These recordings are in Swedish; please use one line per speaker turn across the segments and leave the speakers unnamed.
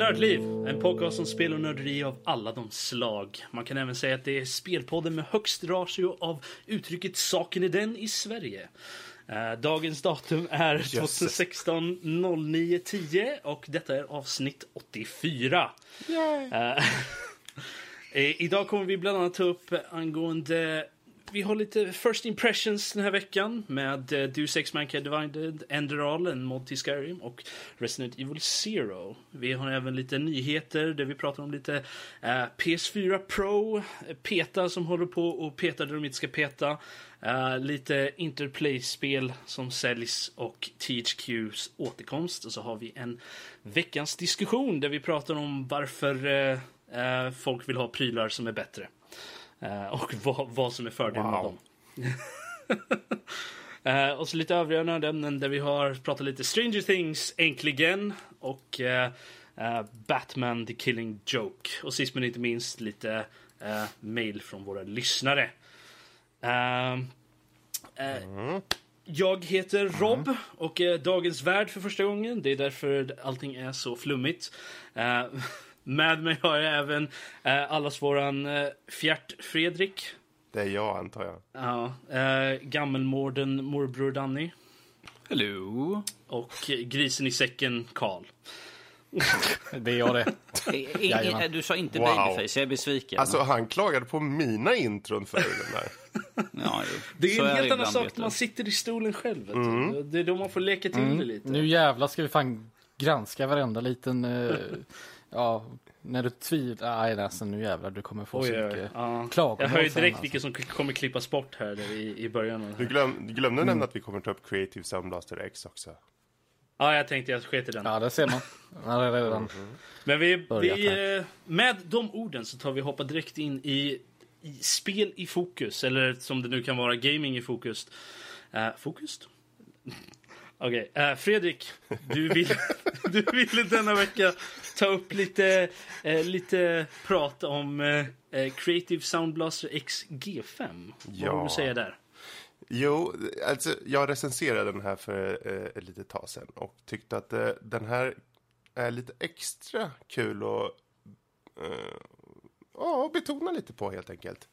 Nördliv, en podcast om spel och nörderi av alla de slag. Man kan även säga att det är spelpodden med högst ratio av uttrycket saken är den i Sverige. Eh, dagens datum är 2016 09 10 och detta är avsnitt 84. Eh, eh, idag kommer vi bland annat ta upp angående vi har lite first impressions den här veckan med uh, Deus Ex Mankind Divided, Enderal, en mod till Skyrim och Resident Evil Zero. Vi har även lite nyheter där vi pratar om lite eh, uh, PS4 Pro, eh, PETA som håller på och petar där de inte ska peta. Uh, lite Interplay-spel som säljs och THQs återkomst. Och så har vi en veckans diskussion där vi pratar om varför uh, folk vill ha prylar som är bättre. Uh, och vad, vad som är fördelen wow. med dem. uh, och så lite övriga nördämnen där vi har pratat lite Stranger Things äntligen och uh, Batman The Killing Joke. Och sist men inte minst lite mail från våra lyssnare. Mm. Jag heter Rob mm. och är dagens värd för första gången. Det är därför allting är så flummigt. Med mig har jag även eh, allas våran eh, Fjärt Fredrik.
Det är jag antar jag.
Ja, eh, gammelmorden morbror Danny.
Hello.
Och grisen i säcken Karl.
det är jag det.
I, du sa inte wow. babyface, jag är besviken.
Alltså han klagade på mina intron för den där.
ja, det är en helt annan sak när man sitter i stolen själv. Mm. Det är då man får leka till mm. det lite.
Nu jävlar ska vi fan granska varenda liten uh, Ja, när du tvivlar. Nej, alltså, nu jävlar, du kommer få Oj, så mycket ja. klagomål.
Jag hör ju direkt alltså. vilka som kommer klippas bort här i, i början.
Du, glöm, du glömde mm. nämna att vi kommer ta upp Creative Sound Blaster X också.
Ja, jag tänkte jag sket i den.
Ja, det ser man. Ja, det redan mm.
Men vi, vi eh, med de orden så tar vi hoppa direkt in i, i, spel i fokus. Eller som det nu kan vara, gaming i fokus. Uh, fokus? Okej, okay. uh, eh, Fredrik, du vill, du ville denna vecka ta upp lite, uh, lite prat om uh, Creative Sound Blaster X G5. Ja. Vad har du att säga där?
Jo, alltså jag recenserade den här för uh, ett litet tag sedan och tyckte att den här är lite extra kul att uh, betona lite på helt enkelt.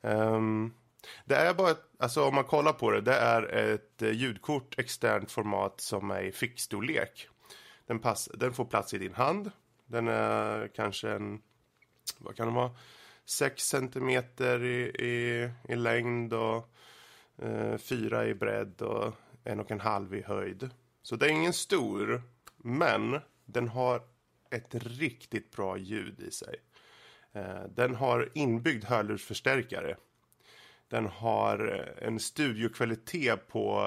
Um, det är bara, alltså om man kollar på det, det är ett eh, ljudkort externt format som är i fickstorlek. Den, pass, den får plats i din hand. Den är kanske en, vad kan det vara, 6 centimeter i, i, i längd och eh, 4 i bredd och en och en halv i höjd. Så det är ingen stor, men den har ett riktigt bra ljud i sig. Eh, den har inbyggd hörlursförstärkare den har eh, en studiokvalitet på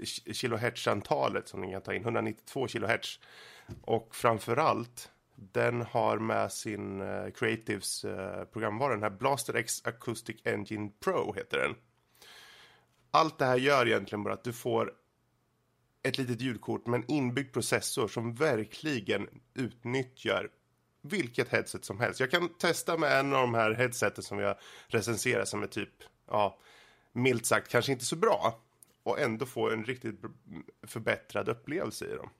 eh, kilohertz-antalet som den kan ta in, 192 kilohertz. Och framförallt, den har med sin eh, Creatives eh, programvara, den här Blaster X Acoustic Engine Pro heter den. Allt det här gör egentligen bara att du får ett litet ljudkort med en inbyggd processor som verkligen utnyttjar vilket headset som helst. Jag kan testa med en av de här headseten som jag recenserar som är typ, ja, milt sagt kanske inte så bra. Och ändå få en riktigt förbättrad upplevelse i dem.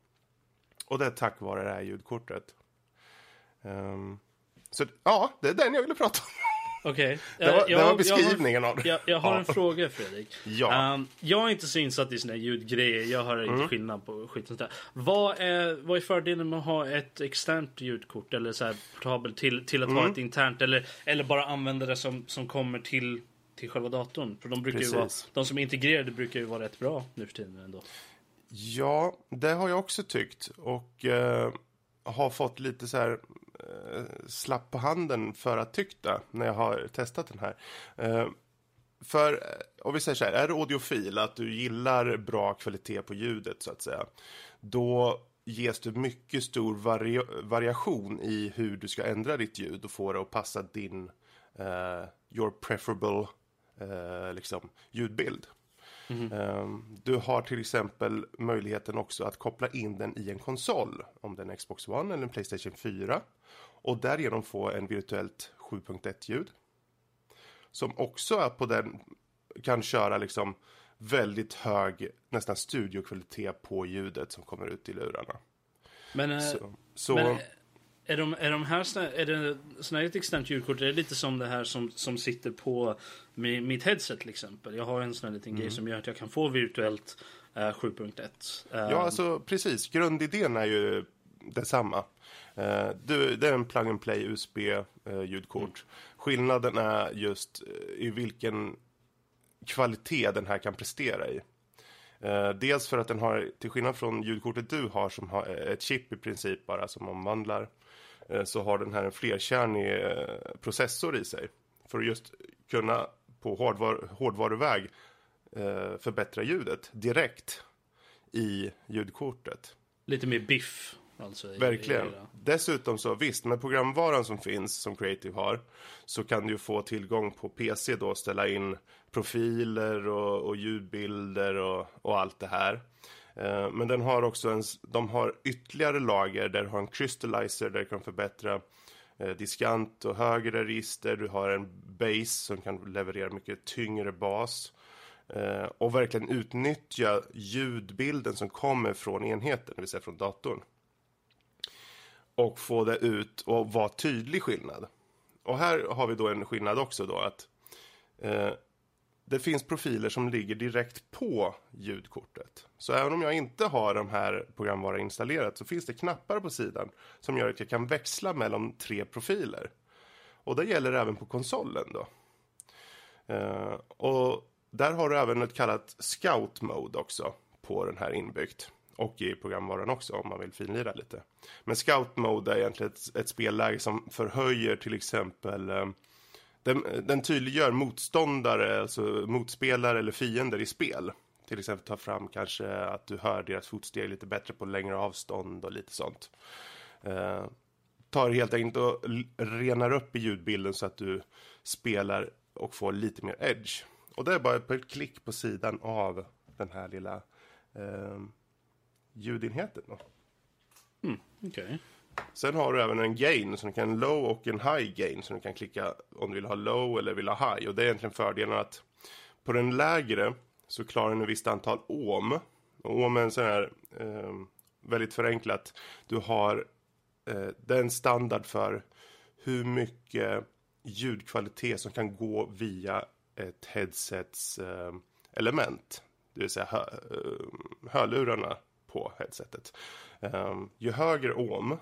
Och det är tack vare det här ljudkortet. Um, så ja, det är den jag ville prata om.
Okej.
Okay. Det, var, det var beskrivningen
har,
av det.
Jag, jag har en fråga Fredrik. Ja. Um, jag är inte så insatt i såna här ljudgrejer. Jag har mm. inte skillnad på skit sånt där. Vad är, vad är fördelen med att ha ett externt ljudkort eller så här portabelt till, till att mm. ha ett internt eller, eller bara använda det som, som kommer till, till själva datorn? För de, brukar ju vara, de som är integrerade brukar ju vara rätt bra nu för tiden ändå.
Ja, det har jag också tyckt. Och uh, har fått lite så här Eh, slapp på handen för att tyckta när jag har testat den här. Eh, för, eh, om vi säger så här, är du audiofil, att du gillar bra kvalitet på ljudet så att säga, då ges du mycket stor vari variation i hur du ska ändra ditt ljud och få det att passa din, uh, your preferable uh, liksom, ljudbild. Mm. Du har till exempel möjligheten också att koppla in den i en konsol, om det är en Xbox One eller en Playstation 4. Och därigenom få en virtuellt 7.1-ljud. Som också är på den, kan köra liksom väldigt hög, nästan studiokvalitet på ljudet som kommer ut i lurarna.
Men, äh, så, Så... Men är de, är de här är det såna här ett externt ljudkort? Är det lite som det här som, som sitter på mitt headset till exempel? Jag har en sån här liten mm. grej som gör att jag kan få virtuellt uh, 7.1.
Uh, ja, alltså precis. Grundidén är ju detsamma. Uh, du, det är en plug and play USB uh, ljudkort. Mm. Skillnaden är just i vilken kvalitet den här kan prestera i. Dels för att den har, till skillnad från ljudkortet du har som har ett chip i princip bara som omvandlar Eh, så har den här en flerkärnig eh, processor i sig. För att just kunna på hårdvar hårdvaruväg eh, förbättra ljudet direkt i ljudkortet.
Lite mer biff. Alltså
Verkligen. I, Dessutom så visst, med programvaran som finns, som Creative har, så kan du få tillgång på PC då, ställa in profiler och, och ljudbilder och, och allt det här. Eh, men den har också en, de har ytterligare lager där du har en crystallizer där du kan förbättra eh, diskant och högre register. Du har en base som kan leverera mycket tyngre bas. Eh, och verkligen utnyttja ljudbilden som kommer från enheten, det vill säga från datorn. Och få det ut och vara tydlig skillnad. Och här har vi då en skillnad också då att eh, det finns profiler som ligger direkt på ljudkortet. Så även om jag inte har de här programvaran installerat så finns det knappar på sidan som gör att jag kan växla mellan tre profiler. Och det gäller även på konsolen då. Uh, och där har du även ett kallat Scout Mode också på den här inbyggt. Och i programvaran också om man vill finlira lite. Men Scout Mode är egentligen ett, ett spelläge som förhöjer till exempel uh, den, den tydliggör motståndare, alltså motspelare eller fiender i spel. Till exempel ta fram kanske att du hör deras fotsteg lite bättre på längre avstånd och lite sånt. Eh, tar helt enkelt och renar upp i ljudbilden så att du spelar och får lite mer edge. Och det är bara ett klick på sidan av den här lilla eh, ljudenheten. Då.
Mm, okay.
Sen har du även en gain, så du kan low och en high gain. Så du kan klicka om du vill ha low eller vill ha high. Och det är egentligen fördelen att på den lägre så klarar den ett visst antal ohm. Och ohm är en sån här, eh, väldigt förenklat, du har, eh, det är en standard för hur mycket ljudkvalitet som kan gå via ett headsets eh, element. Det vill säga hö, eh, hörlurarna på headsetet. Um, ju högre ohm,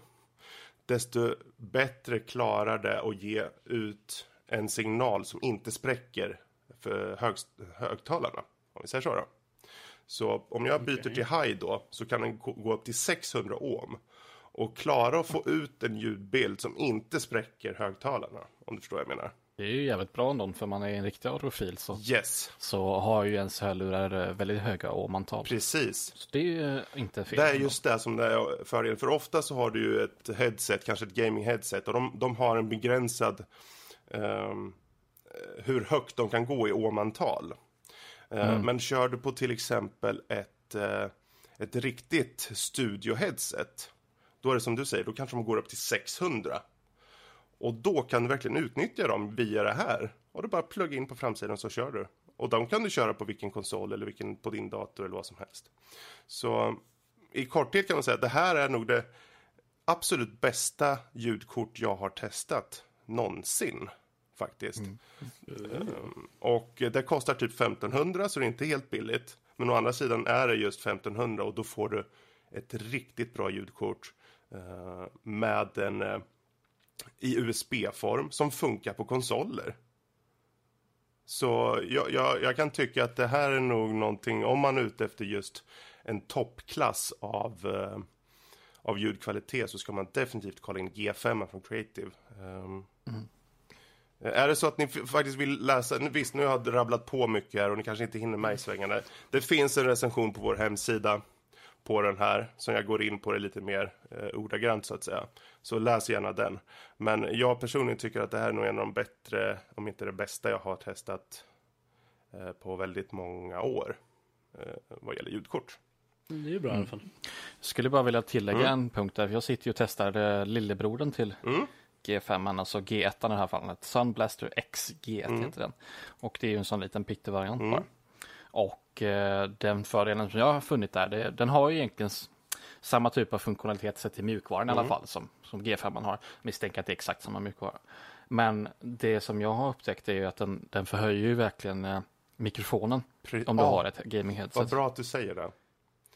desto bättre klarar det att ge ut en signal som inte spräcker för hög, högtalarna. Om vi säger så då. Så om jag byter okay. till high då så kan den gå upp till 600 ohm. Och klara att få ut en ljudbild som inte spräcker högtalarna. Om du förstår vad jag menar.
Det är ju jävligt bra ändå för man är en riktig audiophil så,
yes.
så har ju ens hörlurar väldigt höga ohmantal.
Precis.
Så det är ju inte fel.
Det är just det som det är fördelen. För ofta så har du ju ett headset, kanske ett gaming headset och de, de har en begränsad um, hur högt de kan gå i ohmantal. Uh, mm. Men kör du på till exempel ett, uh, ett riktigt studio-headset då är det som du säger, då kanske de går upp till 600. Och då kan du verkligen utnyttja dem via det här. Och du bara plugga in på framsidan så kör du. Och de kan du köra på vilken konsol eller vilken, på din dator eller vad som helst. Så i korthet kan man säga att det här är nog det absolut bästa ljudkort jag har testat någonsin. Faktiskt. Mm. Mm. och det kostar typ 1500 så det är inte helt billigt. Men å andra sidan är det just 1500 och då får du ett riktigt bra ljudkort. Uh, med en uh, i USB-form som funkar på konsoler. Så jag, jag, jag, kan tycka att det här är nog någonting, om man är ute efter just en toppklass av, uh, av ljudkvalitet så ska man definitivt kolla in G5 från Creative. Um, mm. Är det så att ni faktiskt vill läsa, visst nu har jag rabblat på mycket här och ni kanske inte hinner med i svängarna. Det finns en recension på vår hemsida på den här, som jag går in på det lite mer eh, ordagrant så att säga. Så läs gärna den. Men jag personligen tycker att det här är nog en av de bättre, om inte det bästa jag har testat eh, på väldigt många år eh, vad gäller ljudkort.
Mm, det är ju bra mm. i alla fall.
Jag skulle bara vilja tillägga mm. en punkt där. Jag sitter ju och testar eh, lillebrodern till mm. G5, alltså G1 i det här fallet. Sunblaster X G1 mm. heter den. Och det är ju en sån liten pyttevariant mm. bara. Och eh, den fördelen som jag har funnit där, det, den har ju egentligen samma typ av funktionalitet sett till mjukvaran mm. i alla fall som, som G5 har. Misstänker att det är exakt samma mjukvara. Men det som jag har upptäckt är ju att den, den förhöjer ju verkligen eh, mikrofonen Pre om du ja. har ett gaming headset.
Vad bra att du säger det.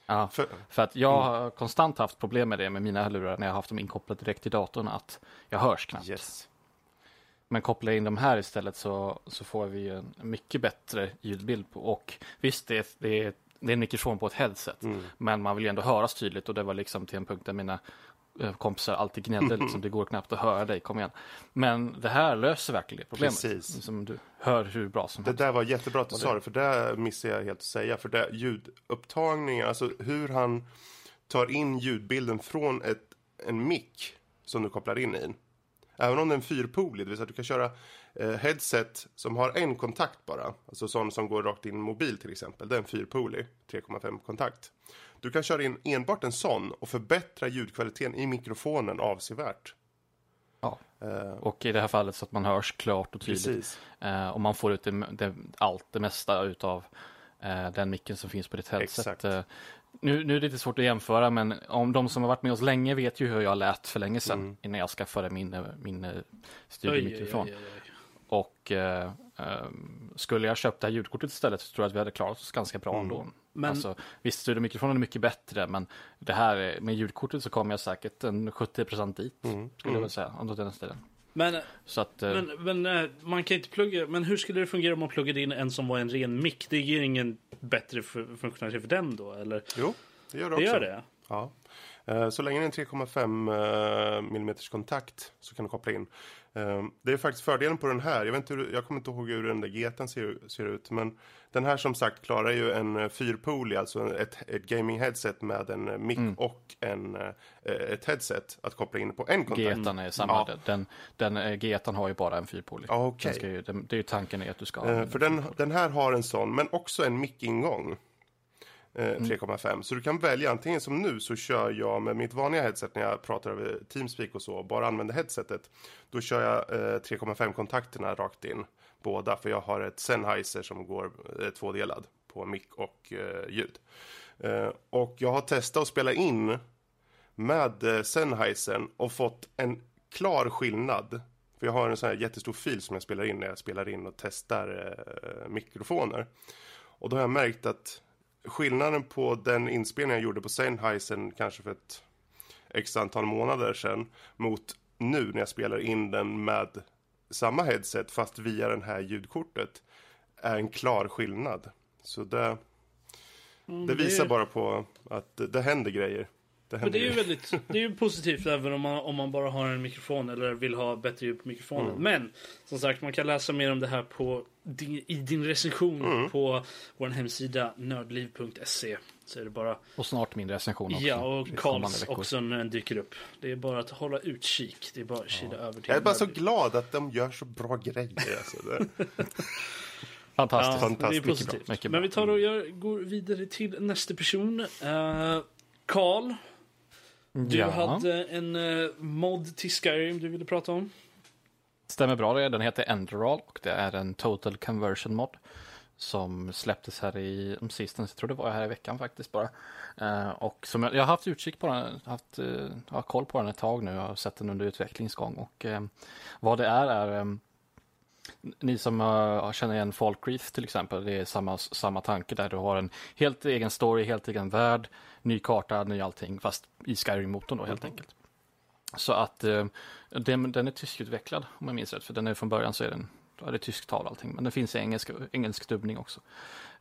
Ja, för, för att jag har konstant haft problem med det med mina hörlurar när jag har haft dem inkopplade direkt till datorn att jag hörs knappt. Yes. Men kopplar in de här istället så, så får vi en mycket bättre ljudbild på och visst det är, det är, det är en mikrofon på ett headset mm. men man vill ju ändå höras tydligt och det var liksom till en punkt där mina Eh, kompisar alltid gnällde, liksom, det går knappt att höra dig, kom igen. Men det här löser verkligen problemet. Precis. Som du hör hur bra som
helst. Det där var jättebra att du sa det, för det missade jag helt att säga. För det ljudupptagningen, alltså hur han tar in ljudbilden från ett, en mick som du kopplar in i. Även om det är fyrpolig, det vill säga att du kan köra eh, headset som har en kontakt bara. Alltså sån som går rakt in i mobil till exempel. Det är fyrpolig, 3,5 kontakt. Du kan köra in enbart en sån och förbättra ljudkvaliteten i mikrofonen avsevärt.
Ja, uh, och i det här fallet så att man hörs klart och tydligt. Uh, och man får ut det, det, allt, det mesta utav uh, den micken som finns på ditt headset. Uh, nu, nu är det lite svårt att jämföra, men om de som har varit med oss länge vet ju hur jag lät för länge sedan mm. innan jag skaffade min, min studiemikrofon. Oj, oj, oj, och skulle jag köpt det här ljudkortet istället så tror jag att vi hade klarat oss ganska bra mm. ändå. Men... Alltså, visst, studiomikrofonen är mycket bättre, men det här med ljudkortet så kommer jag säkert en 70% dit, mm. skulle mm. jag väl säga, om den stilen.
Men, så att, eh, men, men, eh, man kan inte plugga, men hur skulle det fungera om man pluggade in en som var en ren mick? Det ger ingen bättre funktionalitet för den då, eller?
Jo, det gör det, det också. Gör det? Ja. Eh, så länge det är en 3,5 mm kontakt så kan du koppla in. Det är faktiskt fördelen på den här. Jag, vet inte hur, jag kommer inte ihåg hur den där geten ser, ser ut. Men den här som sagt klarar ju en eh, fyrpolig, alltså ett, ett gaming headset med en eh, mic mm. och en, eh, ett headset att koppla in på en kontakt.
Getan är samma. Ja. Den, den getan har ju bara en fyrpolig.
Ah, okay.
Ju, den, det är ju tanken är att du ska
ha. för den, den här har en sån, men också en mic-ingång. 3,5. Mm. Så du kan välja antingen som nu så kör jag med mitt vanliga headset när jag pratar över Teamspeak och så, bara använder headsetet. Då kör jag eh, 3,5 kontakterna rakt in båda för jag har ett Sennheiser som går eh, tvådelad på mick och eh, ljud. Eh, och jag har testat att spela in med eh, Sennheisern och fått en klar skillnad. För jag har en sån här jättestor fil som jag spelar in när jag spelar in och testar eh, mikrofoner. Och då har jag märkt att skillnaden på den inspelningen jag gjorde på Sennheisern kanske för ett x antal månader sedan mot nu när jag spelar in den med samma headset fast via det här ljudkortet är en klar skillnad. Så det, mm, det visar bara på att det händer grejer.
Det, händer det är ju väldigt det är ju positivt även om man, om man bara har en mikrofon eller vill ha bättre ljud på mikrofonen. Mm. Men som sagt, man kan läsa mer om det här på din, i din recension mm. på vår hemsida nördliv.se. Så är det bara...
Och snart min recension också.
Ja, och Karls också när den dyker upp. Det är bara att hålla utkik. Det är bara att kila ja. över till
Jag är bara så glad att de gör så bra grejer. Alltså.
Fantastiskt. Ja,
Fantastiskt. Det är positivt. Mycket Men vi tar och jag går vidare till nästa person. Karl. Uh, du ja. hade en uh, mod till Skyrim du ville prata om.
Stämmer bra det. Den heter Enderal och det är en total conversion mod som släpptes här i sistens, jag tror det var här i veckan faktiskt bara. Uh, och som jag, jag, har haft utkik på den, haft uh, har koll på den ett tag nu, jag har sett den under utvecklingsgång och vad det är är ni som uh, känner igen Falkreath till exempel, det är samma, samma tanke där du har en helt egen story, helt egen värld, ny karta, ny allting, fast i Skyrim-motorn då helt mm. enkelt. Så att uh, den, den är tyskutvecklad om jag minns rätt, för den är från början så är den då är det tysktal allting, men det finns engelsk, engelsk dubbning också.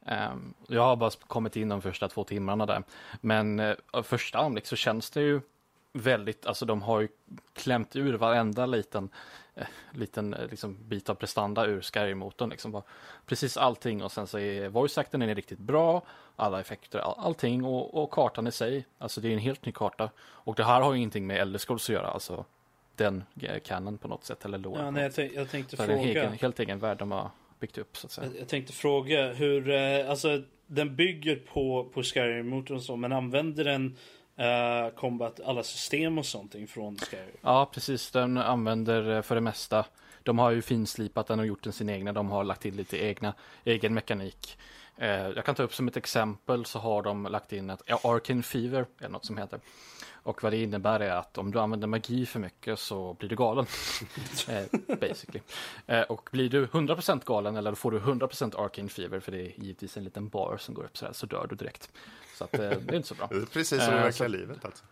Um, jag har bara kommit in de första två timmarna där, men uh, första anblick så känns det ju väldigt, alltså de har ju klämt ur varenda liten, eh, liten eh, liksom, bit av prestanda ur Skyrim-motorn. Liksom. Precis allting och sen så är voice-acten är riktigt bra, alla effekter, all, allting och, och, kartan i sig. Alltså det är en helt ny karta. Och det här har ju ingenting med Elder Scrolls att göra, alltså den canon på något sätt eller lore.
Ja, nej, jag, tänk, jag tänkte
fråga. Det är en egen, helt egen värld de har byggt upp så att säga.
Jag, jag tänkte fråga hur, eh, alltså den bygger på, på Skyrim-motorn så, men använder den uh, combat, alla system och sånt från Skyrim?
Ja, precis. Den använder eh, för det mesta de har ju finslipat den och gjort den sin egna. De har lagt till lite egna, egen mekanik. Eh, jag kan ta upp som ett exempel så har de lagt in ett ja, Arcane Fever, är något som heter. Och vad det innebär är att om du använder magi för mycket så blir du galen. basically. Och blir du 100% galen eller får du 100% Arcane Fever, för det är givetvis en liten bar som går upp så här, så dör du direkt. Så att, eh, det är inte så bra.
Precis som i verkliga livet alltså.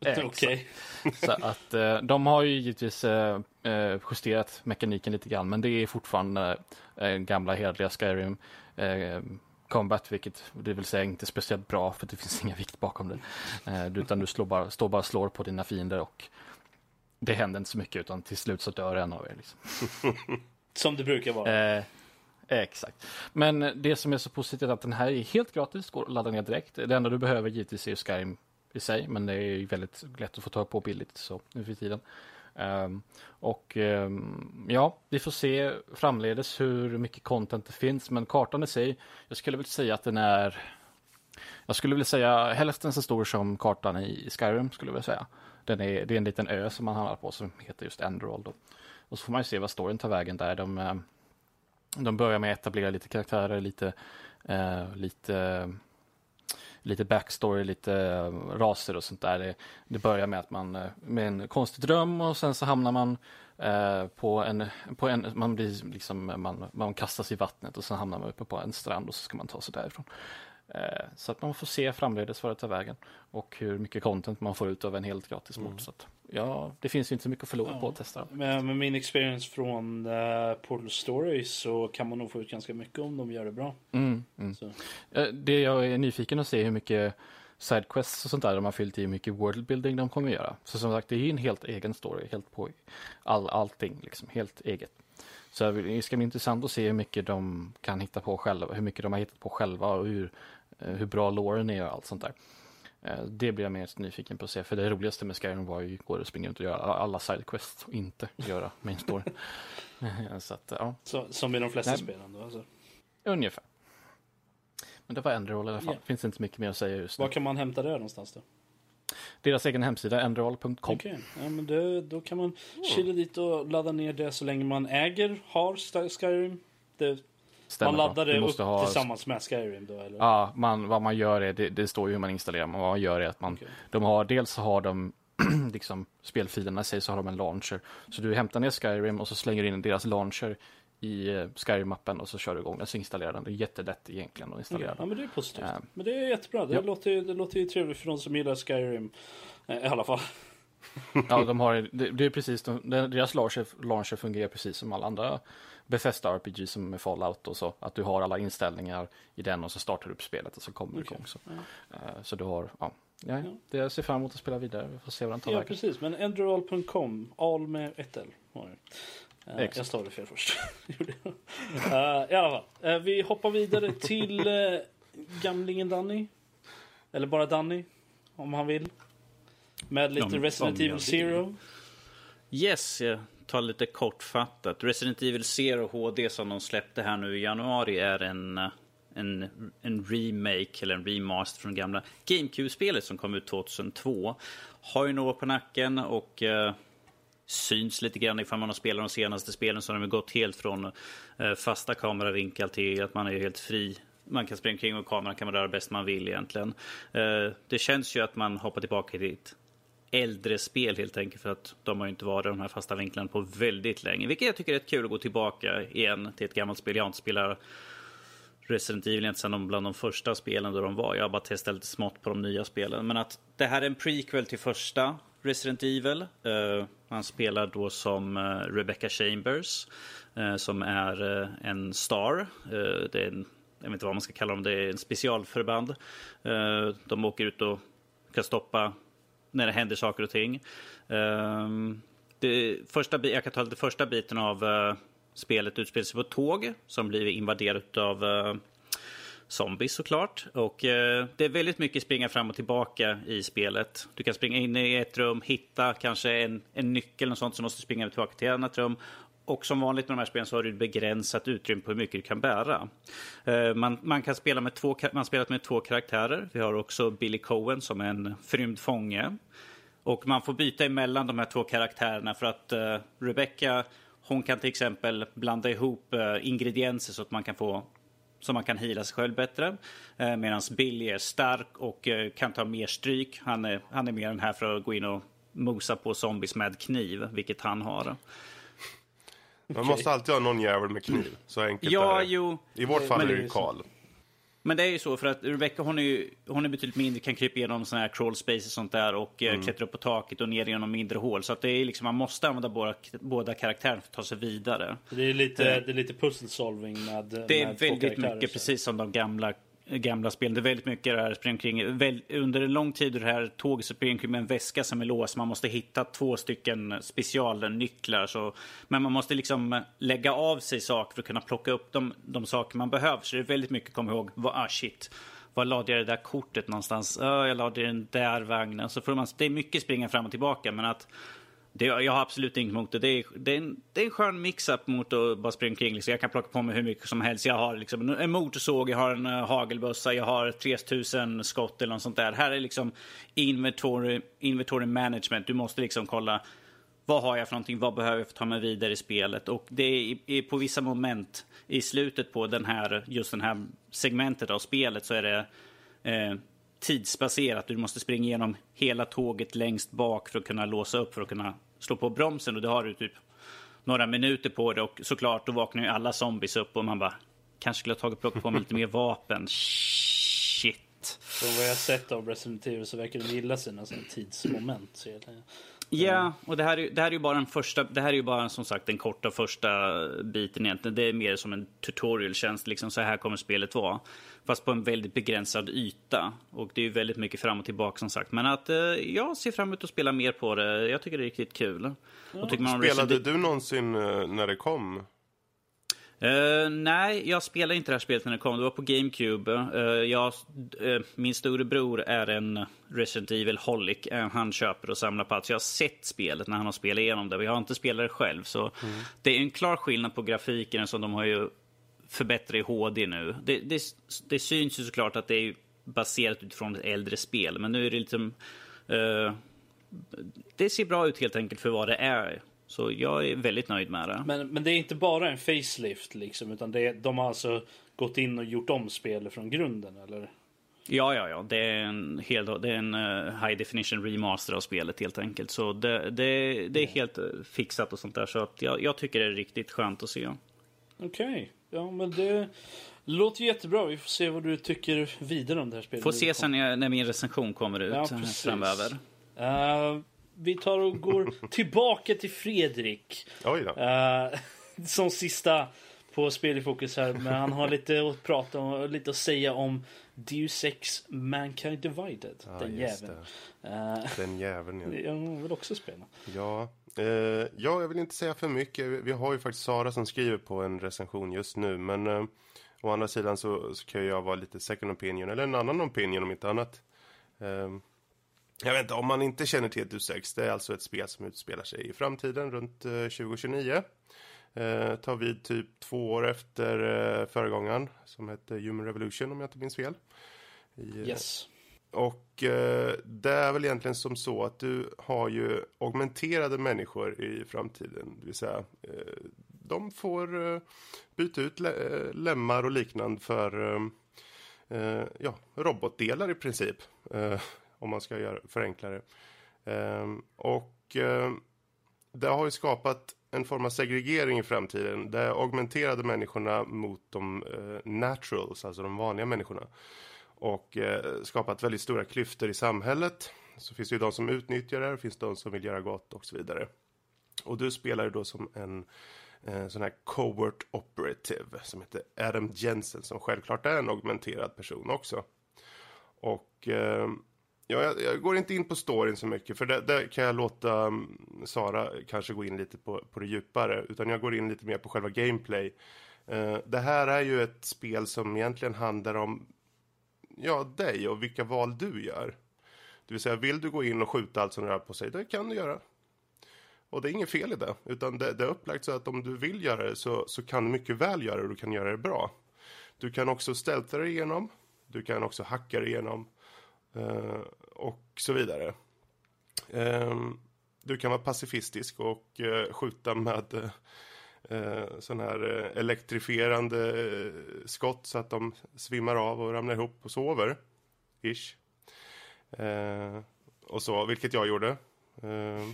Okej. Okay.
Så att eh, de har ju givetvis eh, eh, justerat mekaniken lite grann, men det är fortfarande eh, gamla hederliga Skyrim eh, combat, vilket det vill säga inte speciellt bra för det finns inga vikt bakom det. Eh, utan du slår bara, står bara och slår på dina fiender och det händer inte så mycket utan till slut så dör en av er. Liksom.
Som det brukar vara.
Eh, exakt. Men det som är så positivt är att den här är helt gratis, går att ladda ner direkt. Det enda du behöver givetvis är Skyrim i sig, men det är väldigt lätt att få tag på billigt så nu för tiden. Um, och um, ja, vi får se framledes hur mycket content det finns, men kartan i sig, jag skulle väl säga att den är jag skulle vilja säga hälften så stor som kartan i Skyrim skulle jag vilja säga. Den är, det är en liten ö som man hamnar på som heter just Enderall då. Och så får man ju se vad storyn tar vägen där. De, ehm, de börjar med att etablera lite karaktärer, lite, eh, lite lite backstory, lite eh, raser och sånt där. Det, det börjar med att man eh, med en konstig dröm och sen så hamnar man eh, på en, på en, man blir liksom, man, man kastas i vattnet och sen hamnar man uppe på en strand och så ska man ta sig därifrån. Eh, så att man får se framledes vad det tar vägen och hur mycket content man får ut av en helt gratis mod. Mm. Så att, ja, det finns ju inte så mycket att förlora ja. på att testa.
Men med min experience från uh, Portal Story så kan man nog få ut ganska mycket om de gör det bra.
Mm, mm. Det jag är nyfiken att se hur mycket sidequests och sånt där de har fyllt i hur mycket worldbuilding de kommer att göra. Så som sagt, det är en helt egen story, helt på all, allting, liksom, helt eget. Så det ska bli intressant att se hur mycket de kan hitta på själva, hur mycket de har hittat på själva och hur Eh, hur bra loren är och allt sånt där. Eh, det blir jag mer nyfiken på att se, för det roligaste med Skyrim var ju att springa runt och göra alla sidequests och inte göra main story.
så att, ja. Så, som i de flesta spelen då alltså?
Ungefär. Men det var Enderall i alla fall. Yeah. Finns inte mycket mer att säga just
nu. Var kan man hämta det någonstans då?
Deras egen hemsida, enderall.com.
Okej, okay. ja, men det, då kan man chilla dit och ladda ner det så länge man äger, har Skyrim. Det Stämmer man laddar det upp ha... tillsammans med Skyrim då? Eller?
Ja, man, vad man gör är, det, det, står ju hur man installerar, men vad man gör är att man, okay. de har, dels har de liksom spelfilerna i sig så har de en launcher. Så du hämtar ner Skyrim och så slänger du in deras launcher i uh, Skyrim-mappen och så kör du igång den så installerar den. Det är jättelätt egentligen att installera
okay. Ja, men det är positivt. Uh, men det är jättebra. Det, ja. låter, det låter ju trevligt för de som gillar Skyrim uh, i alla fall.
ja, de har, det, det är precis, de, deras launcher, launcher fungerar precis som alla andra Bethesda RPG som med Fallout och så. Att du har alla inställningar i den och så startar du upp spelet och så kommer okay. du igång. Så, ja. uh, så du har, ja. Ja, ja. Det jag ser fram emot att spela vidare. Vi får se vad den tar
Ja,
vägen.
precis. Men enderall.com, all med ett L. Uh, jag stavade fel först. uh, I alla fall, uh, vi hoppar vidare till uh, gamlingen Danny. Eller bara Danny, om han vill. Med lite Resident Evil Zero.
Yes, yeah ta lite kortfattat. Resident Evil Zero HD som de släppte här nu i januari är en, en, en remake eller en remaster från gamla GameCube-spelet som kom ut 2002. Har ju några på nacken och eh, syns lite grann ifall man har spelat de senaste spelen så har de gått helt från eh, fasta kameravinklar till att man är helt fri man kan springa omkring och kameran kan man röra bäst man vill egentligen. Eh, det känns ju att man hoppar tillbaka dit äldre spel helt enkelt för att de har inte varit de här fasta vinklarna på väldigt länge. Vilket jag tycker är kul att gå tillbaka igen till ett gammalt spel. Jag har inte spelat Resident Evil inte sedan bland de första spelen då de var. Jag har bara testat lite smått på de nya spelen. Men att det här är en prequel till första Resident Evil. Eh, uh, han spelar då som uh, Rebecca Chambers uh, som är en star. det är en, jag vet inte vad man ska kalla dem, det är en specialförband. de åker ut och kan stoppa när det händer saker och ting. Um, det första, jag kan ta den första biten av uh, spelet utspelar sig på ett tåg som blir invaderat av uh, eh, zombies såklart. Och uh, det är väldigt mycket springa fram och tillbaka i spelet. Du kan springa in i ett rum, hitta kanske en, en nyckel och sånt som måste springa tillbaka till ett annat rum. Och som vanligt med de här spelen så har du begränsat utrymme på hur mycket du kan bära. Eh, man, man kan spela med två, man spelat med två karaktärer. Vi har också Billy Cohen som är en förrymd fånge. Och man får byta emellan de här två karaktärerna för att uh, Rebecca hon kan till exempel blanda ihop uh, ingredienser så att man kan få så man kan hila sig själv bättre. Uh, Medan Billy är stark och kan ta mer stryk. Han är, han är mer än här för att gå in och mosa på zombies med kniv, vilket han har.
Man måste alltid ha någon jävel med kniv. Så enkelt
Ja,
är det.
jo.
I vårt fall
Men
är
det
ju. Karl.
Men det är ju så för att Rebecca hon är ju hon är betydligt mindre, kan krypa igenom såna här crawl spaces och sånt där och mm. klättra upp på taket och ner genom mindre hål. Så att det är liksom, man måste använda båda, båda karaktärerna för att ta sig vidare.
Det är lite, det är lite puzzle solving med
Det är
med
väldigt mycket
så.
precis som de gamla gamla spel. Det är väldigt mycket det här springa omkring. Under en lång tid i det här tåget så springer omkring med en väska som är låst. Man måste hitta två stycken specialnycklar. Så, men man måste liksom lägga av sig saker för att kunna plocka upp de, de saker man behöver. Så det är väldigt mycket komma ihåg. Vad, ah shit. Var lade jag det där kortet någonstans? Ah, jag lade den där vagnen. Så får man, det är mycket springa fram och tillbaka. Men att det, jag har absolut inget emot det. Det är, det är, en, det är en skön mix-up mot att bara springa omkring. Liksom. Jag kan plocka på mig hur mycket som helst. Jag har liksom en motorsåg, jag har en uh, hagelbössa, jag har 3000 skott eller något sånt där. Här är liksom inventory, inventory management. Du måste liksom kolla vad har jag för någonting, vad behöver jag för att ta mig vidare i spelet. Och det är, är på vissa moment i slutet på den här, just den här segmentet av spelet så är det eh, tidsbaserat. Du måste springa igenom hela tåget längst bak för att kunna låsa upp, för att kunna slå på bromsen. Och det har du typ några minuter på det och såklart då vaknar ju alla zombies upp och man bara kanske skulle ha tagit plockat på mig lite mer vapen. Shit.
Från vad jag har sett av Resident Evil så verkar de gilla sina tidsmoment. Så
Ja, och det här, är, det här är ju bara en första, det här är ju bara som sagt den korta första biten egentligen. Det är mer som en tutorial-tjänst, liksom så här kommer spelet vara. Fast på en väldigt begränsad yta. Och det är ju väldigt mycket fram och tillbaka som sagt. Men att eh, jag ser fram emot att spela mer på det. Jag tycker det är riktigt kul. Och tycker man
Spelade du någonsin eh, när det kom?
Eh, nej, jag spelade inte det här spelet när det kom. Det var på GameCube. Uh, jag, eh, min storebror är en Resident Evil-holic. Uh, han köper och samlar på allt. Så jag har sett spelet när han har spelat igenom det. Men jag har inte spelat det själv. Så Det är en klar skillnad på grafiken. som de har ju förbättrat i HD nu. Det, det, det syns ju såklart att det är baserat utifrån ett äldre spel. Men nu är det liksom... eh, det ser bra ut helt enkelt för vad det är. Så jag är väldigt nöjd med det.
Men, men det är inte bara en facelift liksom, utan det, de har alltså gått in och gjort om spelet från grunden, eller?
Ja, ja, ja. Det är en, hel, det är en eh, high definition remaster av spelet helt enkelt. Så det, det, det är helt eh, fixat och sånt där. Så att jag, jag tycker det är riktigt skönt att se.
Okej, ja men det låter jättebra. Vi får se vad du tycker vidare om det här spelet.
Får se sen när, min recension kommer ut
Ja,
eh,
precis.
framöver.
Eh, vi tar och går tillbaka till Fredrik.
Oj då.
Eh, som sista på Spel i fokus här. Men han har lite att prata om, lite att säga om Deus Ex Mankind Divided.
Ja,
den jäveln. Eh,
Den jäveln, ja.
jag vill också spela.
Ja, eh, ja, jag vill inte säga för mycket. Vi- har ju faktiskt Sara som skriver på en recension just nu. Men eh, å andra sidan så, så kan jag vara lite second opinion, eller en annan opinion om inte annat. Eh, jag vet inte, om man inte känner till Deus Ex, det är alltså ett spel som utspelar sig i framtiden runt eh, 2029. Eh, tar vid typ två år efter eh, föregångaren som hette Human Revolution om jag inte minns fel. I, eh,
Yes.
och eh, det är väl egentligen som så att du har ju augmenterade människor i framtiden. Det vill säga, eh, de får eh, byta ut le- eh, lemmar och liknande för eh, eh, ja, robotdelar i princip. Om man ska göra, förenkla det. Eh, och eh, det har ju skapat en form av segregering i framtiden. Det augmenterade människorna mot de eh, naturals, alltså de vanliga människorna och eh, skapat väldigt stora klyftor i samhället. Så finns det ju de som utnyttjar det, det finns de som vill göra gott och så vidare. Och du spelar ju då som en eh, sån här covert operative som heter Adam Jensen som självklart är en augmenterad person också. Och eh, ja, jag, jag går inte in på storyn så mycket för där, kan jag låta um, Sara kanske gå in lite på, på det djupare utan jag går in lite mer på själva gameplay. Eh, det här är ju ett spel som egentligen handlar om ja, dig och vilka val du gör. Det vill säga, vill du gå in och skjuta allt som rör på sig, det kan du göra. Och det är inget fel i det, utan det, det är upplagt så att om du vill göra det så, så kan du mycket väl göra det och du kan göra det bra. Du kan också stealtha dig igenom, du kan också hacka dig igenom eh, och så vidare. Ehm, du kan vara pacifistisk och eh, skjuta med, eh, sån här eh, elektrifierande eh, skott så att de svimmar av och ramlar ihop och sover. Ish. Eh, och så, vilket jag gjorde. Eh,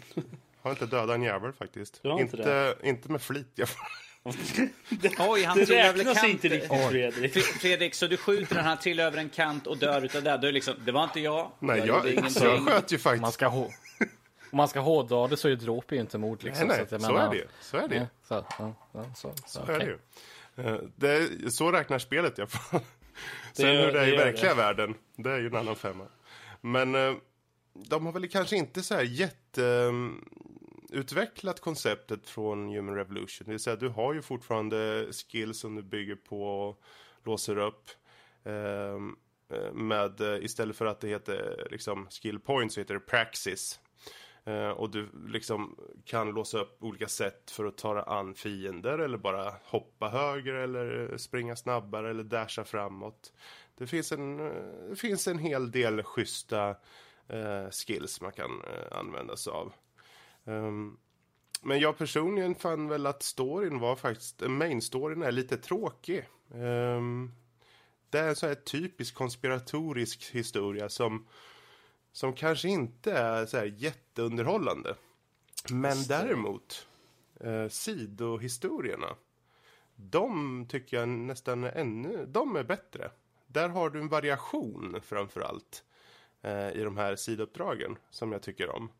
har inte dödat en jävel faktiskt.
Inte
inte, inte med flit. Jag,
Oj, han
Det räknas
kant.
inte riktigt Fredrik.
Fre- Fredrik, så du skjuter den, han trillar över en kant och dör utav det. Det liksom, det var inte jag.
nej,
jag
jag, jag sköt ju faktiskt.
Man ska, hå- om man ska hårdra det så är dråp inte mord. Liksom,
nej, nej,
att jag
så
menar-
är det Så är det
Ja, så, ja, ja, så, så,
Så
okej.
är det ju. Det är, så räknar spelet i alla fall. Sen hur det är
det
i verkliga
det.
världen, det är ju en annan femma. Men eh, de har väl kanske inte så här jätte utvecklat konceptet från Human Revolution. Det vill säga, du har ju fortfarande skills som du bygger på och låser upp. Ehm, eh, med, eh, istället för att det heter liksom skill points så heter det praxis. Eh, och du liksom kan låsa upp olika sätt för att ta dig an fiender eller bara hoppa höger eller springa snabbare eller dasha framåt. Det finns en, eh, det finns en hel del schyssta eh, skills man kan eh, använda sig av. Ehm, men jag personligen fann väl att storyn var faktiskt, main storyn är lite tråkig. Ehm, det är en sån här typisk konspiratorisk historia som som kanske inte är så här jätteunderhållande. Men däremot eh, sidohistorierna. De tycker jag nästan ännu, de är bättre. Där har du en variation framför allt eh, i de här sidouppdragen som jag tycker om.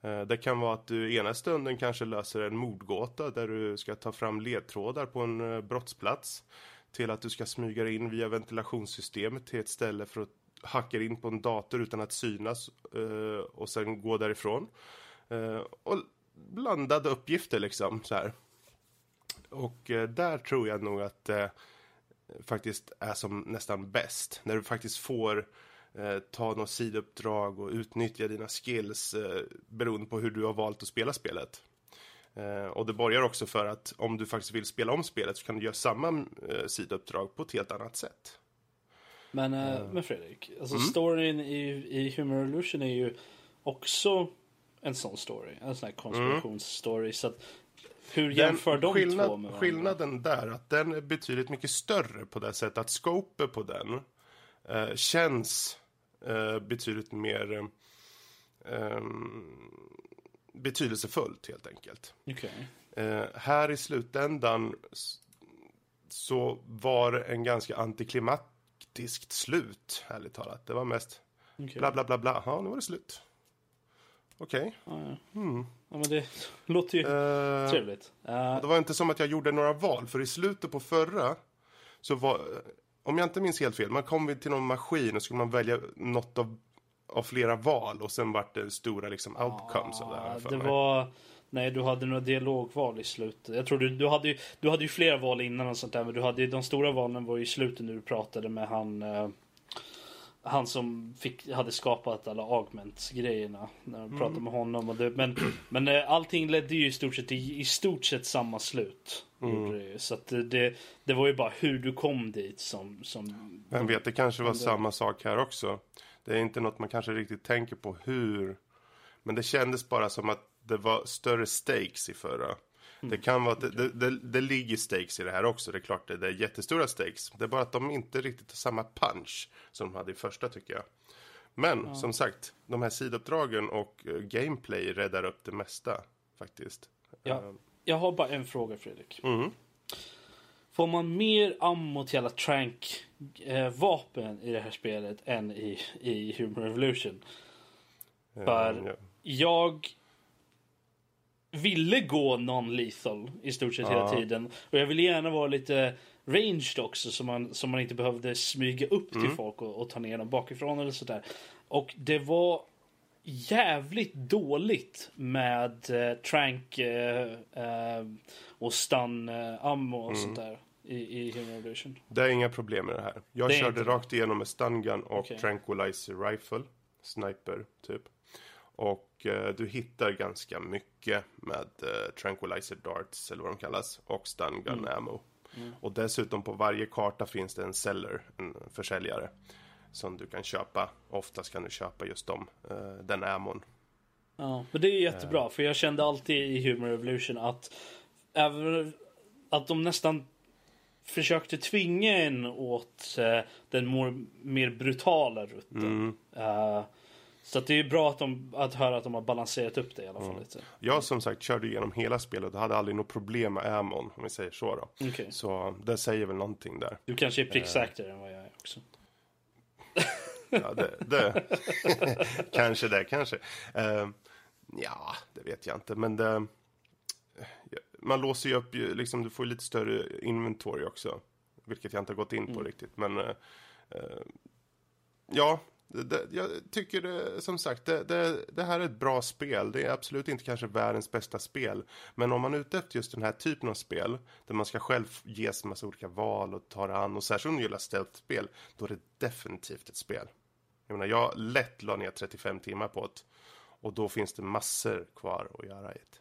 Eh, det kan vara att du ena stunden kanske löser en mordgåta där du ska ta fram ledtrådar på en eh, brottsplats. Till att du ska smyga dig in via ventilationssystemet till ett ställe för att hacka in på en dator utan att synas eh, och sen gå därifrån. Och blandade uppgifter liksom så här. Och där tror jag nog att det faktiskt är som nästan bäst. När du faktiskt får eh, ta något sidouppdrag och utnyttja dina skills eh, beroende på hur du har valt att spela spelet. Eh, och det borgar också för att om du faktiskt vill spela om spelet så kan du göra samma eh, sidouppdrag på ett helt annat sätt.
Men, eh, men Fredrik, alltså
Mm.
storyn i, i Human Revolution är ju också en sån story. En sån här konspirationsstory. Så att, hur jämför de
skillnad,
två med varandra?
Skillnaden där, att den är betydligt mycket större på det sättet att scopet på den eh, känns eh, betydligt mer eh, betydelsefullt helt enkelt.
Okej.
Eh, här i slutändan så var det en ganska antiklimatiskt slut, ärligt talat. Det var mest
okej.
bla bla bla bla, ja nu var det slut. Okej.
Ja, ja. ja, men det låter ju
Eh,
trevligt. Eh,
Det var inte som att jag gjorde några val, för i slutet på förra så var, om jag inte minns helt fel, man kom till någon maskin och skulle man välja något av, av flera val och sen vart det stora liksom outcomes av det här. jag för
det
mig.
var... Nej, du hade några dialogval i slutet. Jag tror du, du, hade ju, du hade ju flera val innan och sånt där. Men du hade ju, de stora valen var ju i slutet när du pratade med han... Han som fick, hade skapat alla augments-grejerna. När
Mm.
pratade med honom. Och det, men men eh, allting ledde ju i stort sett i, i stort sett samma slut.
Mm.
Så att det, det var ju bara hur du kom dit som... som
Vem vet, det kanske var
det-
samma sak här också. Det är inte något man kanske riktigt tänker på hur. Men det kändes bara som att det var större stakes i förra. Det kan vara att det, det, det, ligger stakes i det här också. Det är klart det, är jättestora stakes. Det är bara att de inte riktigt har samma punch som de hade i första tycker jag. Men som sagt, de här sidouppdragen och eh, gameplay räddar upp det mesta faktiskt.
Ja.
Eh,
Jag har bara en fråga Fredrik.
Mm.
Får man mer ammo till alla trank eh, vapen i det här spelet än i, i Human Revolution? För-
eh, ja.
Jag ville gå non-lethal i stort sett hela tiden. Och jag ville gärna vara lite ranged också så man, så man inte behövde smyga upp
Mm.
till folk och, och ta ner dem bakifrån eller sådär. Och det var jävligt dåligt med eh, trank eh, eh, och stun eh, ammo och
Mm.
sånt där i, i Human Revolution.
Det är inga problem med det här. Jag
Det
körde rakt igenom med stungun och
Okej.
tranquilizer rifle. Sniper, typ. Och eh, du hittar ganska mycket med eh, tranquilizer darts, eller vad de kallas, och stungun
Mm.
ammo. Och dessutom på varje karta finns det en seller, en försäljare, som du kan köpa. Oftast kan du köpa just dem, eh, den ammon.
Ja, men det är jättebra för jag kände alltid i Human Revolution att även att de nästan försökte tvinga en åt eh, den more, mer brutala rutten. Eh, så att det är bra att, de, att höra att de har balanserat upp det i alla fall lite.
Jag som sagt körde igenom hela spelet och hade aldrig något problem med ammon, om vi säger så då.
Okej.
Så det säger väl någonting där.
Du kanske är pricksäkrare än vad jag är också.
Ja, det, det. kanske det, kanske. Uh, ja, det vet jag inte, men det, man låser ju upp, liksom, du får lite större inventory också. Vilket jag inte har gått in på riktigt, men uh, ja, det, jag tycker det, som sagt, det, det, här är ett bra spel. Det är absolut inte kanske världens bästa spel. Men om man är ute efter just den här typen av spel, där man ska själv ges en massa olika val och ta det an, och särskilt om du gillar stealth-spel, då är det definitivt ett spel. Jag menar, jag lätt la ner 35 timmar på det. Och då finns det massor kvar att göra i det.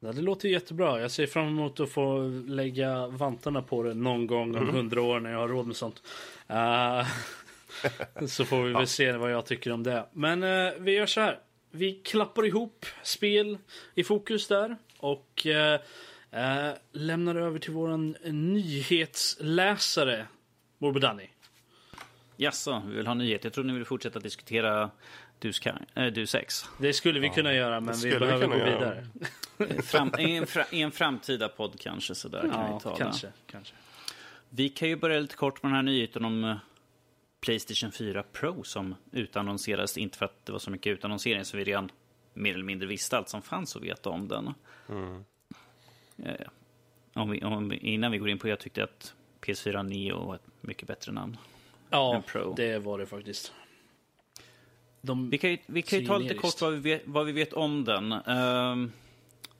Ja, det låter jättebra. Jag ser fram emot att få lägga vantarna på det någon gång om hundra år när jag har råd med sånt. Uh, så får vi väl ja. se vad jag tycker om det. Men uh, vi gör så här. Vi klappar ihop spel i fokus där och uh, lämnar över till våran nyhetsläsare Morbo Danny.
Jaså, vi vill ha nyheter. Jag tror ni vill fortsätta diskutera Dus, äh, dus 6.
Det skulle vi ja, kunna göra, men vi behöver vi gå vidare.
Fram, i, en fra, I en framtida podd kanske, sådär kan ja, vi tala.
Kanske, kanske.
Vi kan ju börja lite kort med den här nyheten om uh, Playstation 4 Pro som utannonserades. Inte för att det var så mycket utannonsering, så vi redan mer eller mindre visste allt som fanns att veta om den. Mm. Uh, om vi, om, innan vi går in på jag tyckte att PS4 Neo var ett mycket bättre namn.
Ja, det var det faktiskt.
De vi kan ju, vi kan ju ta lite kort vad vi, vet, vad vi vet om den. Uh,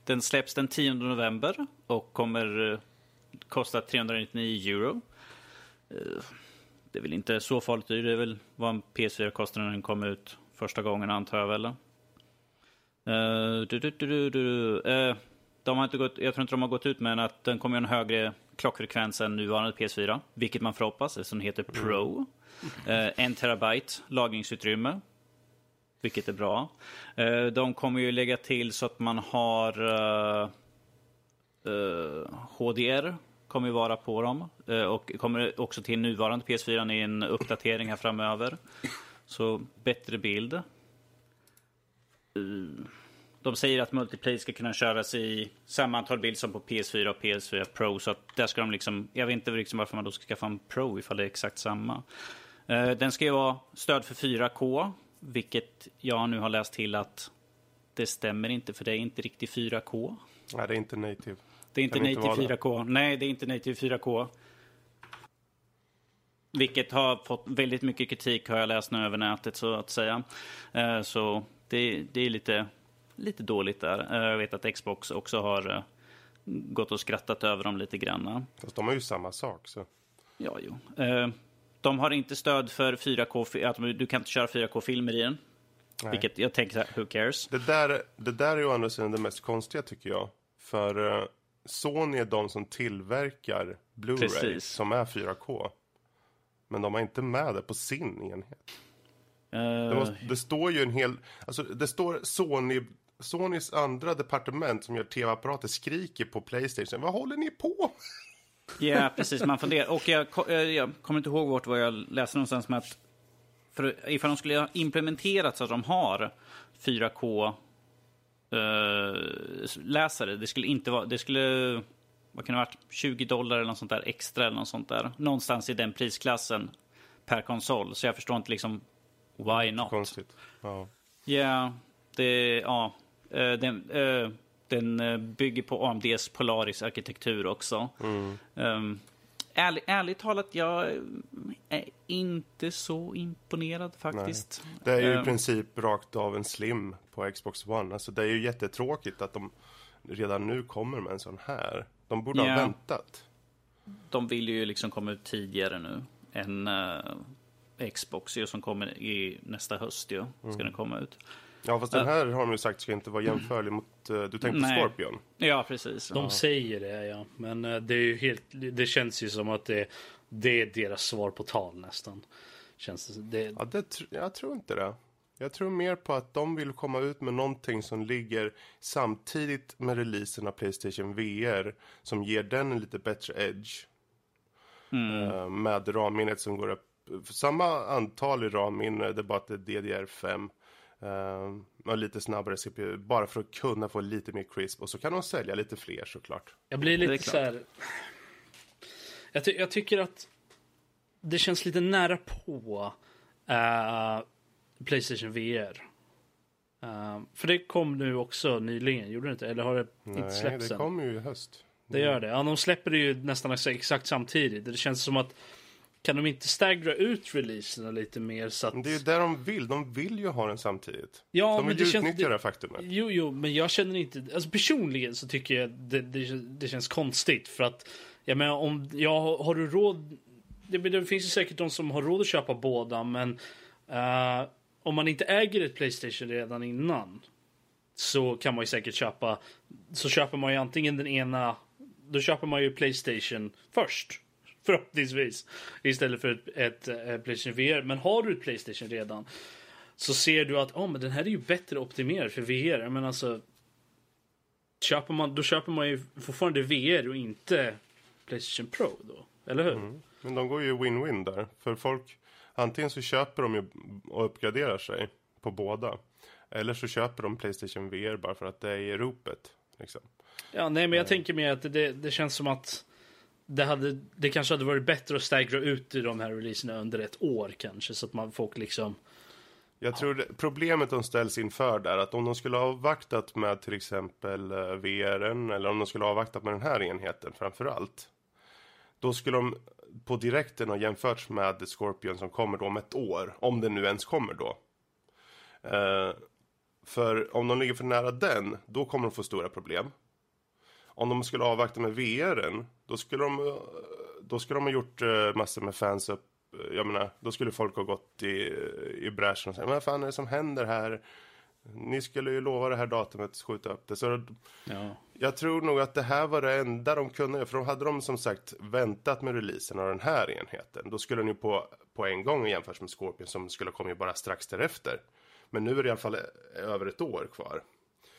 den släpps den 10 november och kommer uh, kosta 399 euro. Uh, det är väl inte så farligt dyrt. Det är väl vad en PS4 kostar när den kom ut första gången antar jag väl. Uh, du, du, du, de har inte gått, jag tror inte de har gått ut med att den kommer ha en högre klockfrekvens än nuvarande PS4. Vilket man får hoppas eftersom den heter Pro. Mm. en terabyte lagringsutrymme. Vilket är bra. De kommer ju lägga till så att man har uh, uh, HDR kommer ju vara på dem. Eh, och kommer också till nuvarande PS4 i en uppdatering här framöver. Så bättre bild. Eh, de säger att multiplayer ska kunna köras i samma antal bild som på PS4 och PS4 Pro. Så att där ska de liksom, jag vet inte liksom varför man då ska skaffa en Pro ifall det är exakt samma. Eh, den ska ju vara stöd för 4K vilket jag nu har läst till att det stämmer inte, för det är inte riktigt 4K.
Nej, det är inte native.
Det är inte native 4K. Nej, det är inte native 4K. Vilket har fått väldigt mycket kritik har jag läst nu över nätet så att säga. Eh, så det, det är lite, lite dåligt där. Eh, jag vet att Xbox också har eh, gått och skrattat över dem lite grann.
Fast de har ju samma sak så.
Ja, jo. De har inte stöd för 4K, att du kan inte köra 4K-filmer i den. Nej. Vilket jag tänker, who cares?
Det där, det där är ju å andra sidan det mest konstiga tycker jag. För Sony är de som tillverkar Blu-ray som är 4K. Men de har inte med det på sin enhet. Uh... Det, måste, det, står ju en hel... Alltså det står Sony... Sonys andra departement som gör tv-apparater skriker på Playstation. Vad håller ni på
Ja, precis. Man funderar. Och jag, jag kommer inte ihåg vart jag läste någonstans med att för ifall de skulle ha implementerat så att de har 4K uh, läsare, det skulle inte vara, det skulle, vad kan det ha varit, 20 dollar eller något sånt där extra eller något sånt där. Någonstans i den prisklassen per konsol. Så jag förstår inte liksom, why not?
Konstigt. Ja.
Ja, det, ja. Uh, den, uh, den eh, bygger på AMDs Polaris-arkitektur också. Mm. Um, ärlig, ärligt talat, jag är inte så imponerad faktiskt.
Nej. Det är ju i ehm. princip rakt av en slim på Xbox One. Alltså det är ju jättetråkigt att de redan nu kommer med en sån här. De borde yeah. ha väntat.
De vill ju liksom komma ut tidigare nu än uh, Xbox ju, som kommer i nästa höst ju. Ska mm. den komma ut.
Ja, fast den här har de ju sagt ska inte vara jämförlig mot... Uh, du tänkte Nej. Scorpion?
Ja, precis.
De
ja.
säger det, ja. Men det är ju helt... Det känns ju som att det, det är deras svar på tal nästan. Känns det... det...
Ja, det, jag tror inte det. Jag tror mer på att de vill komma ut med någonting som ligger samtidigt med releasen av Playstation VR. Som ger den en lite bättre edge. Eh, med RAM-minnet som går upp. Samma antal i RAM-minne, det är bara att det är DDR5. Uh, och lite snabbare CPU, bara för att kunna få lite mer crisp. Och så kan de sälja lite fler såklart.
Jag blir lite så här... Jag, ty jag tycker att det känns lite nära på eh, Playstation VR. Eh, för det kom nu också nyligen, gjorde det inte? Eller har det inte
Nej,
släppts
det
än?
kommer ju i höst.
Det gör det. Ja, de släpper det ju nästan ex- exakt samtidigt. Det känns som att kan de inte staggra ut releaserna lite mer så att...
Men det är ju det de vill. De vill ju ha den samtidigt.
Ja,
de
men
vill
det känns-
utnyttja
det-
det faktumet.
Jo, jo, men jag känner inte... Alltså personligen så tycker jag det, det, det känns konstigt för att jag menar om jag har, du råd... Det, det finns ju säkert de som har råd att köpa båda, men eh, om man inte äger ett Playstation redan innan så kan man ju säkert köpa. Så köper man ju antingen den ena. Då köper man ju Playstation först. Förhoppningsvis. Istället för ett, ett, ett Playstation VR. Men har du ett Playstation redan. Så ser du att oh, men den här är ju bättre optimerad för VR. Men alltså. Köper man, då köper man ju fortfarande VR och inte Playstation Pro då. Eller hur? Mm.
Men de går ju win-win där. För folk, antingen så köper de ju och uppgraderar sig på båda. Eller så köper de Playstation VR bara för att det är i ropet. Liksom.
Ja, nej, men jag tänker mer att det, det känns som att det, hade, det kanske hade varit bättre att staggra ut i de här releaserna under ett år kanske. Så att man folk liksom...
Jag tror det, problemet de ställs inför där, att om de skulle ha avvaktat med till exempel eh, VRen, eller om de skulle ha avvaktat med den här enheten framför allt. Då skulle de på direkten har jämförts med Scorpion som kommer då om ett år, om den nu ens kommer då. Eh, för om de ligger för nära den, då kommer de få stora problem. Om de skulle avvakta med VRen, då skulle de, eh, då skulle de ha gjort eh, massor med fans upp. Eh, jag menar, då skulle folk ha gått i, eh, i bräschen och sagt, vad fan är det som händer här? Ni skulle ju lova det här datumet, skjuta upp det. Så
Ja.
jag tror nog att det här var det enda de kunde För hade de som sagt väntat med releasen av den här enheten Då skulle den ju på, på en gång jämföras med Scorpion som skulle komma ju bara strax därefter Men nu är det i alla fall över ett år kvar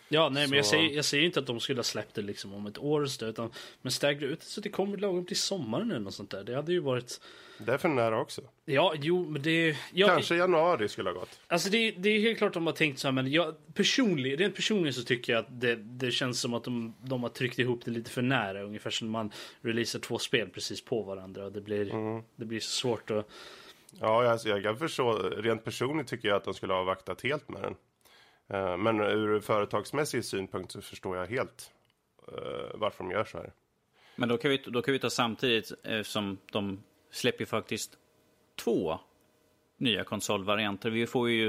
Ja, nej, men jag
Så-
säger, jag säger inte att de skulle ha släppt det liksom om ett år. så, Utan, men staggra ut så det kommer lagom till sommaren eller något sånt där. Det hade ju varit...
Det är för nära också
Ja, jo, men det... Ja,
Kanske januari skulle ha gått
Alltså det, det är helt klart de har tänkt så här, men jag, personligen, rent personligen så tycker jag att det, det känns som att de, de har tryckt ihop det lite för nära. Ungefär som man releasar två spel precis på varandra. Och det blir, det blir så svårt att...
Ja, alltså, jag kan förstå Rent personligt tycker jag att de skulle ha avvaktat helt med den Men ur företagsmässig synpunkt så förstår jag helt eh, varför de gör så här
Men då kan vi, då kan vi ta samtidigt eh, som de släpper faktiskt två nya konsolvarianter. Vi får ju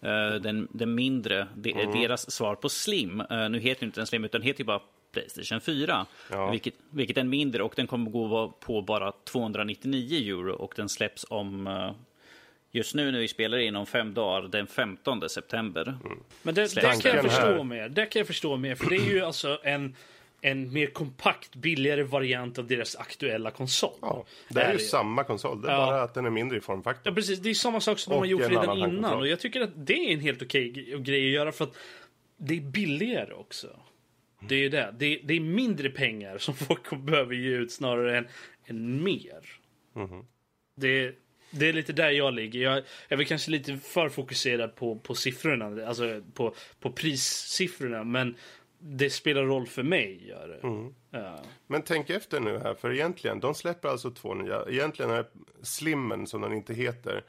eh, den, den mindre, de, deras svar på Slim. Eh, nu heter inte den Slim utan heter ju bara Playstation 4.
Ja.
Vilket, vilket är mindre och den kommer gå på bara 299 euro och den släpps om eh, Just nu när vi spelar in om fem dagar, den 15 september.
Men det, det kan jag förstå mer. Det kan jag förstå mer. För det är ju alltså en, en mer kompakt, billigare variant av deras aktuella konsol.
Ja, det är,
Är
ju
det.
samma konsol, det är
Ja.
bara att den är mindre i
Ja
formfaktor.
precis, det är samma sak som de
Och
har gjort redan innan. Och jag tycker att det är en helt okej grej att göra för att det är billigare också. Det är ju det. Det är, det är mindre pengar som folk behöver ge ut snarare än, än mer.
Mhm.
Det, det är lite där jag ligger. Jag, jag är väl kanske lite för fokuserad på, på siffrorna, alltså på, på prissiffrorna. Men det spelar roll för mig. Gör det.
Mm.
Ja.
Men tänk efter nu här, för egentligen, de släpper alltså två nya. Egentligen är Slimmen, som den inte heter,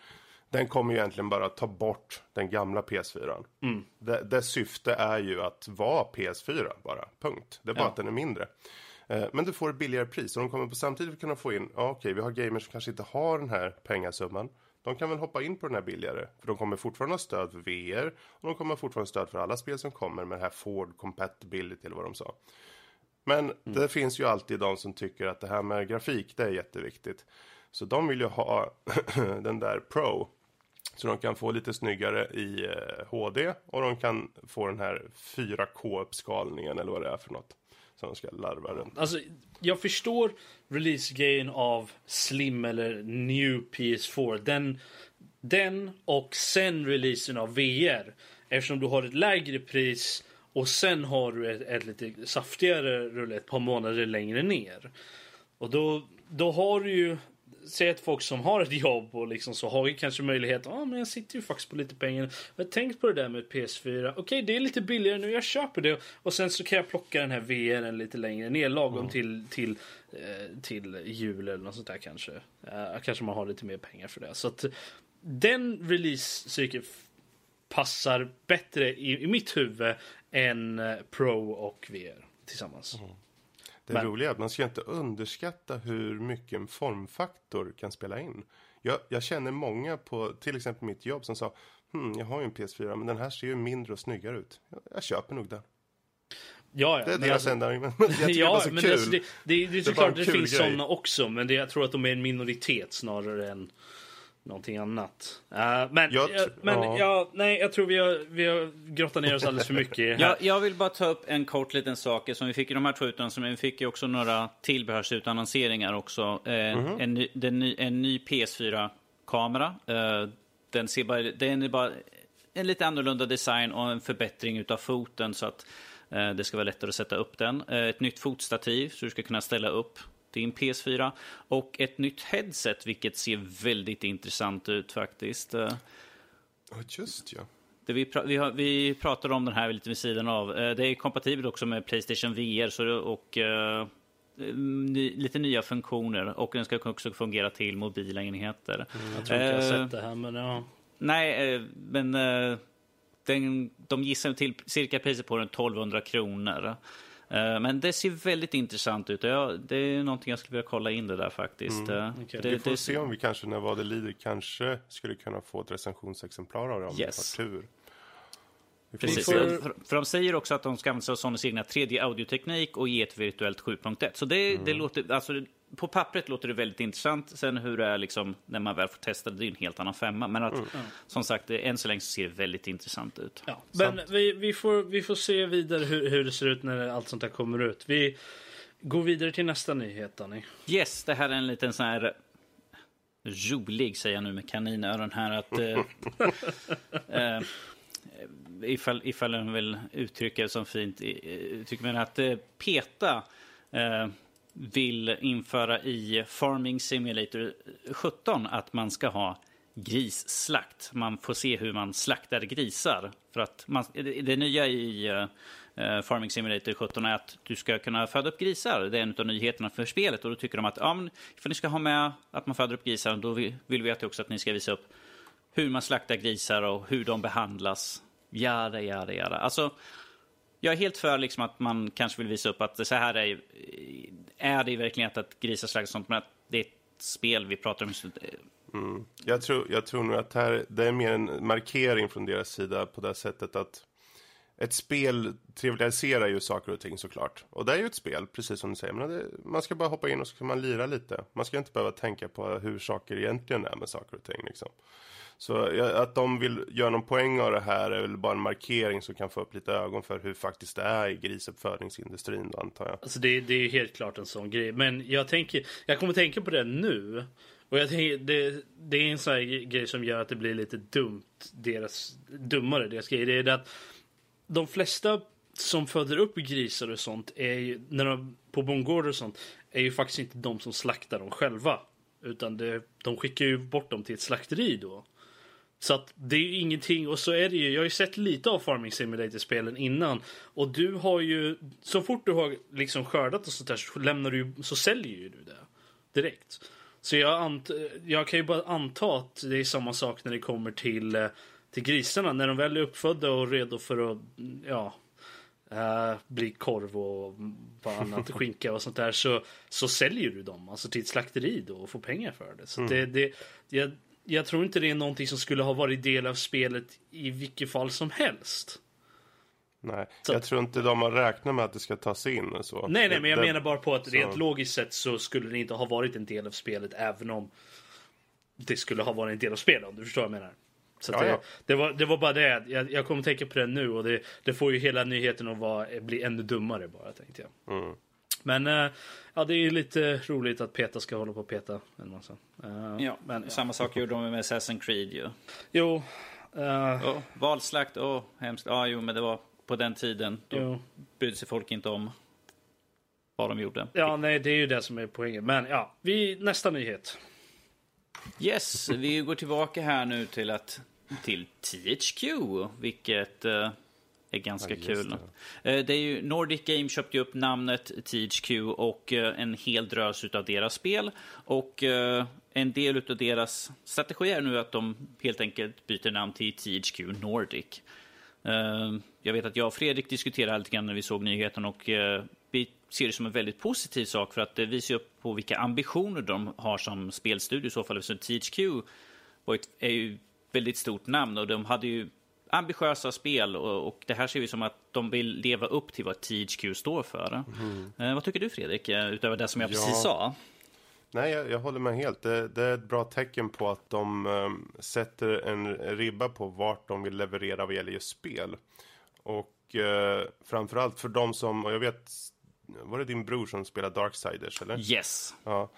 den kommer ju egentligen bara ta bort den gamla PS4. Mm. Det, dess syfte är ju att vara PS4 bara, punkt. Det är bara
Ja.
att den är mindre. Eh, Men du får ett billigare pris och de kommer på samtidigt kunna få in, ja okej, vi har gamers som kanske inte har den här pengasumman. De kan väl hoppa in på den här billigare, för de kommer fortfarande ha stöd för VR och de kommer fortfarande ha stöd för alla spel som kommer med det här Ford Compatibility eller vad de sa. Men det finns ju alltid de som tycker att det här med grafik, det är jätteviktigt. Så de vill ju ha den där Pro. Så de kan få lite snyggare i eh, HD och de kan få den här 4K-uppskalningen eller vad det är för något. Som de ska larva runt.
Alltså, jag förstår release-grejen av Slim eller New PS4. Den, Den och sen releasen av VR. Eftersom du har ett lägre pris och sen har du ett, ett lite saftigare rulle ett par månader längre ner. Och då, då har du ju säg att folk som har ett jobb och liksom så har ju kanske möjlighet. Ja, ah, men jag sitter ju faktiskt på lite pengar. Jag har tänkt på det där med PS4. Okej, okay, det är lite billigare nu. Jag köper det och sen så kan jag plocka den här VR lite längre ner lagom mm. till till eh, till jul eller något sånt där kanske. Uh, kanske man har lite mer pengar för det. Så att den release-cykeln passar bättre i, i mitt huvud än eh, Pro och VR tillsammans. Mm.
Det Men... roliga är att man ska inte underskatta hur mycket en formfaktor kan spela in. Jag, jag känner många på till exempel mitt jobb som sa hm, jag har ju en PS4 men den här ser ju mindre och snyggare ut. Jag, jag köper nog den.
Ja, ja,
det är deras alltså, enda argument.
ja, det men alltså, det, det, det, är såklart det, det finns sådana också, men det, jag tror att de är en minoritet snarare än någonting annat. Uh, men jag, uh, men ja. ja. nej, jag tror vi har, vi har grottat ner oss alldeles för mycket.
jag, jag vill bara ta upp en kort liten sak som vi fick i de här två utannonserna. Vi fick ju också några tillbehörsutannonseringar också. Uh, mm -hmm. en, ny, den, en ny PS4-kamera. Uh, den, ser bara, den är bara en lite annorlunda design och en förbättring av foten så att det ska vara lättare att sätta upp den. Ett nytt fotstativ så du ska kunna ställa upp din PS4 och ett nytt headset, vilket ser väldigt intressant ut faktiskt.
Ja, just ja.
Det vi, pra vi, har, vi pratade om den här lite vid sidan av. Eh, det är kompatibelt också med Playstation VR så det, och uh, ny, lite nya funktioner och den ska också fungera till mobila enheter.
Mm, jag tror inte jag har sett det här men ja.
Nej, men den, de gissar till cirka priset på den 1200 kronor. Eh, men det ser väldigt intressant ut. det är någonting jag skulle vilja kolla in det där faktiskt. Mm.
Eh, okay. Det, vi får det, se om vi kanske när vad det lider kanske skulle kunna få ett recensionsexemplar av det om yes. vi har tur.
Precis, får... för, för de säger också att de ska använda sig av Sonys egna 3D-audioteknik och ge ett virtuellt 7.1. Så det, mm. det låter, alltså, på pappret låter det väldigt intressant. Sen hur det är liksom, när man väl får testa det, det är en helt annan femma. Men att, mm. som sagt, än så länge så ser det väldigt intressant ut.
Ja, men vi, vi, får, vi får se vidare hur, hur det ser ut när allt sånt här kommer ut. Vi går vidare till nästa nyhet, Danny.
Yes, det här är en liten sån här rolig, säger jag nu med kaninöron här, att... äh, ifall, ifall den vill uttrycka det som fint, tycker man att äh, PETA äh, vill införa i Farming Simulator 17 att man ska ha grisslakt. Man får se hur man slaktar grisar. För att man, det nya i uh, Farming Simulator 17 är att du ska kunna föda upp grisar. Det är en av nyheterna för spelet. Och då tycker de att ja, men, ifall ni ska ha med att man föder upp grisar, då vill, vi att också att ni ska visa upp hur man slaktar grisar och hur de behandlas. Jada, jada, jada. Alltså, jag är helt för liksom att man kanske vill visa upp att så här är, är det i verkligheten att grisar slaktas sånt, men att det är ett spel vi pratar om.
Mm. Jag, tror, jag tror nog att här, det är mer en markering från deras sida på det sättet att ett spel trivialiserar ju saker och ting såklart. Och det är ju ett spel, precis som du säger. Men det, man ska bara hoppa in och så kan man lira lite. Man ska inte behöva tänka på hur saker egentligen är med saker och ting. Liksom. Så att de vill göra någon poäng av det här är väl bara en markering som kan få upp lite ögon för hur faktiskt det är i grisuppfödningsindustrin då, antar jag.
Alltså det, det är helt klart en sån grej. Men jag tänker, jag kommer tänka på det nu. Och jag tänker, det, det är en sån här grej som gör att det blir lite dumt, deras, dummare deras grej. Det är det att de flesta som föder upp grisar och sånt är ju, när de, på bondgårdar och sånt, är ju faktiskt inte de som slaktar dem själva. Utan det, de skickar ju bort dem till ett slakteri då. Så att det är ju ingenting och så är det ju. Jag har ju sett lite av Farming Simulator-spelen innan och du har ju så fort du har liksom skördat och sånt där så lämnar du så säljer ju du det direkt. Så jag, jag kan ju bara anta att det är samma sak när det kommer till, eh, till grisarna. När de väl är uppfödda och redo för att ja, uh, bli korv och vad annat, skinka och sånt där så, så säljer du dem alltså till ett slakteri då och får pengar för det. Så mm. det, det, jag, jag tror inte det är någonting som skulle ha varit del av spelet i vilket fall som helst.
Nej, så. jag tror inte de har räknat med att det ska tas in. Så.
Nej, nej, men jag det, menar bara på att så. rent logiskt sett så skulle det inte ha varit en del av spelet även om det skulle ha varit en del av spelet om du förstår vad jag menar. Så ja, det, ja. det, var, det var bara det. Jag, jag kommer tänka på det nu och det, det får ju hela nyheten att vara, bli ännu dummare bara tänkte jag. Mm. Men eh, ja, det är ju lite roligt att Peta ska hålla på och peta en massa. Eh,
Ja,
men,
samma sak gjorde de med Assassin's Creed ju.
Jo. eh,
Ja, valslakt, åh, hemskt. Ja, jo, men det var på den tiden. Då
jo.
brydde sig folk inte om vad de gjorde.
Ja, nej, det är ju det som är poängen. Men ja, vi, nästa nyhet.
Yes, vi går tillbaka här nu till att till THQ, vilket eh, är ganska
Ja,
kul. Eh, det är ju Nordic Game köpte ju upp namnet THQ och eh, en hel drös av deras spel. Och eh, en del av deras strategi är nu att de helt enkelt byter namn till THQ Nordic. Jag vet att jag och Fredrik diskuterade lite grann när vi såg nyheten och vi ser det som en väldigt positiv sak för att det visar upp på vilka ambitioner de har som spelstudio i så fall. THQ ett, är ju väldigt stort namn och de hade ju ambitiösa spel och, och det här ser vi som att de vill leva upp till vad THQ står för. Eh, vad tycker du Fredrik, eh, utöver det som jag
Ja.
precis sa?
Nej, jag, jag håller med helt. Det, det är ett bra tecken på att de ehm, sätter en ribba på vart de vill leverera vad gäller just spel. Och eh, framförallt för de som, och jag vet, var det din bror som spelar Darksiders eller?
Yes.
Ja.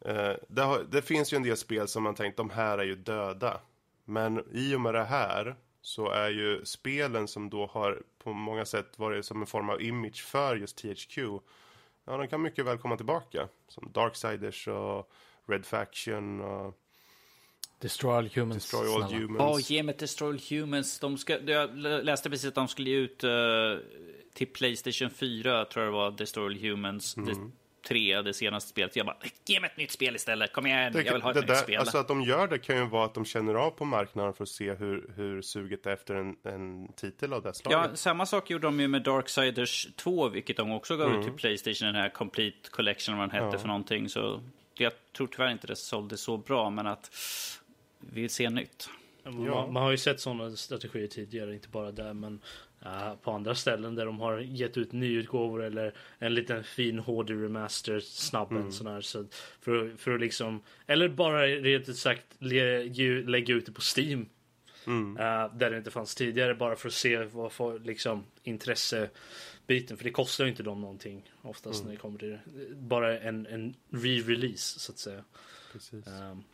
Eh, det, har, det finns ju en del spel som man tänkt, de här är ju döda. Men i och med det här så är ju spelen som då har på många sätt varit som en form av image för just THQ. Ja, de kan mycket väl komma tillbaka. Som Darksiders och Red Faction och
Destroy all humans.
Destroy All
snälla.
Humans.
Åh, ge mig Destroy All Humans. De ska, jag läste precis att de skulle ge ut eh, till Playstation 4, tror jag det var, Destroy All Humans. Det, 3, det senaste spelet. Jag bara, ge mig ett nytt spel istället. Kom igen,
Det,
jag vill ha ett
det
nytt
där,
spel.
alltså att de gör det kan ju vara att de känner av på marknaden för att se hur, hur suget är efter en, en titel av det slaget.
Ja, samma sak gjorde de ju med Darksiders 2, vilket de också gav ut till Playstation, den här Complete Collection, vad den hette
Mm. Ja.
för någonting. Så jag tror tyvärr inte det sålde så bra, men att vi vill se nytt.
Man,
Ja.
man har ju sett sådana strategier tidigare, inte bara där men på andra ställen där de har gett ut nyutgåvor eller en liten fin HD remaster snabb
Mm.
sån här. Så för, för att liksom, eller bara rent ut sagt le, lägga ut det på Steam.
Mm.
eh, där det inte fanns tidigare bara för att se vad för liksom intressebiten. För det kostar ju inte dem någonting oftast
Mm.
när det kommer till det. Bara en, en re-release så att säga.
Precis.
Um,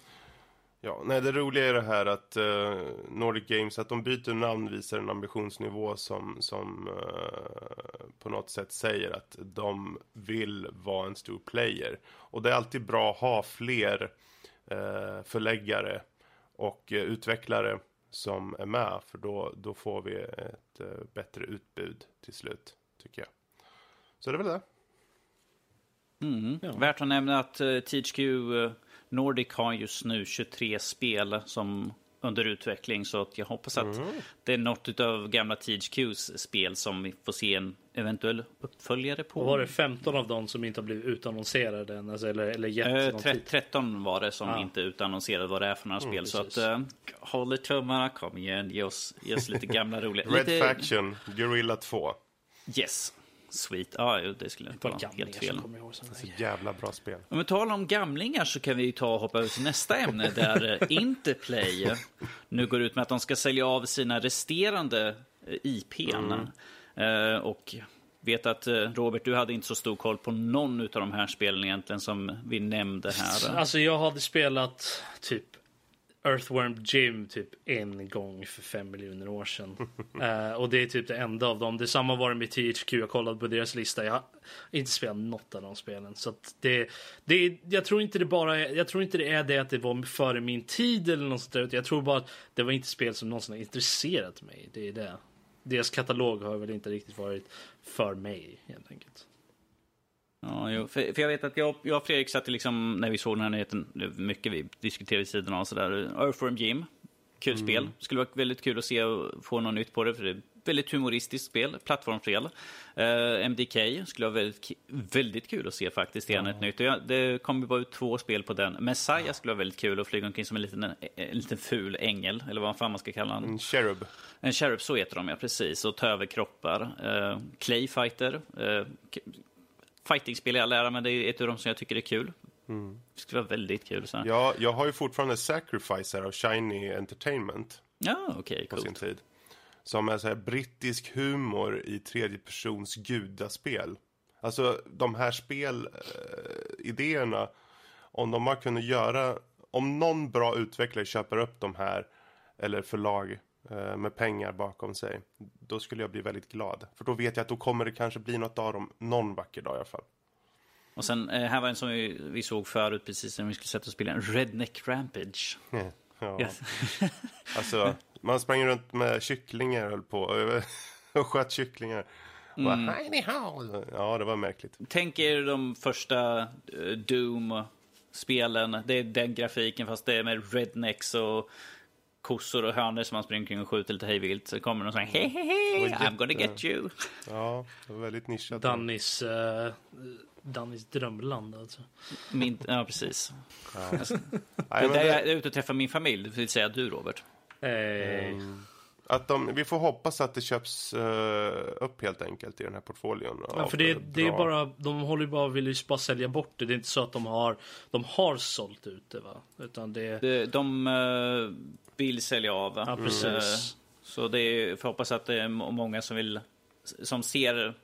Ja, nej, det roliga är det här att eh, Nordic Games, att de byter namn visar en ambitionsnivå som, som eh, på något sätt säger att de vill vara en stor player. Och det är alltid bra att ha fler eh, förläggare och utvecklare som är med, för då, då får vi ett bättre utbud till slut, tycker jag. Så det är väl det.
Mm.
Ja.
Värt att nämna att THQ Nordic har just nu 23 spel som under utveckling så att jag hoppas att det är något av gamla THQs spel som vi får se en eventuell uppföljare på.
Och var det 15 av dem som inte har blivit utannonserade än? Alltså, eller, eller gett
tre-
tid?
13 var det som
Ja.
inte utannonserade vad det är för några spel. Så att
precis.
eh, håll i tummarna, kom igen, ge oss, ge oss lite gamla roliga...
Red
lite,
Faction, Guerrilla 2.
Yes, sweet. Ja, jo, det skulle inte vara helt fel.
Så jävla bra spel.
Om vi talar om gamlingar så kan vi ta och hoppa över till nästa ämne där eh, Interplay nu går ut med att de ska sälja av sina resterande eh, IPn. Eh, Och vet att eh, Robert, du hade inte så stor koll på någon av de här spelen egentligen som vi nämnde här.
Alltså jag hade spelat typ Earthworm Jim typ en gång för fem miljoner år sedan. Eh, och det är typ det enda av dem. Detsamma var det med THQ. Jag kollade på deras lista. Jag har inte spelat något av de spelen. Så det, det, jag tror inte det bara är, jag tror inte det är det att det var före min tid eller något sånt där. Jag tror bara att det var inte spel som någonsin har intresserat mig. Det är det. Deras katalog har väl inte riktigt varit för mig helt enkelt.
Ja, jo, för, för jag vet att jag, jag och Fredrik satt liksom, när vi såg den här nyheten, mycket vi diskuterade vid sidan av sådär. Earthworm Jim, kul spel. Skulle vara väldigt kul att se och få något nytt på det, för det är väldigt humoristiskt spel, plattformsspel. Uh, MDK skulle vara väldigt, väldigt kul att se faktiskt igen ett nytt. Och ja, det kommer bara ut två spel på den. Messiah skulle vara väldigt kul att flyga omkring som en liten, en liten ful ängel, eller vad fan man ska kalla den.
En Cherub.
En Cherub, så heter de ja, precis. Och ta över kroppar. Uh, Clay Fighter. Uh, fightingspel i all ära, men det är ett av de som jag tycker är kul. Det skulle vara väldigt kul. Så. Ja,
Ja, jag har ju fortfarande Sacrifice här av Shiny Entertainment
okej,
på sin tid. Som är så här brittisk humor i tredje persons gudaspel. Alltså de här spelidéerna, om de har kunnat göra, om någon bra utvecklare köper upp de här, eller förlag eh, med pengar bakom sig, då skulle jag bli väldigt glad. För då vet jag att då kommer det kanske bli något av dem någon vacker dag i alla fall.
Och sen, eh, här var en som vi, vi såg förut precis när vi skulle sätta och spela en Redneck Rampage.
Ja.
Yes.
Alltså, man sprang runt med kycklingar höll på och sköt kycklingar. Och bara, "Hej, ni hao." Ja, det var märkligt.
Tänk er de första eh, Doom-spelen. Det är den grafiken fast det är med rednecks och kossor och hönor som man springer omkring och skjuter lite hejvilt. Så kommer någon sån här hej hej hej, I'm gonna get you.
Ja, det var väldigt nischat.
Dannys, uh, Dannys drömland alltså.
Min, ja, precis.
Nej,
Det
men
är där
det-
jag är ute och träffar min familj, det vill säga du Robert.
Hey.
Att de, vi får hoppas att det köps eh, upp helt enkelt i den här portföljen.
Ja, för det, det är bara, de håller ju bara, vill ju bara sälja bort det. Det är inte så att de har, de har sålt ut det va? Utan det,
De, de eh, vill sälja av.
ja precis.
Eh, Så det är, får hoppas att det är må- många som vill som ser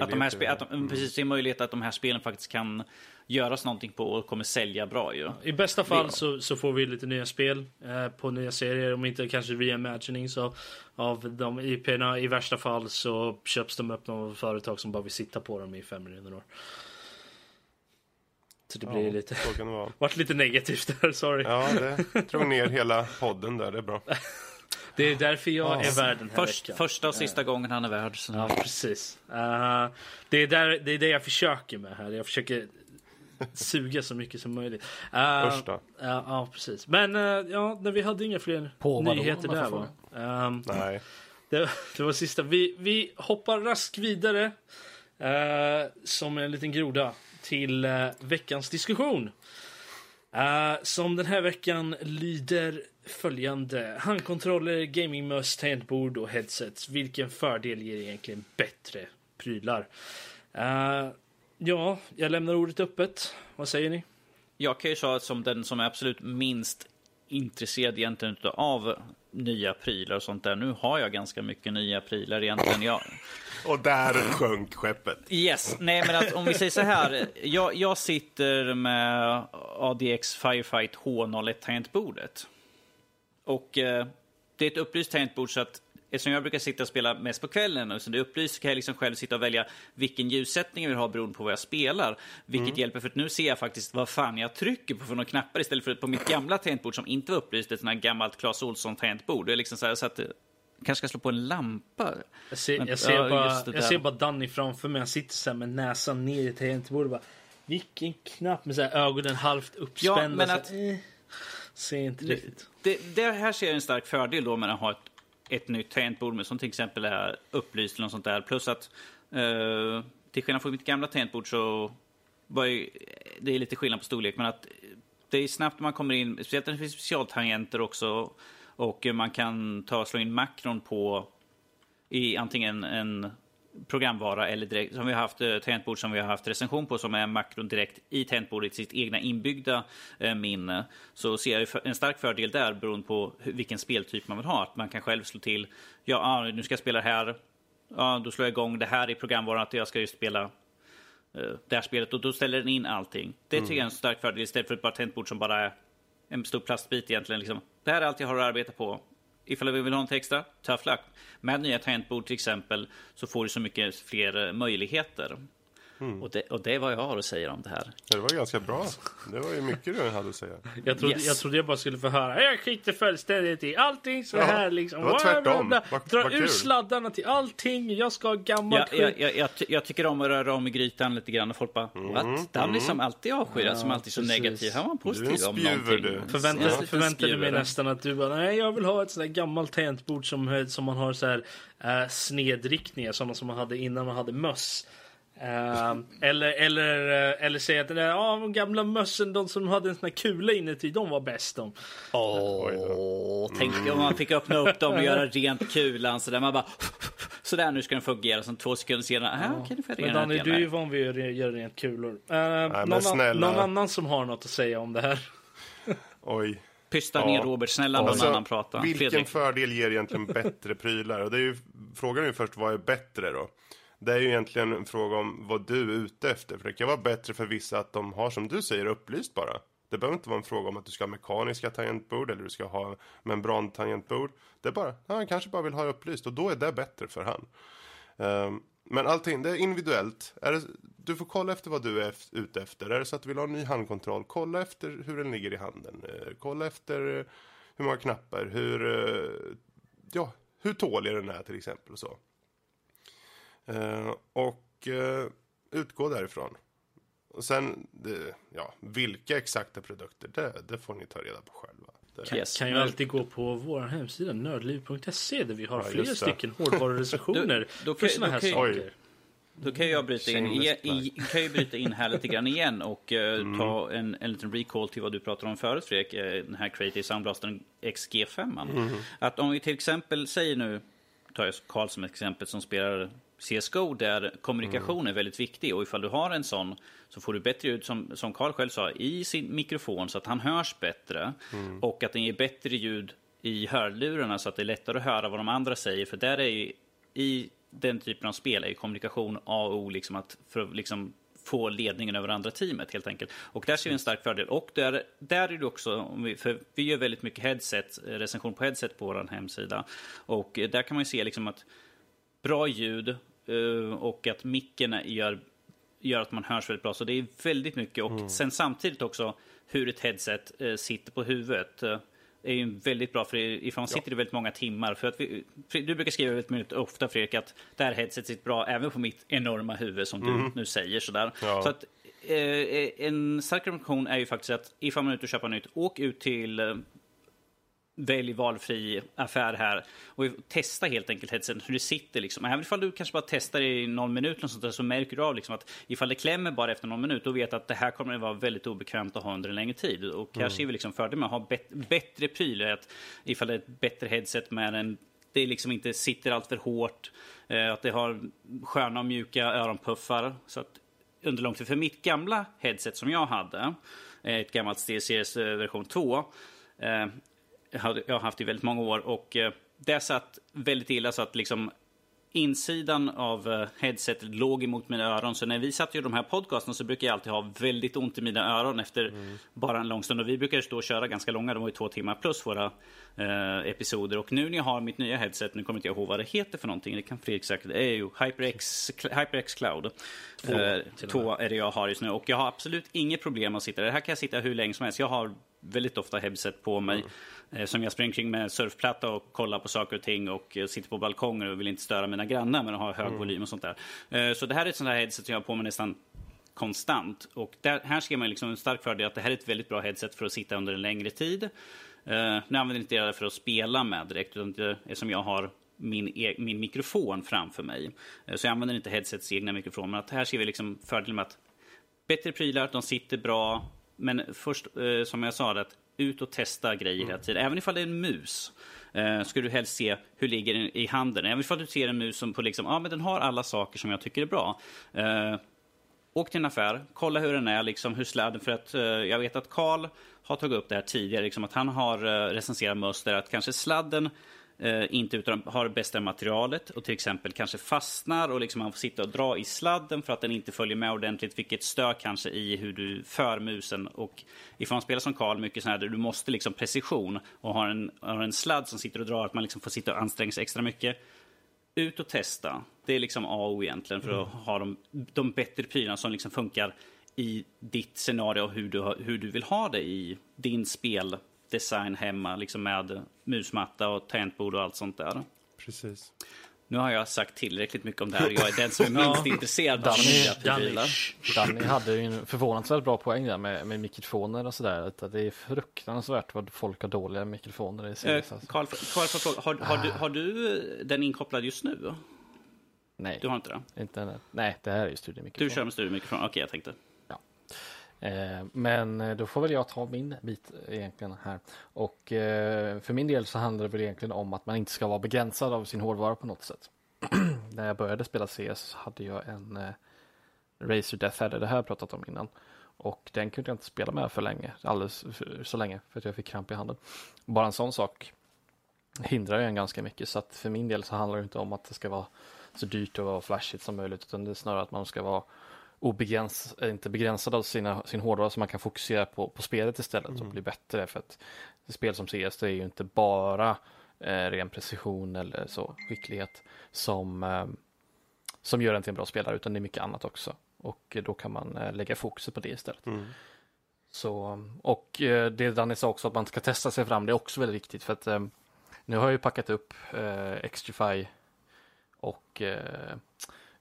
att de här spe, att de, precis, det är möjlighet att de här spelen faktiskt kan göras någonting på och kommer sälja bra ju.
I bästa fall så, så får vi lite nya spel eh, på nya serier. Om inte kanske reimaginings av, av de IP'na. I värsta fall så köps de upp av företag som bara vill sitta på dem i fem miljoner år. Så det blir
ja,
lite,
Så kan det vara.
vart lite negativt där, sorry.
Ja, det drog ner hela podden där, det är bra.
Det är därför jag är värd den här
Först,
veckan.
första och sista gången han är värd. Så.
Ja, precis. Eh, det, är där, det är det jag försöker med här. Jag försöker suga så mycket som möjligt. Uh,
då.
Ja, ja, precis. Men eh, ja, när vi hade inga fler
På vadå,
nyheter
jag
där va? Ehm,
Nej.
det, det var sista. Vi, vi hoppar raskt vidare som en liten groda till uh, veckans diskussion. Uh, som den här veckan lyder följande. Handkontroller, gamingmöss, tangentbord och headsets. Vilken fördel ger egentligen bättre prylar? Uh, ja, jag lämnar ordet öppet. Vad säger ni?
Jag kan ju säga som den som är absolut minst intresserad egentligen av nya prylar och sånt där. Nu har jag ganska mycket nya prylar egentligen. Jag,
Och där sjönk skeppet.
Yes, nej men att om vi säger så här. Jag, jag sitter med ADX Firefight H01 tangentbordet. Och eh, det är ett upplyst tangentbord så att eftersom jag brukar sitta och spela mest på kvällen och så det så kan jag liksom själv sitta och välja vilken ljussättning jag vill ha beroende på vad jag spelar. Vilket hjälper för att nu ser jag faktiskt vad fan jag trycker på för några knappar istället för på mitt gamla tangentbord som inte var upplyst, ett sånt här gammalt Clas Ohlson tangentbord. Det är liksom så här så att eh, kanske ska slå på en lampa.
Jag ser,
Men-
jag ser,
ja,
bara, jag ser bara Danny framför mig. Han sitter så här med näsan ner i tangentbordet. bara, Vilken knapp med så här ögonen halvt uppspända.
Ja, men
så
att-
eh, ser inte riktigt.
Det, det här ser jag en stark fördel då med att ha ett, ett nytt tangentbord med, som till exempel är upplyst eller något sånt där. Plus att eh, till skillnad från mitt gamla tangentbord så var ju, det är lite skillnad på storlek men att det är snabbt man kommer in, speciellt när det finns specialtangenter också och man kan ta slå in makron på i antingen en programvara eller direkt, som vi har haft eh, tangentbord som vi har haft recension på som är makron direkt i tangentbordet, sitt egna inbyggda eh, minne. Så ser jag en stark fördel där beroende på vilken speltyp man vill ha. Att man kan själv slå till, ja ah, nu ska jag spela här, ja då slår jag igång det här i programvaran att jag ska just spela eh, det här spelet och då ställer den in allting. Det tycker jag är en stark fördel istället för ett bara tangentbord som bara är en stor plastbit egentligen. Liksom. Det här är allt jag har att arbeta på. Ifall vi vill ha något extra, tough luck. Med nya tangentbord till exempel så får du så mycket fler eh, möjligheter möjligheter. Och, det, och det är vad jag har att säga om det här.
Ja, det var ganska bra. Det var ju mycket du hade att säga.
Jag trodde,
Yes.
jag trodde jag bara skulle få höra. Jag skiter fullständigt i allting så
Ja,
här liksom.
det var tvärtom.
Bla, bla,
Vad-
Dra ur
kul.
sladdarna till allting. Jag ska ha gammalt
Jag, jag,
skit.
jag, jag, ty- jag tycker om att röra om i grytan lite grann och folk bara What? Danny som alltid avskyr, som alltid är så
precis.
negativ. Han var positiv om
spjuver,
någonting.
du.
Förväntar,
Ja,
förväntade mig nästan att du bara, nej jag vill ha ett sånt där gammalt tangentbord som, som man har så här eh, snedriktningar, sådana som man hade innan man hade möss. Eh, eller, eller, eh, eller säga att den där, ja, de gamla mössen, de som hade en sån här kula inuti, de var bäst de.
Åh, tänk om man fick öppna upp dem och göra rent kulan så där man bara Sådär nu ska den fungera, som två sekunder senare, ah, okej nu får jag
Men Danny, du är ju van vid att göra rent kulor. Eh,
men
någon, an- någon annan som har något att säga om det här?
Oj.
Pysta
Ja.
ner Robert, snälla någon
Alltså,
annan prata.
Vilken
Fredrik.
fördel ger egentligen bättre prylar? Och det är ju, frågan är ju först, vad är bättre då? Det är ju egentligen en fråga om vad du är ute efter. För det kan vara bättre för vissa att de har, som du säger, upplyst bara. Det behöver inte vara en fråga om att du ska ha mekaniska tangentbord eller du ska ha membrantangentbord. Det är bara, han kanske bara vill ha upplyst och då är det bättre för han. Um, men allting, det är individuellt. Är det, du får kolla efter vad du är ute efter. Är det så att du vill ha en ny handkontroll, kolla efter hur den ligger i handen. Eh, kolla efter eh, hur många knappar, hur, eh, ja, hur tålig den är till exempel och så och utgå därifrån. Och sen, det, ja, vilka exakta produkter, det, det får ni ta reda på själva.
Det yes. kan ju alltid gå på vår hemsida nördliv.se där vi har ja, flera stycken hårdvarurecensioner för sådana här saker.
Då kan jag bryta in, i, i, kan jag bryta in här lite grann igen och uh, mm. ta en, en liten recall till vad du pratade om förut Fredrik, uh, den här Creative Soundblastern XG5. Mm. Att om vi till exempel säger nu, tar jag Karl som exempel som spelar CSGO där kommunikation mm. är väldigt viktig och ifall du har en sån så får du bättre ljud, som, som Carl själv sa, i sin mikrofon så att han hörs bättre mm. och att den ger bättre ljud i hörlurarna så att det är lättare att höra vad de andra säger. För där är ju, i den typen av spel är ju kommunikation A och O liksom att för att liksom få ledningen över andra teamet helt enkelt. Och där ser vi en stark fördel. Och där, där är det också, för vi gör väldigt mycket headset, recension på headset på vår hemsida. Och där kan man ju se liksom att bra ljud och att micken gör gör att man hörs väldigt bra. Så det är väldigt mycket. Och mm. sen samtidigt också hur ett headset eh, sitter på huvudet. Eh, är ju väldigt bra, för ifall man sitter ja. i väldigt många timmar. För att vi, du brukar skriva väldigt mycket ofta Fredrik att det här headsetet sitter bra även på mitt enorma huvud som mm. du nu säger. Sådär. Ja. Så att, eh, en stark rekommendation är ju faktiskt att ifall man är ute och köper nytt, åk ut till eh, välj valfri affär här och testa helt enkelt headsetet hur det sitter. Liksom. Även ifall du kanske bara testar i någon minut eller sånt där, så märker du av liksom att ifall det klämmer bara efter någon minut, då vet att det här kommer att vara väldigt obekvämt att ha under en längre tid. Och mm. här ser vi liksom fördelen med att ha bet bättre prylar, ifall det är ett bättre headset med en det liksom inte sitter allt för hårt, eh, att det har sköna och mjuka öronpuffar. Så att under lång tid, för mitt gamla headset som jag hade, eh, ett gammalt SteelSeries version 2, jag har haft i väldigt många år och eh, det satt väldigt illa så att liksom insidan av eh, headsetet låg emot mina öron. Så när vi satt och gjorde de här podcasten så brukar jag alltid ha väldigt ont i mina öron efter mm. bara en lång stund. Och vi brukar stå och köra ganska långa, de var ju två timmar plus våra eh, episoder. Och nu när jag har mitt nya headset, nu kommer inte jag ihåg vad det heter för någonting, det kan Fredrik säkert, det är ju HyperX, HyperX Cloud. Två, eh, två är det jag har just nu. Och jag har absolut inget problem att sitta där. Det här kan jag sitta hur länge som helst. Jag har väldigt ofta headset på mig. Mm. Eh, som jag springer kring med surfplatta och kollar på saker och ting och eh, sitter på balkonger och vill inte störa mina grannar men har hög mm. volym och sånt där. Eh, så det här är ett sånt här headset som jag har på mig nästan konstant. Och där, här ser man liksom en stark fördel att det här är ett väldigt bra headset för att sitta under en längre tid. nu använder jag inte det för att spela med direkt, utan det är som jag har min, e min mikrofon framför mig. Så jag använder inte headsets egna mikrofon. Men att här ser vi liksom fördelen med att bättre prylar, de sitter bra. Men först, som jag sa, att ut och testa grejer hela mm. tiden. Även ifall det är en mus. Eh, ska du helst se hur det ligger i handen. Även ifall du ser en mus som på liksom, ja men den har alla saker som jag tycker är bra. Eh, åk till en affär, kolla hur den är, liksom hur sladden, för att eh, jag vet att Karl har tagit upp det här tidigare, liksom att han har eh, recenserat möss där att kanske sladden eh, inte utan har det bästa materialet och till exempel kanske fastnar och liksom man får sitta och dra i sladden för att den inte följer med ordentligt, vilket stör kanske i hur du för musen. Och ifall man spelar som Karl, mycket sådär där du måste liksom precision och har en, har en sladd som sitter och drar, att man liksom får sitta och anstränga sig extra mycket. Ut och testa. Det är liksom A och O egentligen för att mm. ha de, de bättre prylarna som liksom funkar i ditt scenario och hur du, hur du vill ha det i din spel design hemma liksom med musmatta och tangentbord och allt sånt där.
Precis.
Nu har jag sagt tillräckligt mycket om det här jag är den som är minst intresserad av nya prylar.
Danny hade ju en förvånansvärt bra poäng där med, med mikrofoner och sådär. Det är fruktansvärt vad folk har dåliga mikrofoner i
Carl, alltså. Carl, har, har, du, har du den inkopplad just nu?
Nej.
Du har inte det?
Inte, nej, det här är ju studiemikrofon.
Du kör med studiemikrofon? Okej, okay, jag tänkte.
Eh, men eh, då får väl jag ta min bit eh, egentligen här. Och för min del så handlar det väl egentligen om att man inte ska vara begränsad av sin hårdvara på något sätt. När jag började spela CS hade jag en Razer Death Adder, det här har jag pratat om innan. Och den kunde jag inte spela med för länge, alldeles för, så länge, för att jag fick kramp i handen. Bara en sån sak hindrar ju en ganska mycket, så att för min del så handlar det inte om att det ska vara så dyrt och flashigt som möjligt. Utan det är snarare att man ska vara obegräns, eh, inte begränsad av sina, sin hårdvara så man kan fokusera på, på spelet istället och
Mm.
bli bättre. För att spel som CS det är ju inte bara eh, ren precision eller så skicklighet som, eh, som gör en till en bra spelare utan det är mycket annat också. Och eh, då kan man eh, lägga fokuset på det istället.
Mm.
Så, och eh, det Danny sa också att man ska testa sig fram, det är också väldigt viktigt för att nu har jag ju packat upp eh, Xtrify och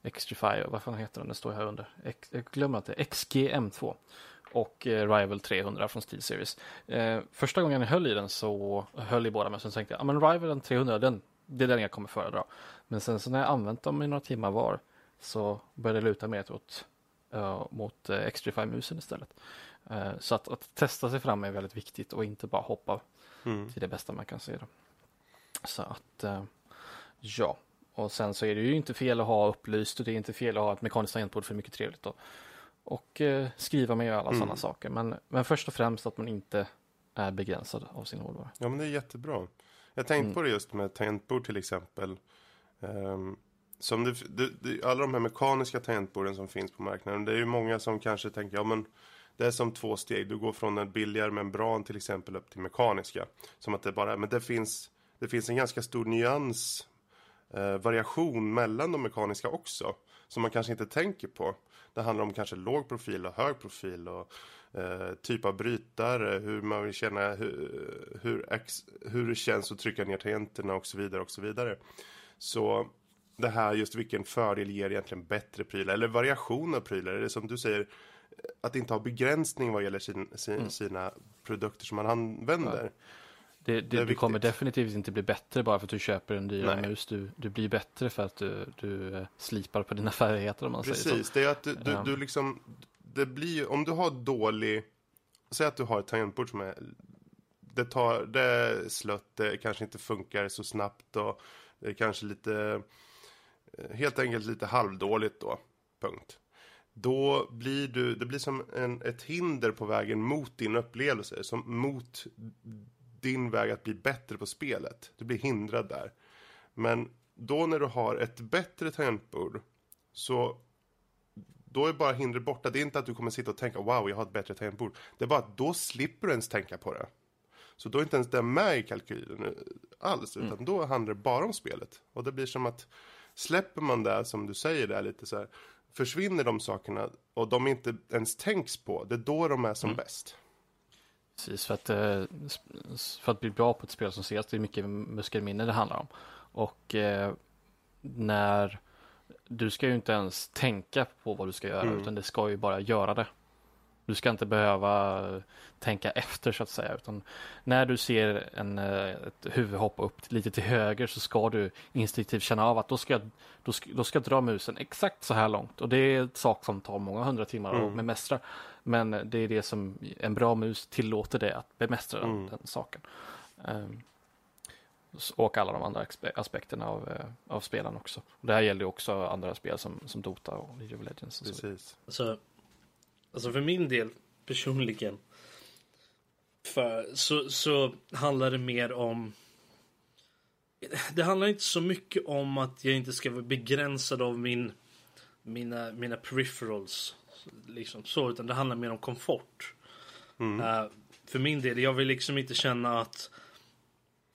eh, Xtrify, vad fan heter den, det står här under, X, jag glömmer att det är XGM2 och eh, Rival 300 från Steel Series. Eh, första gången jag höll i den så höll i båda men sen tänkte jag, ja men Rival 300, den, det är den jag kommer föredra. Men sen så när jag använt dem i några timmar var så började det luta mer åt, uh, mot uh, Xtrify-musen istället. Eh, Så att, att testa sig fram är väldigt viktigt och inte bara hoppa
Mm.
till det bästa man kan se. Då. Så att, eh, ja. Och sen så är det ju inte fel att ha upplyst och det är inte fel att ha ett mekaniskt tangentbord för mycket trevligt. Då. Och eh, skriva med alla
Mm.
sådana saker. Men, men först och främst att man inte är begränsad av sin hårdvara.
Ja, men det är jättebra. Jag tänkte
Mm.
på det just med tangentbord till exempel. Ehm, som det, det, det, alla de här mekaniska tangentborden som finns på marknaden. Det är ju många som kanske tänker, ja men det är som två steg. Du går från en billigare membran till exempel upp till mekaniska. Som att det bara, men det finns, det finns en ganska stor nyans eh, variation mellan de mekaniska också. Som man kanske inte tänker på. Det handlar om kanske låg profil och hög profil och eh, typ av brytare, hur man vill känna, hur, hur, ex, hur det känns att trycka ner tangenterna och så vidare och så vidare. Så det här just vilken fördel ger egentligen bättre prylar eller variation av prylar. Är det som du säger att inte ha begränsning vad gäller sin, sin, sina produkter som man använder.
Det,
Det
det, du kommer definitivt inte bli bättre bara för att du köper en dyrare mus. Du, du blir bättre för att du, du eh, slipar på dina färdigheter om man säger så.
Precis, det är att du, du, du liksom, det blir, om du har dålig, säg att du har ett tangentbord som är, det tar, det är slött, det kanske inte funkar så snabbt och det är kanske lite, eh, helt enkelt lite halvdåligt då, punkt. Då blir du, det blir som en, ett hinder på vägen mot din upplevelse, som mot din väg att bli bättre på spelet. Du blir hindrad där. Men då när du har ett bättre tangentbord så då är bara hindret borta. Det är inte att du kommer sitta och tänka wow, jag har ett bättre tangentbord. Det är bara att då slipper du ens tänka på det. Så då är inte ens det med i kalkylen eh, alls, utan då handlar det bara om spelet. Och det blir som att släpper man det, som du säger där lite så här, försvinner de sakerna och de inte ens tänks på, det är då de är som bäst.
Precis, för att, eh, för att bli bra på ett spel som ses, det är mycket muskelminne det handlar om. Och eh, när du ska ju inte ens tänka på vad du ska göra,
Mm.
utan det ska ju bara göra det. Du ska inte behöva eh, tänka efter så att säga, utan när du ser en, eh, ett huvud hoppa upp lite till höger så ska du instinktivt känna av att då ska, då ska, då ska jag dra musen exakt så här långt. Och det är en sak som tar många hundra timmar att
Mm.
bemästra. Men det är det som en bra mus tillåter det att bemästra den,
Mm.
den saken. S- och alla de andra aspe- aspekterna av, eh, av spelen också. Och det här gäller ju också andra spel som, som Dota och League of Legends. Och så.
Precis.
Alltså, alltså för min del personligen. För, så, så handlar det mer om. Det handlar inte så mycket om att jag inte ska vara begränsad av min, mina, mina peripherals. Liksom så, utan det handlar mer om komfort. Eh, för min del, jag vill liksom inte känna att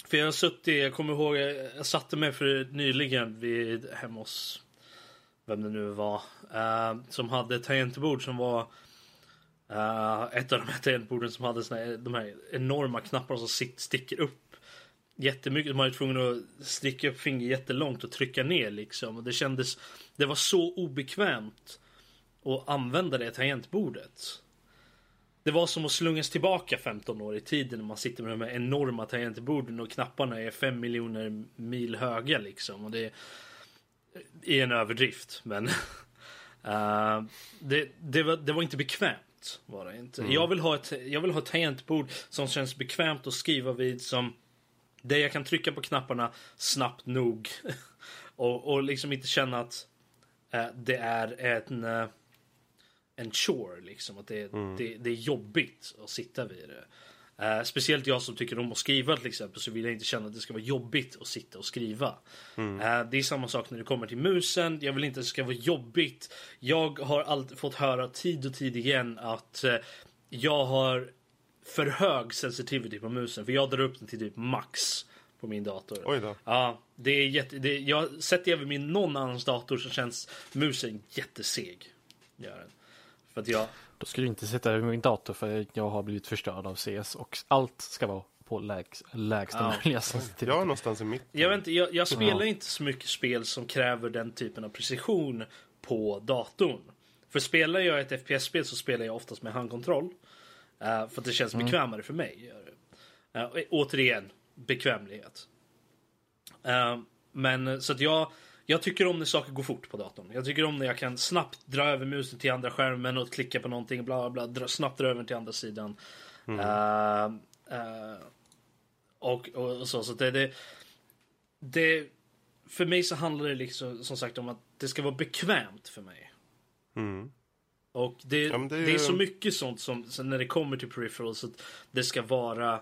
för jag har suttit, jag kommer ihåg, jag, jag satte mig för nyligen vid, hemma hos vem det nu var, eh, som hade ett tangentbord som var Uh, ett av de här tangentborden som hade såna här, de här enorma knapparna som sitt, sticker upp jättemycket. Man var tvungen att sticka upp fingret jättelångt och trycka ner liksom. Och det kändes, det var så obekvämt att använda det tangentbordet. Det var som att slungas tillbaka 15 år i tiden när man sitter med de här enorma tangentborden och knapparna är 5 miljoner mil höga liksom. Och det är en överdrift, men uh, det, det, var, det var inte bekvämt. Var det inte. Jag, vill ha ett, jag vill ha ett tangentbord som känns bekvämt att skriva vid som där jag kan trycka på knapparna snabbt nog och, och liksom inte känna att eh, det är en, eh, en chore liksom. Att det, det, det är jobbigt att sitta vid det. Eh, speciellt jag som tycker om att skriva till exempel så vill jag inte känna att det ska vara jobbigt att sitta och skriva. Eh, det är samma sak när det kommer till musen. Jag vill inte att det ska vara jobbigt. Jag har alltid fått höra tid och tid igen att eh, jag har för hög sensitivity på musen. För jag drar upp den till typ max på min dator.
Oj då.
Ja, det är jätte, det, jag sätter över min någon annans dator så känns musen jätteseg. Gör den. För att jag,
Då ska du inte sitta över min dator för jag har blivit förstörd av CS och allt ska vara på lägst, lägsta
Ja.
möjliga sensitivitet.
Jag är någonstans i mitten.
jag vet inte, jag, jag spelar
Ja.
inte så mycket spel som kräver den typen av precision på datorn. För spelar jag ett FPS-spel så spelar jag oftast med handkontroll. Eh, för att det känns bekvämare för mig. och återigen, bekvämlighet. Eh, men så att jag, jag tycker om när saker går fort på datorn. Jag tycker om när jag kan snabbt dra över musen till andra skärmen och klicka på någonting, bla bla, dra, snabbt dra över till andra sidan. Eh, eh, och, och, och så, så det, det, det, för mig så handlar det liksom som sagt om att det ska vara bekvämt för mig.
Mm.
Och det,
Ja,
det,
det
är
är ju-
så mycket sånt som så när det kommer till peripherals att det ska vara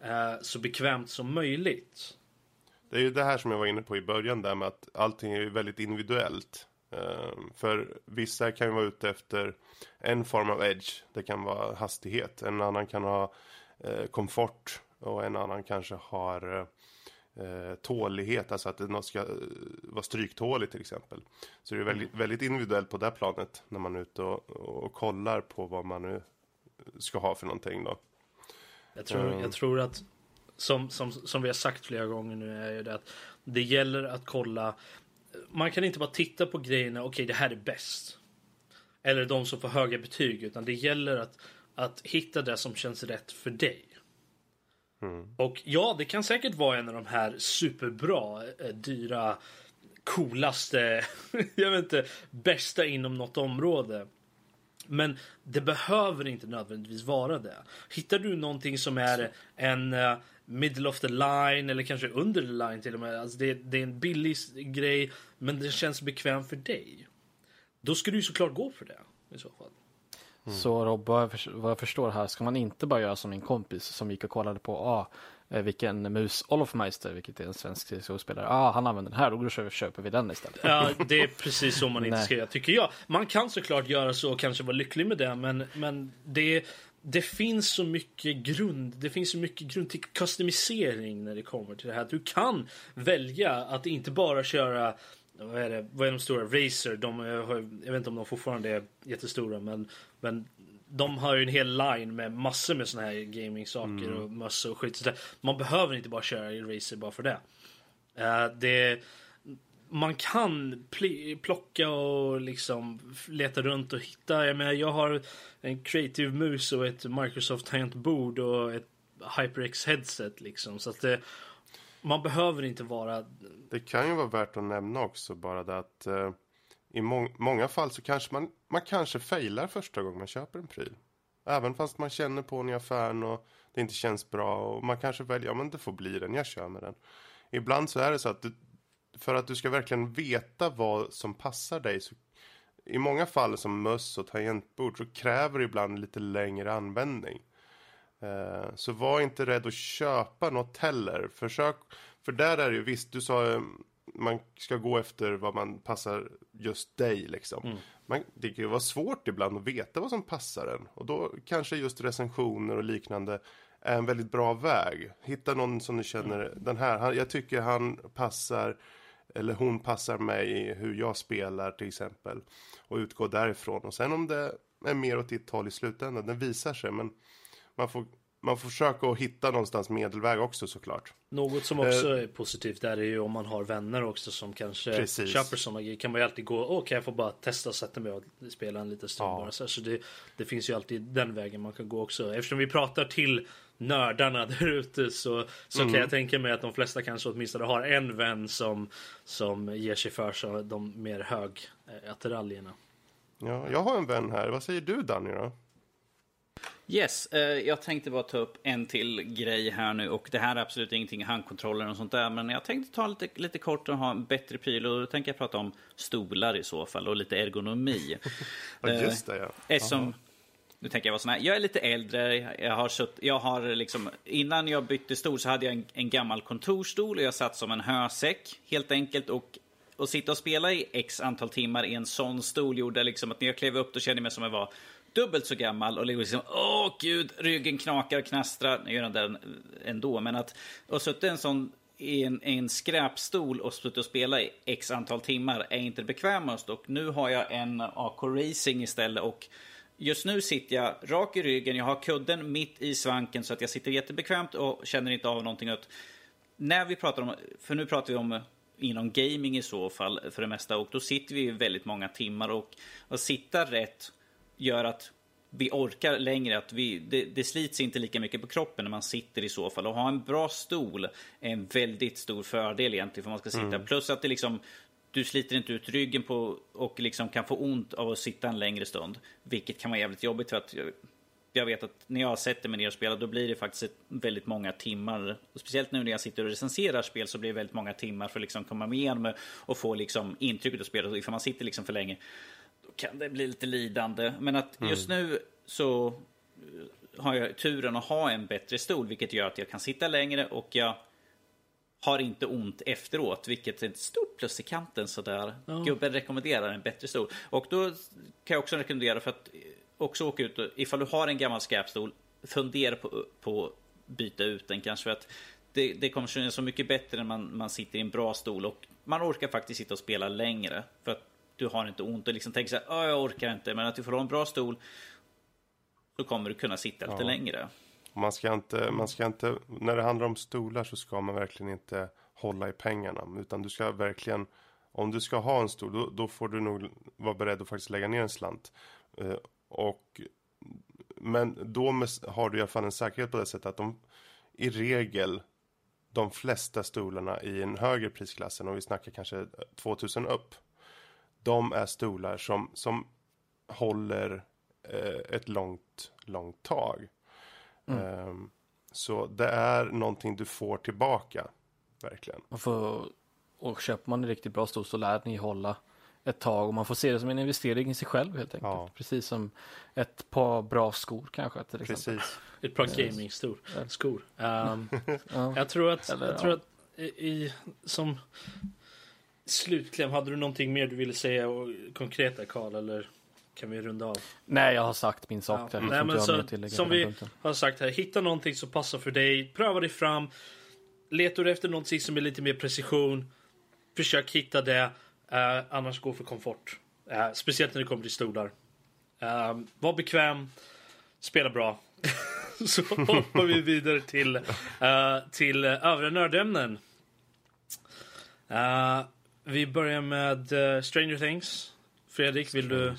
eh, så bekvämt som möjligt.
Det är ju det här som jag var inne på i början där med att allting är väldigt individuellt. Eh, för vissa kan ju vara ute efter en form av edge. Det kan vara hastighet. En annan kan ha eh, komfort. Och en annan kanske har eh, tålighet. Alltså att det ska eh, vara stryktåligt till exempel. Så det är väldigt, väldigt individuellt på det planet. När man är ute och, och kollar på vad man nu ska ha för någonting då.
Jag tror, jag tror att som, som, som vi har sagt flera gånger nu är ju det att det gäller att kolla. Man kan inte bara titta på grejerna. Okej, det här är bäst. Eller de som får höga betyg, utan det gäller att, att hitta det som känns rätt för dig. Och ja, det kan säkert vara en av de här superbra, eh, dyra, coolaste, jag vet inte, bästa inom något område. Men det behöver inte nödvändigtvis vara det. Hittar du någonting som är en eh, middle of the line eller kanske under the line till och med. Alltså det, det är en billig grej men det känns bekväm för dig. Då ska du ju såklart gå för det i så fall.
Så Rob, vad jag, förstår här ska man inte bara göra som min kompis som gick och kollade på ah, eh, vilken mus Olof Meister, vilket är en svensk CSGO-spelare, ah, han använder den här, då köper, vi den istället.
Ja, det är precis så man inte ska göra tycker jag. Man kan såklart göra så och kanske vara lycklig med det men, men det, det finns så mycket grund. Det finns så mycket grund till customisering när det kommer till det här. Du kan välja att inte bara köra vad är det? Vad är de stora? Razer. De, har, jag vet inte om de fortfarande är jättestora men, men de har ju en hel line med massor med såna här gaming-saker och mössor och skit. Så. Man behöver inte bara köra i Razer bara för det. Eh, det man kan pl- plocka och liksom leta runt och hitta. Jag menar, jag har en creative mus och ett Microsoft tangentbord och ett HyperX headset liksom. Så att det, man behöver inte vara...
Det kan ju vara värt att nämna också bara det att eh, i må- många fall så kanske man, man kanske failar första gången man köper en pryl. Även fast man känner på den i affären och det inte känns bra och man kanske väljer, ja men det får bli den, jag kör med den. Ibland så är det så att du, för att du ska verkligen veta vad som passar dig så i många fall som möss och tangentbord så kräver det ibland lite längre användning. Eh, Så var inte rädd att köpa något heller. Försök, för där är det ju visst, du sa eh, man ska gå efter vad man passar just dig liksom. Man, det kan ju vara svårt ibland att veta vad som passar en. Och då kanske just recensioner och liknande är en väldigt bra väg. Hitta någon som du känner, den här, han, jag tycker han passar eller hon passar mig i hur jag spelar till exempel. Och utgå därifrån. Och sen om det är mer åt ditt håll i slutändan, det visar sig. Men man får, man får försöka att hitta någonstans medelväg också såklart.
Något som också är positivt där är ju om man har vänner också som kanske
Precis.
köper såna grejer. Kan man ju alltid gå, åh kan jag få bara testa och sätta mig och spela en liten stund
Ja.
bara. Så det, det finns ju alltid den vägen man kan gå också. Eftersom vi pratar till nördarna där ute så, så
Mm.
kan jag tänka mig att de flesta kanske åtminstone har en vän som, som ger sig för så de mer hög eh, attiraljerna.
Ja, jag har en vän här. Vad säger du Danny då?
Yes, eh, jag tänkte bara ta upp en till grej här nu och det här är absolut ingenting handkontroller och sånt där men jag tänkte ta lite, lite kort och ha en bättre pryl och då tänker jag prata om stolar i så fall och lite ergonomi.
Ja,
Eh,
just det ja.
Eftersom, nu tänker jag vara sån här. Jag är lite äldre. Jag har, sutt, jag har liksom, innan jag bytte stol så hade jag en, en gammal kontorstol och jag satt som en hösäck helt enkelt. Och och sitta och spela i x antal timmar i en sån stol gjorde liksom att när jag klev upp då kände jag mig som jag var dubbelt så gammal och liksom åh gud, ryggen knakar och knastrar. Nu gör den där ändå, men att och suttit en sån i en, en skräpstol och suttit och spela i x antal timmar är inte det bekvämaste. Och nu har jag en AK Racing istället och just nu sitter jag rak i ryggen. Jag har kudden mitt i svanken så att jag sitter jättebekvämt och känner inte av någonting. Att när vi pratar om, för nu pratar vi om inom gaming i så fall för det mesta och då sitter vi väldigt många timmar och att sitta rätt gör att vi orkar längre, att vi, det, det slits inte lika mycket på kroppen när man sitter i så fall. Och ha en bra stol är en väldigt stor fördel egentligen för man ska sitta. Mm. Plus att det liksom, du sliter inte ut ryggen på och liksom kan få ont av att sitta en längre stund. Vilket kan vara jävligt jobbigt för att jag vet att när jag sätter mig ner och spelar då blir det faktiskt väldigt många timmar. Och speciellt nu när jag sitter och recenserar spel så blir det väldigt många timmar för att liksom komma med igenom och få liksom intrycket av spelet. Ifall man sitter liksom för länge då kan det bli lite lidande. Men att mm. just nu så eh, har jag turen att ha en bättre stol vilket gör att jag kan sitta längre och jag har inte ont efteråt, vilket är ett stort plus i kanten sådär. Ja. Gubben rekommenderar en bättre stol. Och då kan jag också rekommendera för att också åka ut ifall du har en gammal skräpstol, fundera på, på byta ut den kanske för att det, det kommer kännas så mycket bättre när man, man sitter i en bra stol och man orkar faktiskt sitta och spela längre för att du har inte ont och liksom tänker så här, jag orkar inte, men att du får ha en bra stol så kommer du kunna sitta lite ja. längre.
Man ska, inte, man ska inte, när det handlar om stolar så ska man verkligen inte hålla i pengarna. Utan du ska verkligen, om du ska ha en stol, då, då får du nog vara beredd att faktiskt lägga ner en slant. Eh, och, men då med, har du i alla fall en säkerhet på det sättet att de i regel de flesta stolarna i en högre prisklassen, och vi snackar kanske 2000 upp, de är stolar som, som håller eh, ett långt, långt tag. Mm. Um, så det är någonting du får tillbaka, verkligen.
Man får, och köper man en riktigt bra stol så lär ni hålla ett tag och man får se det som en investering i sig själv helt enkelt. Ja. Precis som ett par bra skor kanske. Till
Precis.
Ett par gaming-skor. Skor. Um, ja. Jag tror att, Eller, jag tror att i, som slutkläm, hade du någonting mer du ville säga och, konkret Karl eller kan vi runda av?
Nej, jag har sagt min sak. Ja.
Nej, men så, som vi punkten. har sagt här, hitta någonting som passar för dig, pröva dig fram. Letar du efter någonting som är lite mer precision, försök hitta det. Uh, annars gå för komfort. Uh, speciellt när det kommer till stolar. Uh, var bekväm, spela bra. Så hoppar vi vidare till, till övriga nördämnen. vi börjar med Stranger Things. Fredrik, vill du,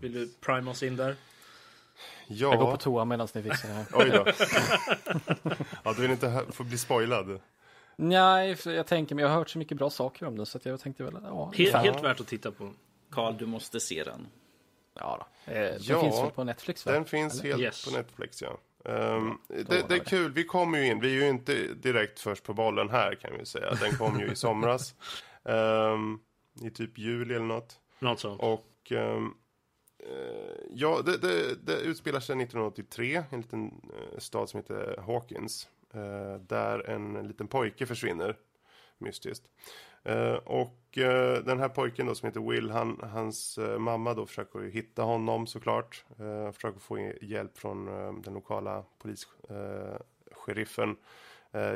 vill du prime oss in där?
Ja. Jag går på toa medan ni fixar det här.
Oj då. ja, du vill inte få bli spoilad?
Nej, jag tänker, men jag har hört så mycket bra saker om den så jag tänkte väl, ja.
Helt, helt värt att titta på.
Karl, du måste se den.
Ja, då. Eh, den ja, finns väl på Netflix? Va?
Den finns Eller? helt yes. på Netflix, ja. Um, det, det, är kul, vi kommer ju in, vi är ju inte direkt först på bollen här kan vi säga. Den kom ju i somras. Um, I typ juli eller något.
Något sånt.
Och ehm, eh, ja, det, det, det utspelar sig 1983 i en liten eh, stad som heter Hawkins. Eh, där en liten pojke försvinner mystiskt. Eh, och eh, den här pojken då som heter Will, han, hans eh, mamma då försöker hitta honom såklart. Eh, försöker få hjälp från den lokala polisheriffen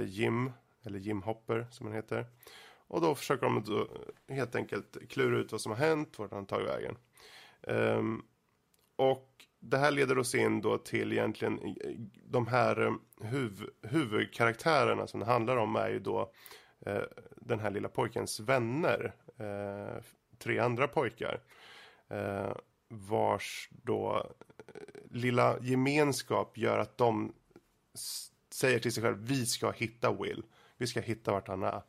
Jim, eller Jim Hopper som han heter. Och då försöker de då helt enkelt klura ut vad som har hänt, vart han tagit vägen. Um, och det här leder oss in då till egentligen eh, de här eh, huv huvudkaraktärerna som det handlar om är ju då eh, den här lilla pojkens vänner. Eh, tre andra pojkar. Eh, vars då eh, lilla gemenskap gör att de säger till sig själva vi ska hitta Will. Vi ska hitta vart han är.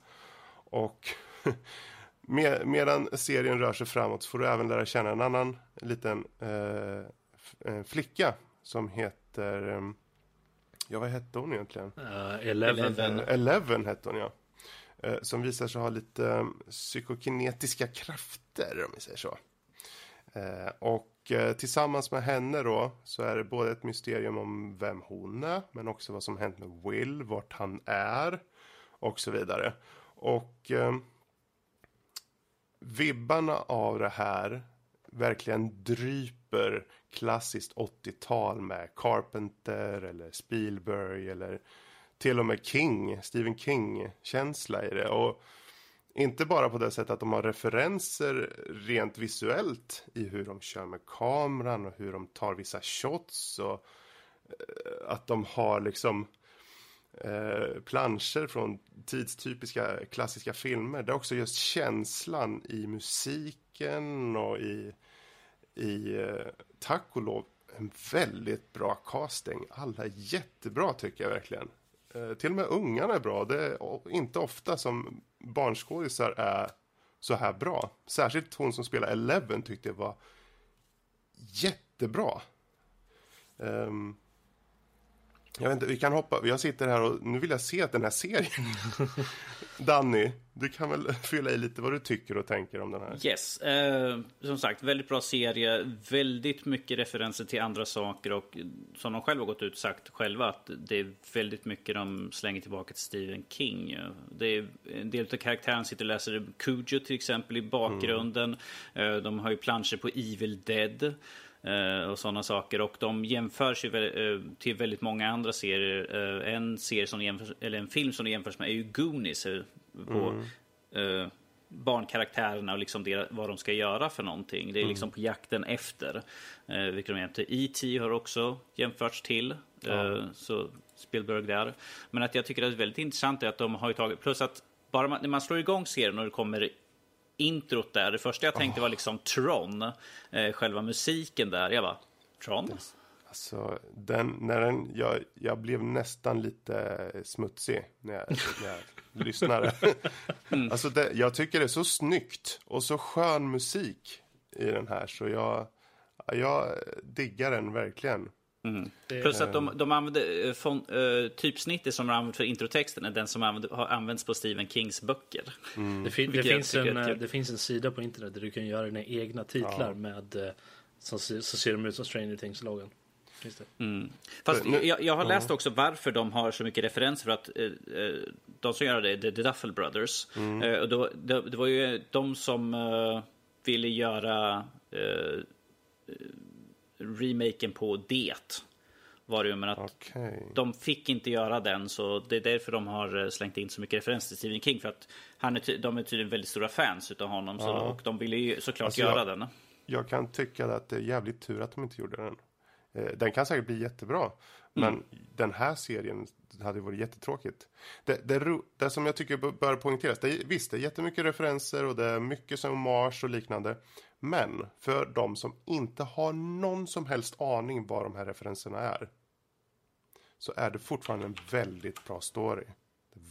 Och med, medan serien rör sig framåt så får du även lära känna en annan liten eh, en flicka som heter... Ehm, ja, vad hette hon egentligen?
Uh, Eleven.
Eleven hette hon, ja. Uh, som visar sig ha lite psykokinetiska krafter, om vi säger så. Och eh, tillsammans med henne då så är det både ett mysterium om vem hon är men också vad som hänt med Will, vart han är och så vidare. Och eh, vibbarna av det här verkligen dryper klassiskt 80-tal med Carpenter eller Spielberg eller till och med King, Stephen King-känsla i det. Och inte bara på det sättet att de har referenser rent visuellt i hur de kör med kameran och hur de tar vissa shots och eh, att de har liksom eh, planscher från tidstypiska klassiska filmer. Det är också just känslan i musiken och i, i eh, tack och lov en väldigt bra casting. Alla är jättebra tycker jag verkligen. Eh, till och med ungarna är bra. Det är inte ofta som barnskådisar är så här bra. Särskilt hon som spelar Eleven tyckte jag var jättebra. Um, jag vet inte, vi kan hoppa. Jag sitter här och nu vill jag se den här serien. Danny, du kan väl fylla i lite vad du tycker och tänker om den här.
Yes, eh, som sagt, väldigt bra serie. Väldigt mycket referenser till andra saker och som de själva har gått ut sagt själva att det är väldigt mycket de slänger tillbaka till Stephen King. Det är en del av karaktären sitter och läser Cujo till exempel i bakgrunden. Mm. Eh, de har ju planscher på Evil Dead. Uh, och sådana saker. Och de jämförs ju uh, till väldigt många andra serier. Uh, en serie som jämförs, eller en film som det jämförs med är ju Goonies. På mm. barnkaraktärerna och liksom det, vad de ska göra för någonting. Det är liksom mm. på jakten efter. Uh, vilket de jämför. E.T. har också jämförts till. Mm. Så Spielberg där. Men att jag tycker att det är väldigt intressant är att de har tagit, plus att bara man, när man slår igång serien och det kommer introt där. Det första jag tänkte oh. var liksom Tron, eh, själva musiken där. Jag bara, Tron?
Alltså, den, när den, jag, jag blev nästan lite smutsig när jag, när jag lyssnade. Mm. Alltså, det, jag tycker det är så snyggt och så skön musik i den här så jag, jag diggar den verkligen.
Mm. Plus att de, de använder uh, fon, uh, typsnittet som de använder för introtexten är den som använder, har använts på Stephen Kings böcker.
Mm. Det, fin det, finns en, eh, det finns en sida på internet där du kan göra dina egna titlar ja. med så, så ser de ut som Stranger Things-loggan.
Mm. Fast jag, jag, har läst också varför de har så mycket referenser. För att eh, de som gör det är The Duffel Brothers. Mm. Eh, och då, det, det, var ju de som eh, ville göra remaken på Det. Var det ju, men att okay. de fick inte göra den så det är därför de har eh, slängt in så mycket referenser till Stephen King för att han är de är tydligen väldigt stora fans utav honom ja. så, och de ville ju såklart alltså göra
jag,
den.
Jag kan tycka att det är jävligt tur att de inte gjorde den. Eh, den kan säkert bli jättebra. Men mm. den här serien hade varit jättetråkigt. Det, det, det som jag tycker bör poängteras, det är, visst det är jättemycket referenser och det är mycket som Mars och liknande. Men för de som inte har någon som helst aning vad de här referenserna är. Så är det fortfarande en väldigt bra story.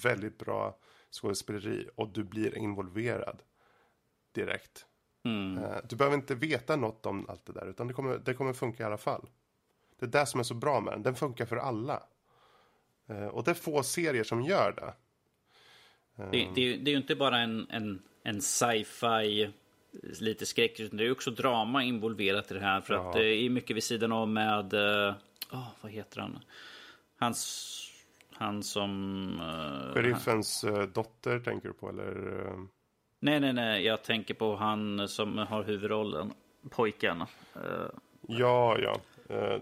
Väldigt bra skådespeleri och du blir involverad direkt. Mm. Eh, du behöver inte veta något om allt det där utan det kommer, det kommer funka i alla fall. Det är det som är så bra med den. Den funkar för alla. Eh, och det är få serier som gör det.
Det, det, det är ju inte bara en, en, en sci-fi lite skräck, utan det är också drama involverat i det här. För att det är mycket vid sidan av med, oh, vad heter han? Hans, han som...
Uh, Sheriffens han... Eh, dotter tänker du på eller?
Nej, nej, nej, jag tänker på han som har huvudrollen, pojken. Uh,
ja, ja. Uh,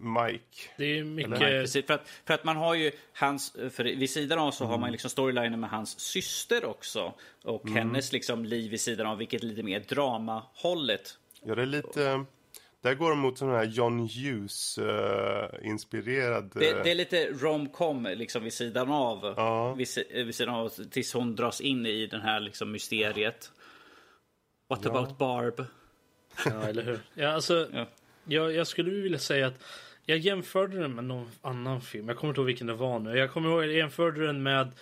Mike.
Det är mycket...
Precis, för, att, för att man har ju hans, för vid sidan av så mm. har man liksom storylinen med hans syster också. Och mm. hennes liksom liv vid sidan av, vilket är lite mer dramahållet.
Ja, det är lite... Där går de mot sån här John Hughes-inspirerad... Uh,
det, det, är lite romcom liksom vid sidan av. Ja. Vid, vid, sidan av tills hon dras in i den här liksom mysteriet. What ja. about Barb?
Ja, eller hur? Ja, alltså, ja. Jag, jag skulle vilja säga att jag jämförde den med någon annan film. Jag kommer inte ihåg vilken det var nu. Jag kommer ihåg jag jämförde den med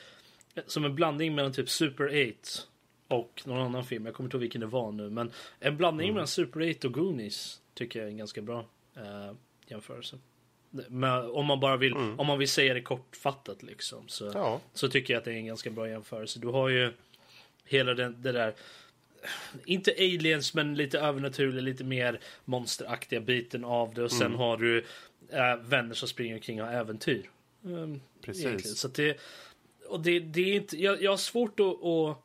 som en blandning mellan typ Super 8 och någon annan film. Jag kommer inte ihåg vilken det var nu. Men en blandning mm. mellan Super 8 och Goonies tycker jag är en ganska bra uh, jämförelse. Men om man bara vill, mm. om man vill säga det kortfattat liksom. Så, ja. så tycker jag att det är en ganska bra jämförelse. Du har ju hela den, det där inte aliens, men lite övernaturliga, lite mer monsteraktiga biten av det. Och sen har du äh, vänner som springer omkring och har äventyr. Um,
Precis.
egentligen. Så det, och det, det är inte, jag, jag har svårt att, att,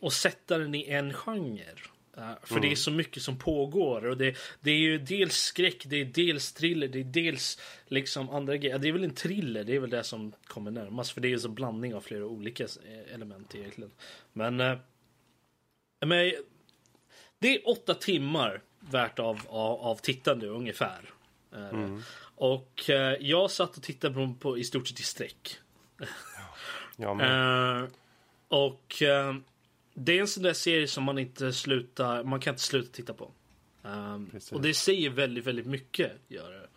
att sätta den i en genre. Uh, för det är så mycket som pågår. Och det, det är ju dels skräck, det är dels thriller, det är dels liksom andra grejer. Det är väl en thriller, det är väl det som kommer närmast. För det är ju en blandning av flera olika eh, element egentligen. Men, uh, men det är åtta timmar värt av, av, av tittande ungefär. Uh, Och uh, jag satt och tittade på, på i stort sett i sträck.
Ja, men,
Uh, och uh, det är en sån där serie som man inte slutar, man kan inte sluta titta på. Och det säger väldigt, väldigt mycket. Gör det.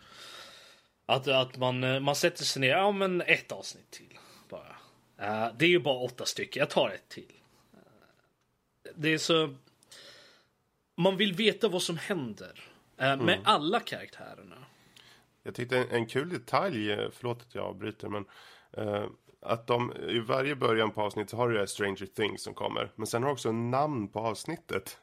Att, att man, eh, man sätter sig ner, ja men ett avsnitt till. Bara. Uh, det är ju bara åtta stycken, jag tar ett till. Uh, det är så... Man vill veta vad som händer. Uh, Med alla karaktärerna
jag tyckte en, en kul detalj, eh, förlåt att jag avbryter, men eh, att de i varje början på avsnittet så har du det här Stranger Things som kommer. Men sen har du också namn på avsnittet.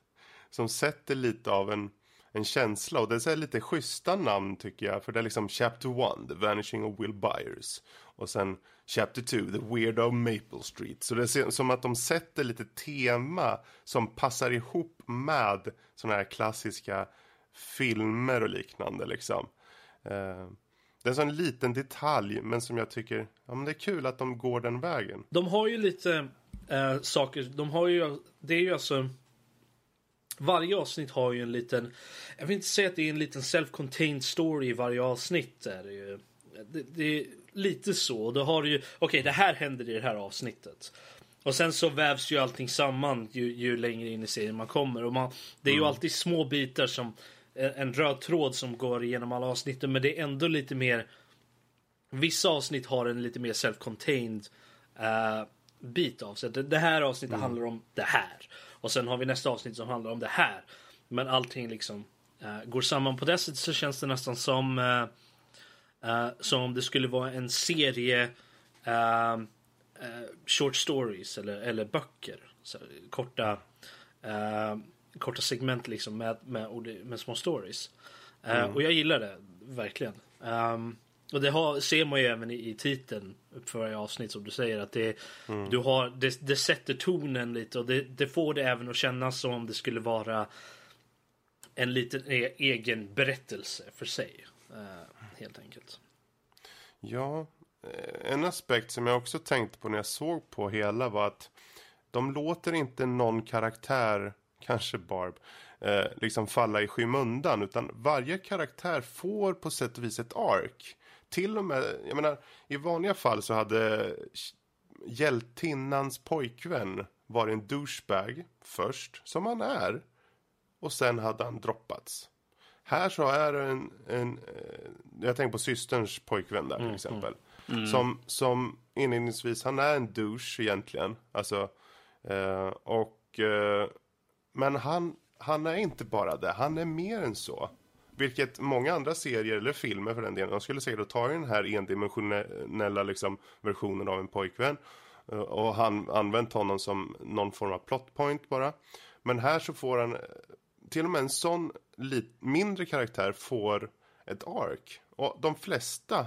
Som sätter lite av en, en känsla. Och det är så här lite schyssta namn tycker jag. För det är liksom Chapter 1, The Vanishing of Will Byers. Och sen Chapter 2, The Weird of Maple Street. Så det är som att de sätter lite tema som passar ihop med sådana här klassiska filmer och liknande liksom. Eh, det är en sån liten detalj, men som jag tycker, ja men det är kul att de går den vägen.
De har ju lite eh, saker. De har ju, det är ju alltså. Varje avsnitt har ju en liten. Jag vill inte säga att det är en liten self-contained story i varje avsnitt. Är det, ju. Det, det är lite så. Då har du ju. Okej, okay, det här händer i det här avsnittet. Och sen så vävs ju allting samman ju, ju längre in i serien man kommer. Och man, det är ju alltid små bitar som en, röd tråd som går igenom alla avsnitten. Men det är ändå lite mer. Vissa avsnitt har en lite mer self-contained uh, bit av sig. Det, här avsnittet handlar om det här. Och sen har vi nästa avsnitt som handlar om det här. Men allting liksom uh, går samman. På det sättet så känns det nästan som uh, som om det skulle vara en serie short stories eller, eller böcker. Så, korta, korta segment liksom med, med, med små stories. Uh, Och jag gillar det verkligen. Um, och det har, ser man ju även i, i titeln för varje avsnitt som du säger att det, du har, det, det sätter tonen lite och det, det får det även att kännas som om det skulle vara en liten e- egen berättelse för sig. eh, helt enkelt.
Ja, eh, en aspekt som jag också tänkte på när jag såg på hela var att de låter inte någon karaktär, kanske Barb, eh, liksom falla i skymundan. Utan varje karaktär får på sätt och vis ett ark. Till och med, jag menar, i vanliga fall så hade hjältinnans pojkvän varit en douchebag först, som han är. Och sen hade han droppats. Här så är det en, en eh, jag tänker på systerns pojkvän där till exempel. Som, som inledningsvis, han är en douche egentligen. Alltså, eh, och, eh, men han, han är inte bara det, han är mer än så. Vilket många andra serier, eller filmer för den delen, de skulle säkert ta den här endimensionella liksom, versionen av en pojkvän. Eh, och han använt honom som någon form av plot point bara. Men här så får han, eh, till och med en sån lit, mindre karaktär får ett ark. Och de flesta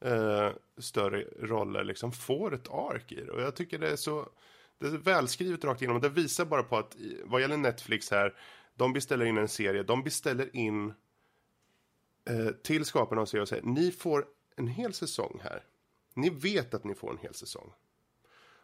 eh, större roller liksom får ett ark i det. Och jag tycker det är så det är välskrivet rakt igenom. Det visar bara på att vad gäller Netflix här, de beställer in en serie, de beställer in eh, till skaparna av serien och säger ni får en hel säsong här. Ni vet att ni får en hel säsong.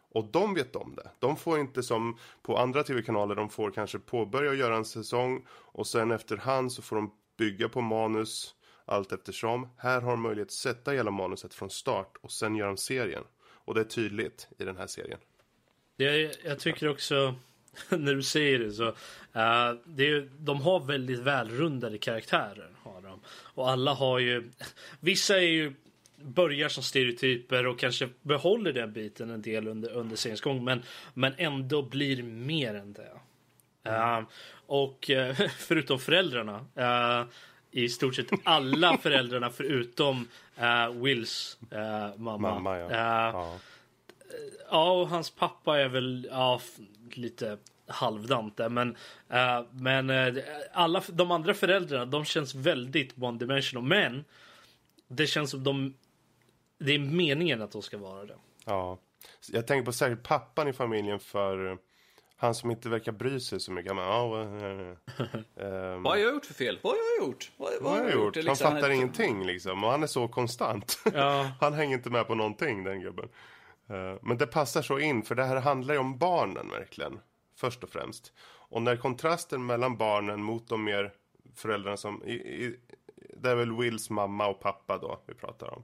Och de vet om det. De får inte som på andra tv-kanaler, de får kanske påbörja och göra en säsong och sen efterhand så får de bygga på manus allt eftersom. Här har de möjlighet att sätta hela manuset från start och sen göra en serien. Och det är tydligt i den här serien.
Det, jag tycker också, när du säger det så, eh, det de har väldigt välrundade karaktärer. Har de. Och alla har ju, vissa är ju, börjar som stereotyper och kanske behåller den biten en del under, under seriens gång. Men, men ändå blir mer än det. Eh, och eh, förutom föräldrarna, eh, i stort sett alla föräldrarna förutom Wills mamma.
Mamma, ja. Ja.
Ja, och hans pappa är väl ja, lite halvdant där. Men, eh, men eh, alla de andra föräldrarna, de känns väldigt one dimensional. Men det känns som de... Det är meningen att de ska vara det.
Ja. Jag tänker på särskilt pappan i familjen för han som inte verkar bry sig så mycket. Han bara, ja, vad,
Vad har jag gjort för fel? Vad har jag gjort? Vad,
vad har jag gjort? Han
liksom-
fattar ingenting liksom. Och han är så konstant.
Ja.
han hänger inte med på någonting den gubben. Eh, Men det passar så in för det här handlar ju om barnen verkligen. Först och främst. Och när kontrasten mellan barnen mot de mer föräldrarna som... I, i, det är väl Wills mamma och pappa då vi pratar om.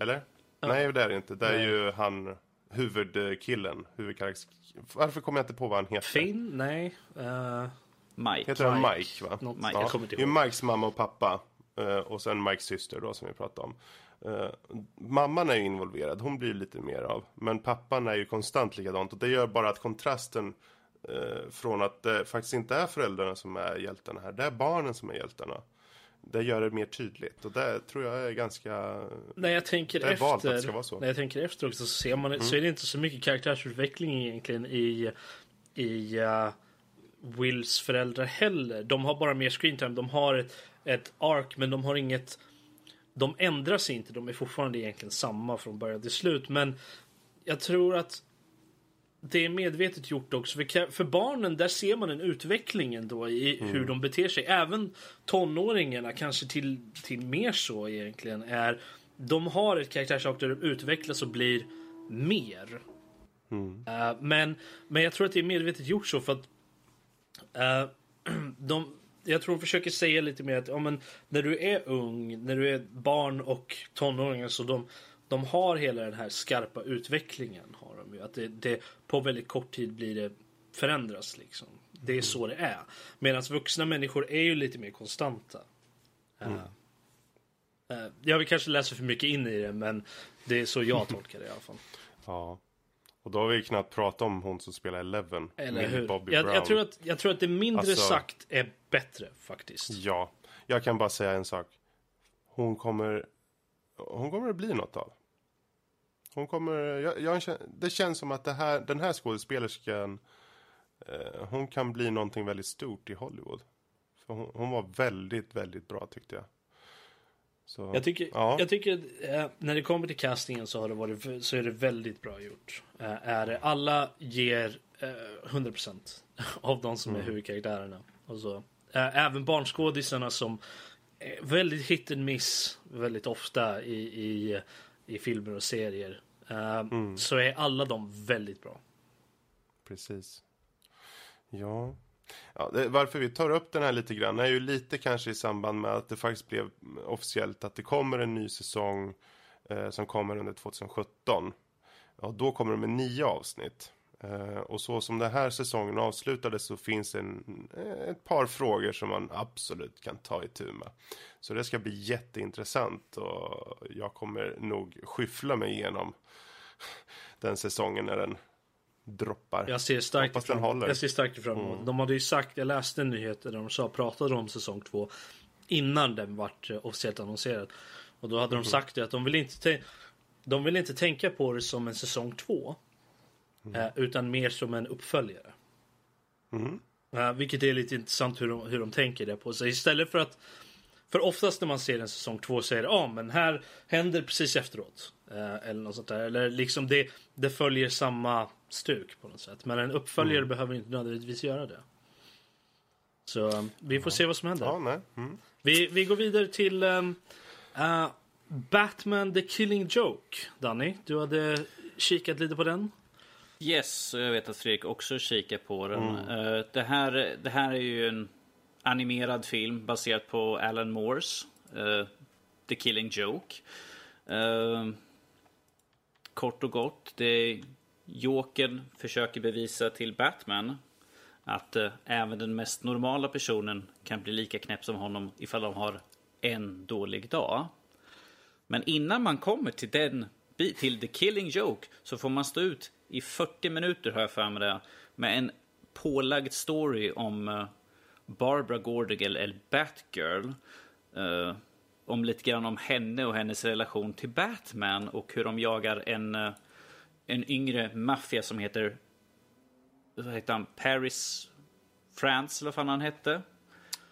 Eller? Nej det är det inte. Det är ju han huvudkillen. Huvudkaraktär. Varför kommer jag inte på vad han heter?
Finn? Nej. Eh,
Mike.
Heter han
Mike.
Mike, va?
Mike.
jag kommer inte
Det är
ihåg.
Mikes mamma och pappa. eh, Och sen Mikes syster då som vi pratade om. Eh, mamman är ju involverad, hon blir lite mer av. Men pappan är ju konstant likadant. Och det gör bara att kontrasten eh, från att det faktiskt inte är föräldrarna som är hjältarna här. Det är barnen som är hjältarna. Det gör det mer tydligt. Och det tror jag är ganska...
När jag tänker
Det är valt att det
efter,
ska vara så. Mm.
när jag tänker efter också så ser man så är det inte så mycket karaktärsutveckling egentligen i, i uh, Wills föräldrar heller. De har bara mer screentime. De har ett, ett ark men de har inget de ändrar sig inte. De är fortfarande egentligen samma från början till slut. Men jag tror att det är medvetet gjort också. För, för barnen, där ser man en utveckling ändå i hur de beter sig. Även tonåringarna, kanske till, till mer så egentligen, är de har ett karaktärsark där de utvecklas och blir mer. Eh, men, men jag tror att det är medvetet gjort så för att eh, de, jag tror de försöker säga lite mer att ja, men, när du är ung, när du är barn och tonåringar så de, de har hela den här skarpa utvecklingen. Har de ju. Att det, det på väldigt kort tid blir det förändras liksom. Det är så det är. Medan vuxna människor är ju lite mer konstanta. Eh, eh, jag vill kanske läsa för mycket in i det men det är så jag tolkar det i alla fall.
Ja. Och då har vi knappt pratat om hon som spelar Eleven.
Eller hur?
Bobby
Jag,
Brown.
jag, tror att, jag tror att det mindre
Alltså-
sagt är bättre faktiskt.
Ja, jag kan bara säga en sak. Hon kommer, hon kommer att bli något av. Hon kommer, jag, jag, det känns som att här, den här skådespelerskan, eh, hon kan bli någonting väldigt stort i Hollywood. För hon, hon var väldigt, väldigt bra tyckte jag. Så,
Jag tycker,
ja.
jag tycker eh, när det kommer till castingen så, har det varit, så är det väldigt bra gjort. Eh, är det, alla ger eh, 100% av de som är
Mm.
huvudkaraktärerna. Och så. Eh, även barnskådisarna som är väldigt hit and miss väldigt ofta i, i, i filmer och serier. Eh,
Mm.
Så är alla de väldigt bra.
Precis. Ja ja det, varför vi tar upp den här lite grann är ju lite kanske i samband med att det faktiskt blev officiellt att det kommer en ny säsong eh, som kommer under 2017. Ja, då kommer det med nio avsnitt. Eh, och så som den här säsongen avslutades så finns en, eh, ett par frågor som man absolut kan ta i med. Så det ska bli jätteintressant och jag kommer nog skyffla mig igenom den säsongen när den droppar.
Jag ser starkt
Hoppas den håller. Mm.
jag ser starkt ifrån emot. De hade ju sagt, jag läste en nyhet där de sa, pratade om säsong två innan den vart eh, officiellt annonserad. Och då hade
Mm.
de sagt det att de vill inte, de vill inte tänka på det som en säsong två.
Mm.
Eh, utan mer som en uppföljare.
Mm.
Eh, vilket är lite intressant hur de, hur de tänker det på. Så istället för att för oftast när man ser en säsong två så är det ja ah, men här händer precis efteråt. Eh, eller något sånt där. Eller liksom det, det följer samma stuk på något sätt. Men en uppföljare
Mm.
behöver inte nödvändigtvis göra det. Så um, vi får se vad som händer.
Ja, nej. Mm.
Vi, vi går vidare till um, uh, Batman The Killing Joke. Danny, du hade kikat lite på den.
Yes, och jag vet att Fredrik också kikar på den.
Mm.
Eh, det, här, det här är ju en animerad film baserad på Alan Moores eh, The Killing Joke. Eh, kort och gott, det Jokern försöker bevisa till Batman att eh, även den mest normala personen kan bli lika knäpp som honom ifall de har en dålig dag. Men innan man kommer till den till The Killing Joke så får man stå ut i 40 minuter har jag för mig det, med en pålagd story om eh, Barbara Gordigal, eller Batgirl. eh, om lite grann om henne och hennes relation till Batman och hur de jagar en, eh, en yngre maffia som heter vad heter han, Paris France eller vad fan han hette.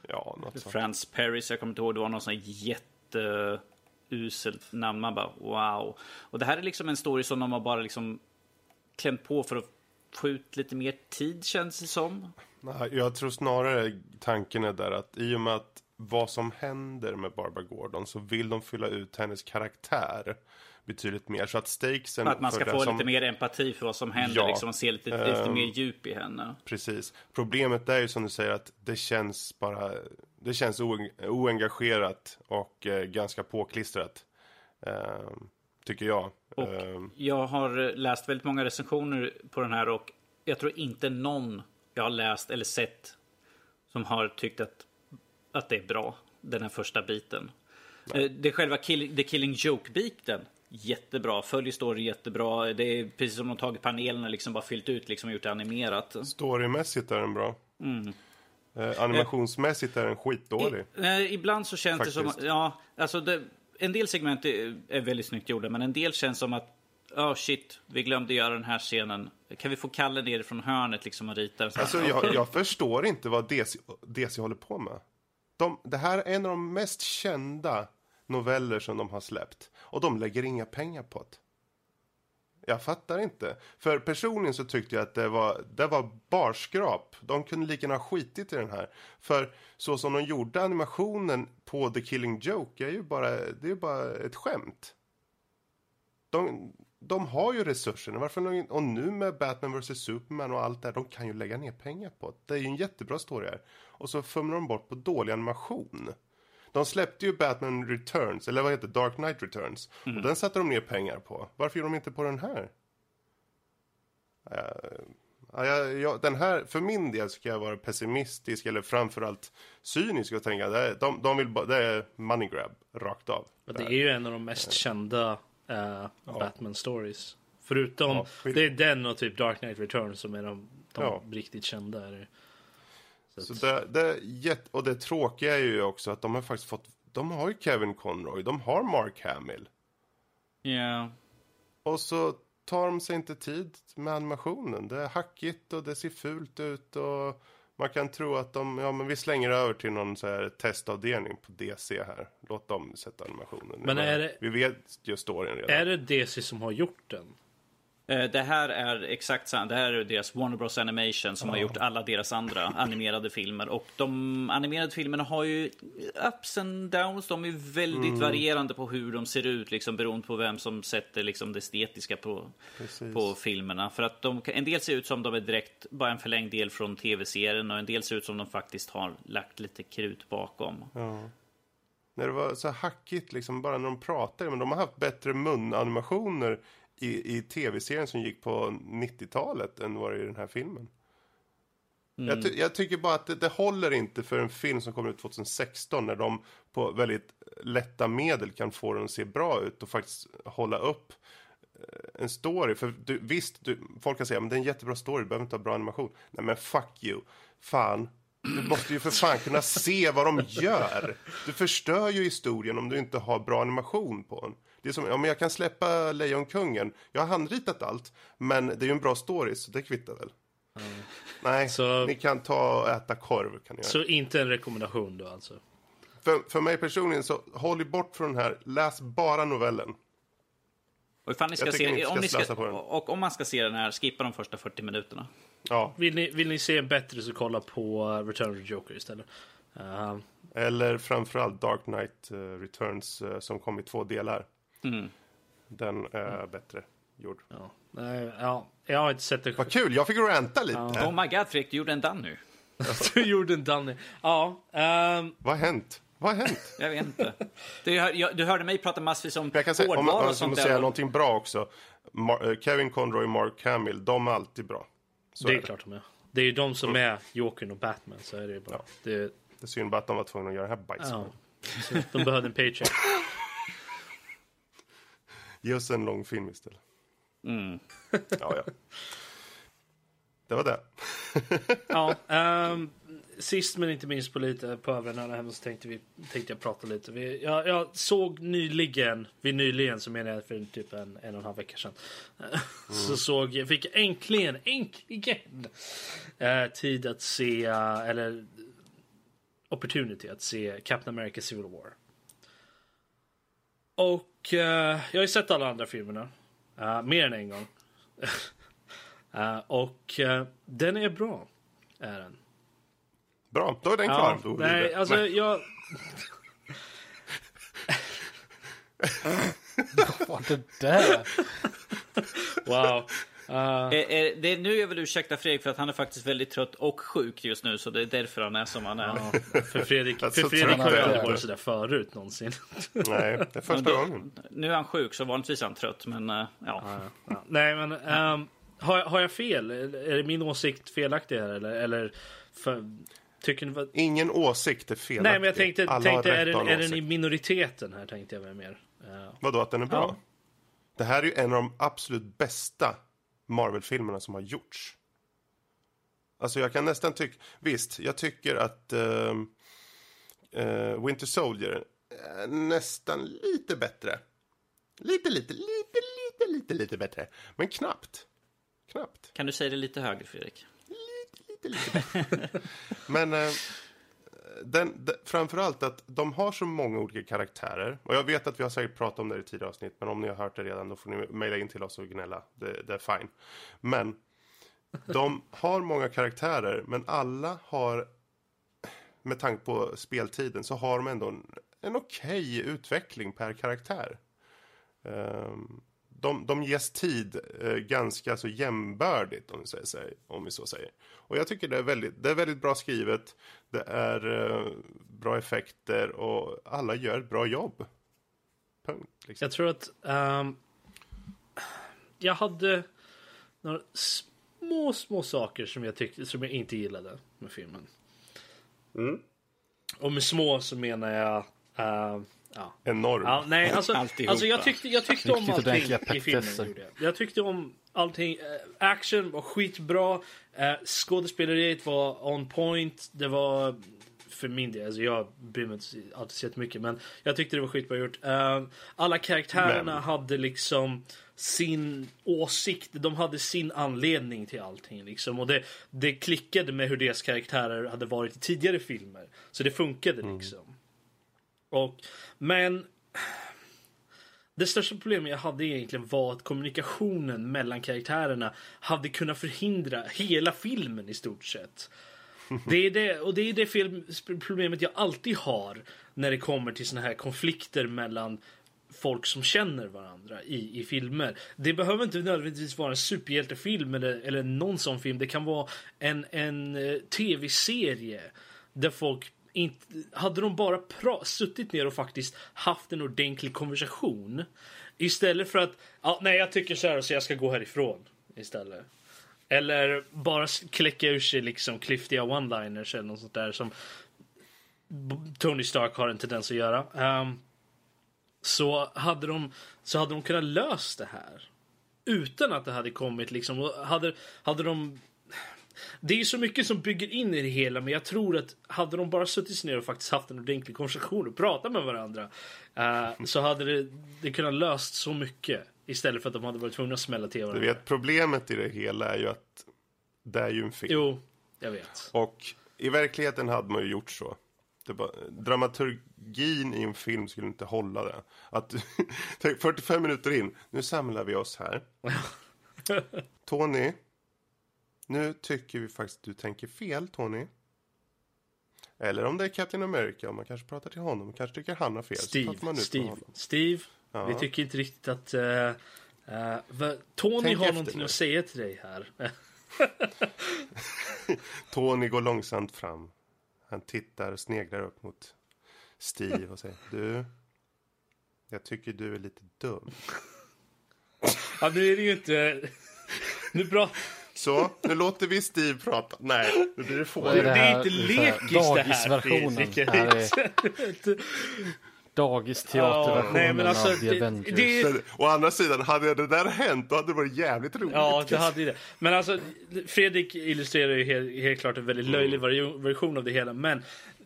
Ja, något sånt.
France Paris, jag kommer inte ihåg, det var någon sån jätteuselt namn. Man bara wow. Och det här är liksom en story som de har bara liksom klämt på för att få ut lite mer tid känns det som.
Nej, jag tror snarare tanken är där att i och med att vad som händer med Barbara Gordon så vill de fylla ut hennes karaktär betydligt mer. Så att stakesen...
Att man ska få
som-
lite mer empati för vad som händer
Ja.
liksom, se lite, lite
Ehm.
mer djup i henne.
Precis. Problemet är ju som du säger att det känns bara... Det känns oeng- oengagerat och eh, ganska påklistrat. Eh, tycker jag.
Och
Eh,
jag har eh, läst väldigt många recensioner på den här och jag tror inte någon jag har läst eller sett som har tyckt att, att det är bra, den här första biten. Eh, Det är själva kill, The Killing Joke-biten. Jättebra, följer story jättebra. Det är precis som de tagit panelen och liksom bara fyllt ut liksom och gjort det animerat.
storymässigt är den bra.
Mm.
Eh, animationsmässigt är den skitdålig.
I, eh, ibland så känns det
Faktiskt.
som, ja, alltså det, en del segment är, är väldigt snyggt gjorda, men en del känns som att Oh shit, vi glömde göra den här scenen. Kan vi få Kalle ner från hörnet liksom och rita? Så här,
Alltså, jag, jag förstår inte vad DC, DC håller på med. De, det här är en av de mest kända noveller som de har släppt. Och de lägger inga pengar på det. Jag fattar inte. För personligen så tyckte jag att det var, det var barskrap. De kunde lika gärna ha skitit i den här. För så som de gjorde animationen på The Killing Joke är ju bara, det är ju bara ett skämt. De, de har ju resurserna. Varför de, och nu med Batman vs Superman och allt det här, de kan ju lägga ner pengar på det. Det är ju en jättebra story här. Och så fumlar de bort på dålig animation. De släppte ju Batman Returns, eller vad heter det? Dark Knight Returns. Och den satte de ner pengar på. Varför gör de inte på den här? Ja, jag, jag, den här, för min del ska jag vara pessimistisk eller framförallt cynisk och tänka det är, de, de vill bara, det är money grab rakt av.
Men det är ju en av de mest kända eh, Batman stories. Förutom,
Ja,
det är den och typ Dark Knight Returns som är de, de
Ja.
riktigt kända. Är.
Så
att-
det, det och det tråkiga är ju också att de har faktiskt fått, de har ju Kevin Conroy, de har Mark Hamill.
Ja.
Och så tar de sig inte tid med animationen. Det är hackigt och det ser fult ut och man kan tro att de, ja men vi slänger över till någon så här testavdelning på DC här. Låt dem sätta animationen.
Men är det-
Vi vet ju storyn redan.
Är det DC som har gjort den?
Eh, Det här är exakt samma. Det här är deras Warner Bros Animation som har gjort alla deras andra animerade filmer. Och de animerade filmerna har ju ups and downs. De är väldigt
Mm.
varierande på hur de ser ut, liksom, beroende på vem som sätter liksom, det estetiska på,
Precis.
på filmerna. För att de, en del ser ut som de är direkt bara en förlängd del från tv-serien och en del ser ut som de faktiskt har lagt lite krut bakom.
Ja. När det var så hackigt liksom bara när de pratade. Men de har haft bättre munanimationer i, i tv-serien som gick på 90-talet än vad det är i den här filmen. Jag, ty- jag tycker bara att det, det håller inte för en film som kommer ut 2016 när de på väldigt lätta medel kan få den att se bra ut och faktiskt hålla upp eh, en story. För du, visst, du, folk kan säga men det är en jättebra story, du behöver inte ha bra animation. Nej men fuck you. Fan. Du måste ju för fan kunna se vad de gör. Du förstör ju historien om du inte har bra animation på den. Det är som, ja men jag kan släppa Lejonkungen. Jag har handritat allt. Men det är ju en bra story så det kvittar väl. Nej,
Så-
ni kan ta och äta korv. Kan ni göra.
Så inte en rekommendation då alltså?
För, för mig personligen så håll er bort från den här. Läs bara novellen.
Och, ifall ni ska se,
ni inte
om
ska
ni ska,
slösa på den.
och om man ska se den här, skippa de första 40 minuterna.
Ja,
Vill ni, vill ni se en bättre så kolla på uh, Return of the Joker istället. Uh,
eller framförallt Dark Knight eh, Returns eh, som kom i två delar.
Mm.
Den är bättre gjord.
ja. Nej, ja, jag har inte sett det.
Vad kul, jag fick ranta lite.
Oh my god, Fredrik, du gjorde en dan nu.
du gjorde en Danny. Ja, ehm,
Vad har hänt? Vad har hänt?
Jag vet inte. Du, hör, jag, du hörde mig prata massvis om
Jag kan säga, om
hårdvara
man
och
ska
sånt
säga någonting bra också. Mar- eh, Kevin Conroy och Mark Hamill, de är alltid bra. Så
det är
är det.
klart de är. Det är ju de som är Jokern och Batman, så är det bara. Det,
Det är synd bara att de var tvungna att göra det här bajset.
ja. De behövde en paycheck.
Ge oss en lång film istället.
Mm.
Ja, ja. Det var det.
ja, ehm, sist men inte minst på lite på hem så tänkte, vi, tänkte jag prata lite. Vi, jag, jag såg nyligen, vid nyligen så menar jag för typ en, en och en halv vecka sedan. Så såg jag, fick äntligen, äntligen eh, tid att se, eh, eller opportunity att se Captain America Civil War. Och eh, jag har ju sett alla andra filmerna. eh, mer än en gång. Eh, och den är bra. Är den.
Bra, då är den klar. Då blir
nej,
det-
alltså jag...
Vad var det där?
Wow. Uh,
Eh, eh, det, nu är väl ursäkta Fredrik för att han är faktiskt väldigt trött och sjuk just nu. Så det är därför han är som han är.
ja, för Fredrik, för Fredrik har ju
är
aldrig
jag
varit sådär förut någonsin.
Nej, det är första gången.
Nu är han sjuk så vanligtvis är han trött. Men eh, ja.
Ja, ja. Nej, men ehm, har, jag- har jag fel? Är min åsikt felaktig här eller? eller för, tycker.
Ingen åsikt är felaktig.
Nej, men jag tänkte,
Alla
tänkte är, den, är den i minoriteten här tänkte jag väl mer. Ja.
Vadå, att den är bra?
Ja.
Det här är ju en av de absolut bästa Marvel-filmerna som har gjorts. Alltså jag kan nästan tycka, visst, jag tycker att ehm, eh, Winter Soldier är nästan lite bättre. Lite, lite, lite, lite, lite, lite bättre. Men knappt. Knappt.
Kan du säga det lite högre Fredrik?
Lite, lite bättre. Men eh, den, den, framförallt att de har så många olika karaktärer. Och jag vet att vi har säkert pratat om det i tidigare avsnitt. Men om ni har hört det redan då får ni mejla in till oss och gnälla. Det, det är fine. Men de har många karaktärer. Men alla har, med tanke på speltiden, så har de ändå en, en okej utveckling per karaktär. Um, de, de ges tid eh, ganska så jämbördigt om vi, säger, om vi så säger. Och jag tycker det är väldigt, det är väldigt bra skrivet. Det är eh, bra effekter och alla gör ett bra jobb. Punkt. Liksom.
Jag tror att ehm, jag hade några små, små saker som jag tyckte som jag inte gillade med filmen.
Mm.
Och med små så menar jag ehm, ja.
Enorm.
Ja, nej, alltså, alltså jag tyckte, jag tyckte om allting i filmen. jag tyckte om allting. Eh, Action var skitbra. Eh, skådespeleriet var on point. Det var för min del, alltså jag bryr mig inte alltid så mycket men jag tyckte det var skitbra gjort. Eh, alla karaktärerna
Men-
hade liksom sin åsikt, de hade sin anledning till allting liksom. Och det, det klickade med hur deras karaktärer hade varit i tidigare filmer. Så det funkade liksom. Och, men det största problemet jag hade egentligen var att kommunikationen mellan karaktärerna hade kunnat förhindra hela filmen i stort sett. Det är det, och det är det film, problemet jag alltid har när det kommer till såna här konflikter mellan folk som känner varandra i, i filmer. Det behöver inte nödvändigtvis vara en superhjältefilm eller, eller någon sån film. Det kan vara en, en eh, tv-serie där folk inte, hade de bara pra- suttit ner och faktiskt haft en ordentlig konversation istället för att ja, nej, jag tycker så här så jag ska gå härifrån istället. Eller bara kläcka ur sig liksom klyftiga one-liners eller något sånt där som Tony Stark har en tendens att göra. Um, så, hade de, så hade de kunnat lösa det här utan att det hade kommit liksom. Hade, hade de det är så mycket som bygger in i det hela, men jag tror att hade de bara suttit sig ner och faktiskt haft en ordentlig konversation och pratat med varandra eh, så hade det, det kunnat löst så mycket istället för att de hade varit tvungna att smälla till
Du
varandra.
vet, problemet i det hela är ju att det är ju en film.
Jo, jag vet.
Och i verkligheten hade man ju gjort så. Bara, dramaturgin i en film skulle inte hålla det. Att, tänk, 45 minuter in, nu samlar vi oss här. Tony, nu tycker vi faktiskt att du tänker fel, Tony. Eller om det är Captain America, om man kanske pratar till honom, kanske tycker han har fel.
Steve, Steve. Steve.
Ja.
Vi tycker inte riktigt att... eh, vad- Tony
Tänk
har någonting
nu.
att säga till dig här.
Tony går långsamt fram. Han tittar och sneglar upp mot Steve och säger Du, jag tycker du är lite dum.
ja, nu är det ju inte... Nu bra.
Så, nu låter vi Steve prata. Nej, nu blir det fånigt.
Det inte
Det är så här
lekis det här.
dagisversionen. Dagisteaterversionen
nej, men alltså,
av The Avengers.
det
å andra sidan, hade det där hänt då hade det varit jävligt roligt.
Ja, det hade det. Men alltså, Fredrik illustrerar ju helt, helt klart en väldigt löjlig vari- version av det hela. Men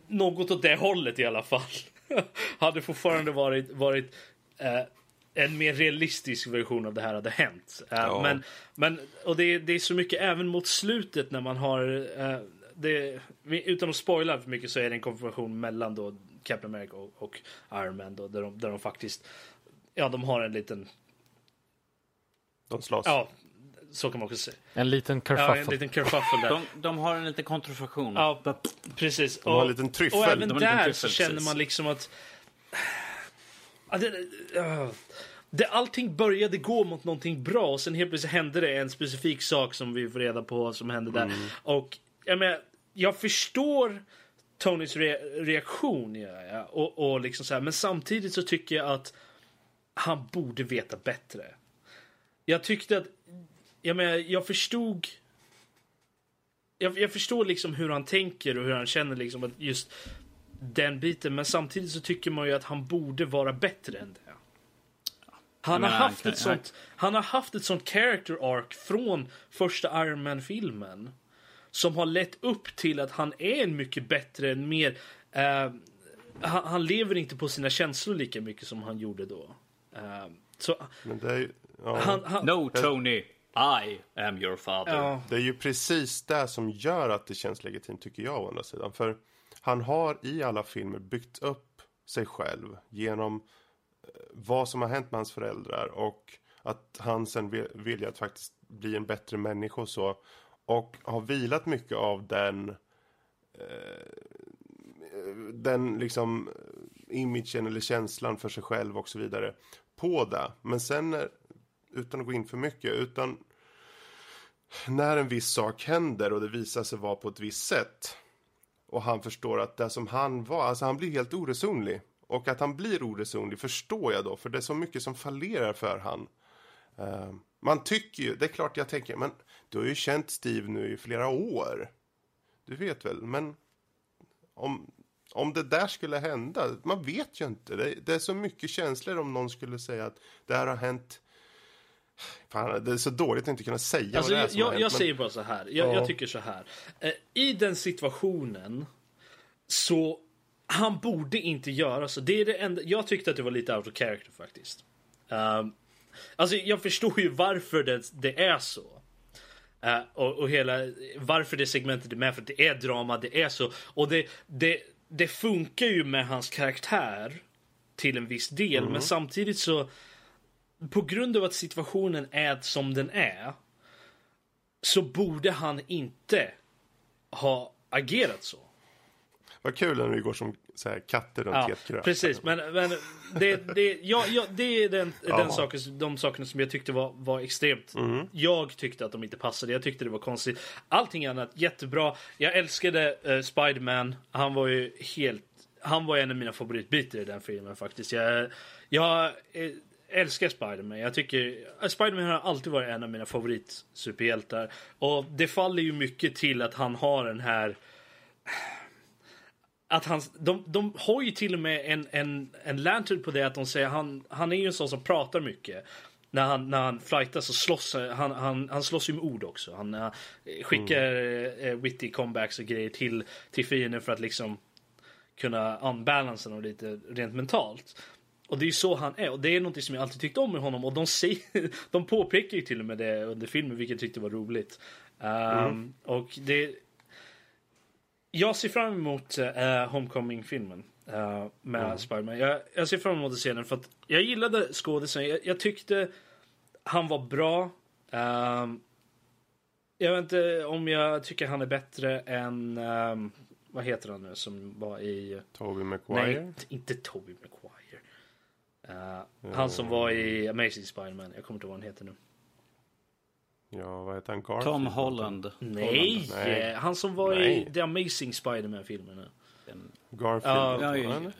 något åt det hållet i alla fall. hade fortfarande varit, varit eh, en mer realistisk version av det här hade hänt. Eh,
Ja.
Men, men och det, är- det är så mycket även mot slutet när man har eh, det, utan att spoila för mycket så är det en konfrontation mellan då Captain America och, och Iron Man då, där, de, där de faktiskt Ja, de har en liten...
De slåss.
Ja, så kan man också säga.
En liten
Ja, en
kerfuffle.
liten kerfuffle där.
De, de har en liten kontroversion.
Ja, precis.
har en liten tryffel.
Och även
De
där
tryffel,
så känner man liksom att... Ja, det, ja. Det, allting började gå mot någonting bra och sen helt plötsligt hände det en specifik sak som vi får reda på som hände där. Och jag menar, jag förstår Tonys re reaktion, ja, ja, och, och liksom så här, men samtidigt så tycker jag att han borde veta bättre. Jag tyckte att, jag menar, jag förstod jag, jag förstår liksom hur han tänker och hur han känner liksom att just den biten. Men samtidigt så tycker man ju att han borde vara bättre än det. Han har,
menar,
haft
han
ett sånt, han har haft ett sånt character arc från första Iron Man-filmen. Som har lett upp till att han är en mycket bättre, en mer... eh, han, han lever inte på sina känslor lika mycket som han gjorde då. Eh, så
Men det är, ja,
han... han
No, Tony. I am your father.
ja,
det är ju precis det som gör att det känns legitimt tycker jag å andra sidan. För han har i alla filmer byggt upp sig själv genom vad som har hänt med hans föräldrar och att han sen vill, att faktiskt bli en bättre människa och så. Och har vilat mycket av den eh, den liksom eh, imagen eller känslan för sig själv och så vidare på det. Men sen när- utan att gå in för mycket utan när en viss sak händer och det visar sig vara på ett visst sätt och han förstår att det som han var, alltså han blir helt oresonlig. Och att han blir oresonlig förstår jag då, för det är så mycket som fallerar för han. Eh, man tycker ju, det är klart jag tänker, men du har ju känt Steve nu i flera år. Du vet väl, men om, om det där skulle hända, man vet ju inte. Det, det är så mycket känslor om någon skulle säga att det här har hänt. Fan, det är så dåligt att inte kunna säga
Alltså,
vad det är
jag,
som har
jag,
hänt.
jag
men-
säger bara så här. Jag,
Ja.
jag tycker så här. Eh, I den situationen så han borde inte göra så. Det är det enda. Jag tyckte att det var lite out of character faktiskt. Um, alltså jag förstår ju varför det, det är så. Eh, och, och hela varför det segmentet är med för det är drama, det är så. Och det, det, det funkar ju med hans karaktär till en viss del. Men samtidigt så på grund av att situationen är som den är så borde han inte ha agerat så.
Vad kul när vi går som så här, katter runt
Ja,
het gröt.
precis. Men, men det, det, ja, ja, det är den,
Ja.
den saken, de sakerna som jag tyckte var, var extremt. Jag tyckte att de inte passade. Jag tyckte det var konstigt. Allting annat jättebra. Jag älskade uh, Spiderman. Han var ju helt... Han var en av mina favoritbitar i den filmen faktiskt. Jag, jag eh, älskar Spiderman. Jag tycker... eh, Spiderman har alltid varit en av mina favoritsuperhjältar. Och det faller ju mycket till att han har den här att han, de, de har ju till och med en, en, en lantern på det att de säger han, han är ju en sån som pratar mycket. När han, när han flightar så slåss han, han, han slåss ju med ord också. Han uh, skickar uh, witty comebacks och grejer till, till fienden för att liksom kunna unbalansa dem lite rent mentalt. Och det är ju så han är och det är något som jag alltid tyckt om med honom och de, säger, de påpekar ju till och med det under filmen vilket jag tyckte var roligt. Um, Och det jag ser fram emot uh, Homecoming-filmen uh, med Spiderman. Jag, jag ser fram emot att se den för att jag gillade skådisen. Jag, jag tyckte han var bra. Ehm, jag vet inte om jag tycker han är bättre än ehm, vad heter han nu som var i...
Tobey Maguire.
Nej, inte Tobey Maguire. Uh, Han som var i Amazing Spiderman. Jag kommer inte ihåg vad han heter nu.
Ja, vad heter han? Garfield?
Tom Holland.
Nej,
Nej.
han som var
Nej.
i The Amazing Spiderman-filmerna.
Garfield.
Ja,
Ja,
Ja,
ja,
eller?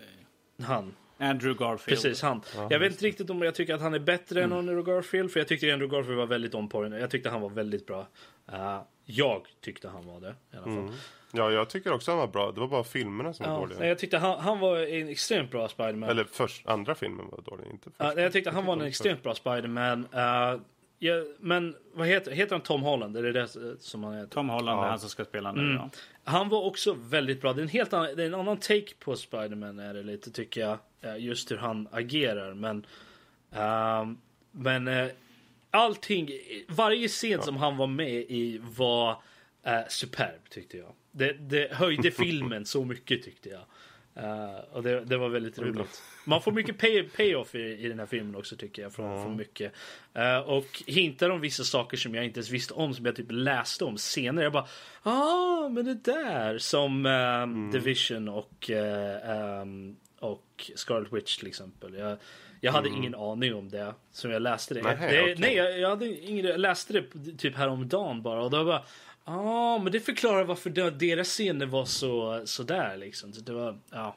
Han.
Andrew Garfield.
Precis, han. jag vet inte riktigt om jag tycker att han är bättre än Andrew Garfield, för jag tyckte Andrew Garfield var väldigt on point. Jag tyckte han var väldigt bra. Uh, jag tyckte han var det i alla fall.
Ja, jag tycker också han var bra. Det var bara filmerna som var
Ja,
dåliga.
nej, jag tyckte han, han var en extremt bra Spiderman.
Eller först, andra filmen var dålig, inte första.
Ja, nej, jag tyckte han var en extremt bra Spiderman. Uh, ja, men vad heter, heter han Tom Holland? Är det det som han heter?
Tom Holland
Ja.
är han som ska spela nu.
Mm.
Ja.
Han var också väldigt bra. Det är en helt annan, det är en annan take på Spiderman är det lite tycker jag. eh, Just hur han agerar. Men, ehm, men eh, allting, varje scen som han var med i var uh, superb tyckte jag. Det, det höjde filmen så mycket tyckte jag. Eh, och det, det var väldigt roligt. Man får mycket pay, payoff i, i den här filmen också tycker jag. Från, från mycket. Eh, och hintar om vissa saker som jag inte ens visste om. Som jag typ läste om senare. Jag bara, ah men det där. Som um, Division och, eh, um, och Scarlet Witch till exempel. Jag, jag hade ingen aning om det. Som jag läste det.
Nej,
det
okej.
Nej, jag, jag, hade ingen, jag läste det typ häromdagen bara. Och då bara, ah men det förklarar varför deras scener var så, så där liksom. Det var, ja.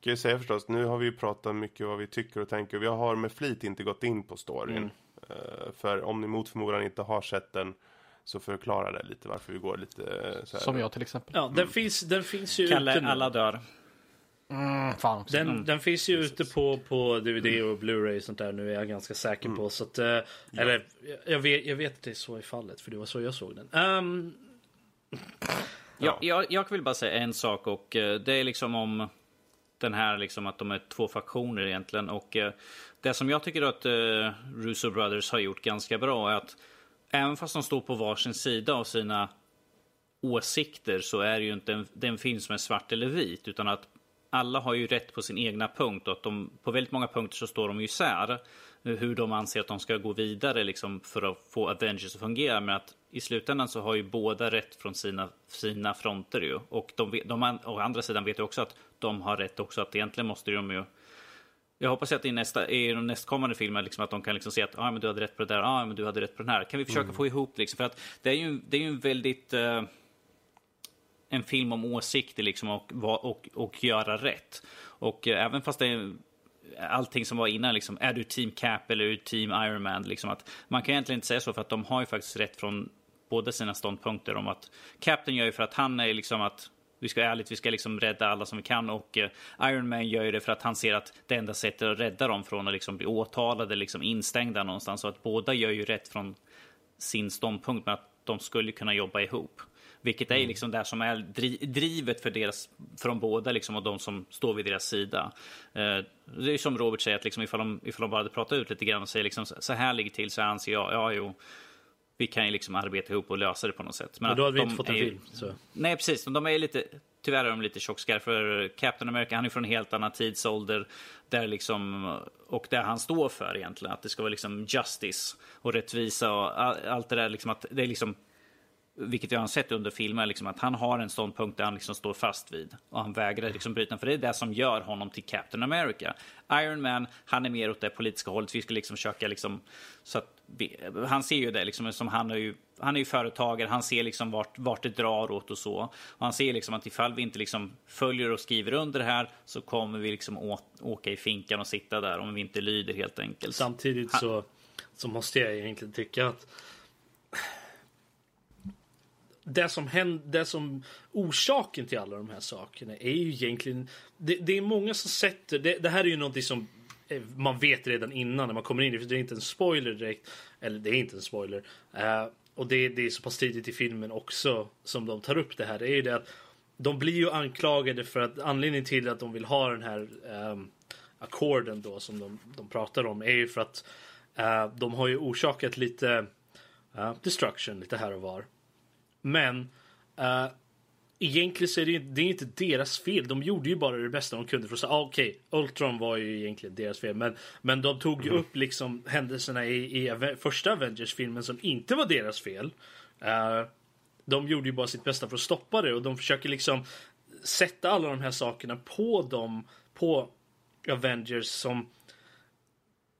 Kan jag säga förstås, nu har vi ju pratat mycket vad vi tycker och tänker. Vi har med flit inte gått in på storyn.
Mm.
Eh, för om ni mot förmodan inte har sett den så förklarar det lite varför vi går lite eh, så här.
Som jag till exempel.
Ja, den, finns, den finns ju ute
Kalle,
nu.
alla dör.
Mm, fan också.
Den, den finns ju ute på, på DVD och Blu-ray och sånt där nu är jag ganska säker på. Så att, eh, Eller jag vet, jag vet att det är så i fallet för det var så jag såg den. Ehm,
Ja. Jag, jag vill bara säga en sak och eh, det är liksom om den här liksom att de är två faktioner egentligen och eh, det som jag tycker att eh, Russo Brothers har gjort ganska bra är att även fast de står på varsin sida av sina åsikter så är det ju inte en, det är en film som är svart eller vit utan att alla har ju rätt på sin egna punkt och att de på väldigt många punkter så står de ju isär eh, hur de anser att de ska gå vidare liksom för att få Avengers att fungera men att i slutändan så har ju båda rätt från sina, sina fronter ju och de, de å andra sidan vet ju också att de har rätt också att egentligen måste de ju jag hoppas att i, nästa, i de nästkommande filmer liksom, att de kan liksom se att ah, men du hade rätt på det där, ah, men du hade rätt på den här. Kan vi försöka få ihop liksom? För att det är ju, det är ju en väldigt... eh, en film om åsikter liksom och, och, och göra rätt. Och eh, även fast det är allting som var innan, liksom, är du team Cap eller är du team Iron Man? Liksom att, man kan egentligen inte säga så för att de har ju faktiskt rätt från båda sina ståndpunkter om att Captain gör ju för att han är liksom att vi ska ärligt, vi ska liksom rädda alla som vi kan och eh, Iron Man gör ju det för att han ser att det enda sättet att rädda dem från att liksom bli åtalade, liksom instängda någonstans. Så att båda gör ju rätt från sin ståndpunkt, men att de skulle kunna jobba ihop. Vilket är liksom det som är dri- drivet för deras, från båda liksom, och de som står vid deras sida. Eh, det är som Robert säger, att liksom, ifall, de, ifall de bara hade pratat ut lite grann och säger liksom, så här ligger till, så anser jag, ja jo, vi kan ju liksom arbeta ihop och lösa det på något sätt. Men
och då hade vi
de
inte fått en film. Så.
Nej, precis. De är lite, tyvärr är de lite tjockskallar för Captain America, han är från en helt annan tidsålder. Där liksom, och där han står för egentligen, att det ska vara liksom justice och rättvisa och all- allt det där. Liksom att det är liksom, vilket vi har sett under filmer, liksom att han har en ståndpunkt där han liksom står fast vid. Och han vägrar liksom bryta, för det är det som gör honom till Captain America. Iron Man, han är mer åt det politiska hållet. Vi ska liksom försöka liksom, så att vi, han ser ju det liksom som han är ju han är ju företagare, han ser liksom vart, vart det drar åt och så. Och han ser liksom att ifall vi inte liksom följer och skriver under det här så kommer vi liksom å, åka i finkan och sitta där om vi inte lyder helt enkelt.
Samtidigt så, så måste jag egentligen tycka att det som händer, det som orsaken till alla de här sakerna är ju egentligen det, det är många som sätter det, det här är ju någonting som eh, man vet redan innan när man kommer in i det, det är inte en spoiler direkt. Eller det är inte en spoiler. uh, och det, det är så pass tidigt i filmen också som de tar upp det här. Det är ju det att de blir ju anklagade för att anledningen till att de vill ha den här ehm, um, ackorden då som de, de pratar om är ju för att uh, de har ju orsakat lite uh, destruction lite här och var. Men eh, egentligen så är det, ju- det är inte deras fel. De gjorde ju bara det bästa de kunde för att säga ah, okej, Ultron var ju egentligen deras fel. Men, men de tog ju upp liksom händelserna i, i första Avengers-filmen som inte var deras fel. Eh, de gjorde ju bara sitt bästa för att stoppa det och de försöker liksom sätta alla de här sakerna på dem, på Avengers som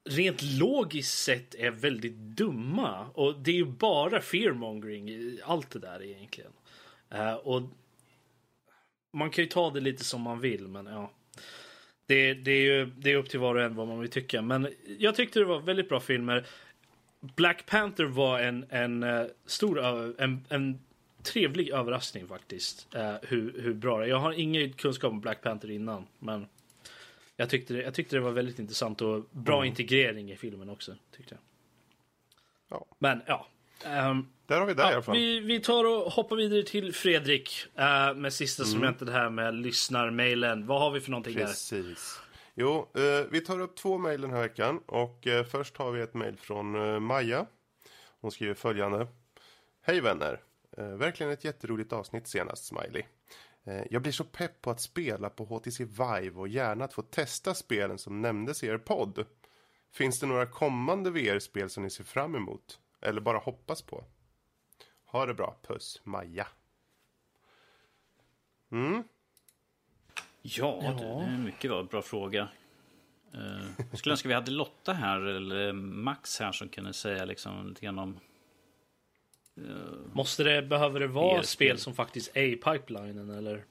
rent logiskt sett är väldigt dumma. Och det är ju bara fearmongering i allt det där egentligen. Uh, och man kan ju ta det lite som man vill, men ja. det, det, är ju, det är upp till var och en vad man vill tycka. Men jag tyckte det var väldigt bra filmer. Black Panther var en, en uh, stor, en, en trevlig överraskning faktiskt. Uh, hur, hur bra det är. Jag har ingen kunskap om Black Panther innan. Men jag tyckte det, jag tyckte det var väldigt intressant och bra
Mm.
integrering i filmen också. Tyckte jag.
Ja.
Men ja. ehm,
Där har vi det i alla
ja
fall.
vi, vi tar och hoppar vidare till Fredrik uh, med sista
Mm.
segmentet här med lyssnarmailen. Vad har vi för någonting där?
Precis. Jo, eh, vi tar upp två mejl den här veckan. Och eh, först har vi ett mejl från eh, Maja. Hon skriver följande. Hej vänner! Eh, verkligen ett jätteroligt avsnitt senast, Smiley. Eh, jag blir så pepp på att spela på HTC Vive och gärna att få testa spelen som nämndes i er podd. Finns det några kommande VR-spel som ni ser fram emot? Eller bara hoppas på? Ha det bra, puss, Maja. Mm,
Ja,
Ja.
det det är en mycket bra, fråga. Uh, skulle önska vi hade Lotta här, eller Max här, som kunde säga liksom lite grann om...
Måste det, behöver det vara
VR-spel.
spel som faktiskt är i pipelinen eller?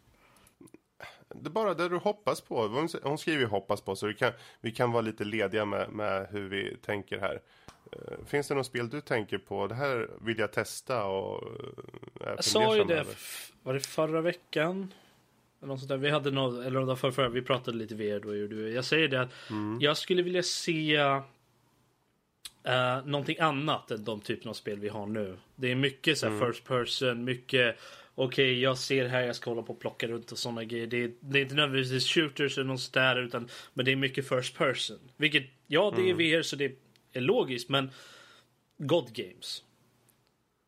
Det är bara det du hoppas på. Hon- skriver ju hoppas på, så vi kan, vi kan vara lite lediga med, med hur vi tänker här. Eh, Finns det något spel du tänker på? Det här vill jag testa och eh,
Jag sa ju det, var det förra veckan? Eller något sånt där. Vi hade något, eller förra, förra, vi pratade lite VR då. gjorde. Jag säger det att jag skulle vilja se uh, någonting annat än de typen av spel vi har nu. Det är mycket så här first person, mycket Okej, jag ser här, jag ska hålla på och plocka runt och sådana grejer. Det är, det är inte nödvändigtvis shooters eller något sånt där, utan men det är mycket first person. Vilket, ja, det är VR så det är logiskt, men God Games.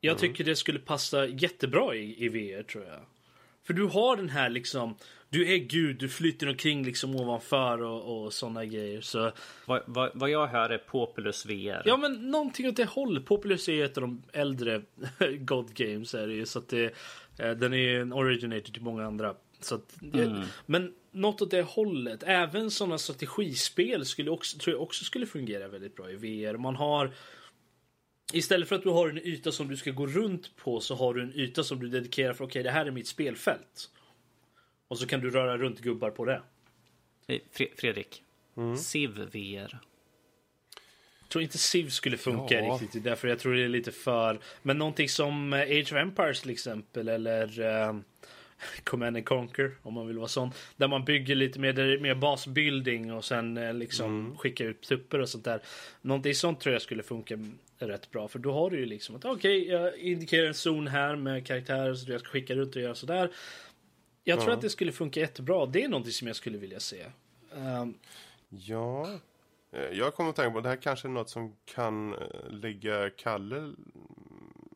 Jag tycker det skulle passa jättebra i, i VR tror jag. För du har den här liksom, du är gud, du flyter omkring liksom ovanför och, och sådana grejer. Så
Vad, vad, vad jag hör är Populus VR.
ja, men någonting åt det hållet. Populous är ju ett av de äldre God Games är det ju. Så att det, eh, den är ju en originator till många andra. Så att, det, Men något åt det hållet. Även sådana strategispel skulle också, tror jag också skulle fungera väldigt bra i VR. Man har Istället för att du har en yta som du ska gå runt på så har du en yta som du dedikerar för okej det här är mitt spelfält. Och så kan du röra runt gubbar på det.
Eh, Fre- Fredrik. Civ VR.
Jag tror inte Civ skulle funka
Ja.
riktigt. Därför jag tror det är lite för... Men någonting som eh, Age of Empires till exempel. Eller uh, Command and Conquer om man vill vara sån. Där man bygger lite mer, där mer basbuilding och sen eh, liksom skicka ut trupper och sånt där. Någonting sånt tror jag skulle funka rätt bra. För då har du ju liksom att okej, jag indikerar en zon här med karaktärer så jag ska skicka ut och göra sådär. Jag tror
Ja.
att det skulle funka jättebra. Det är någonting som jag skulle vilja se. Ehm,
Ja, eh, jag kommer att tänka på det här kanske är något som kan eh, ligga Kalle mm,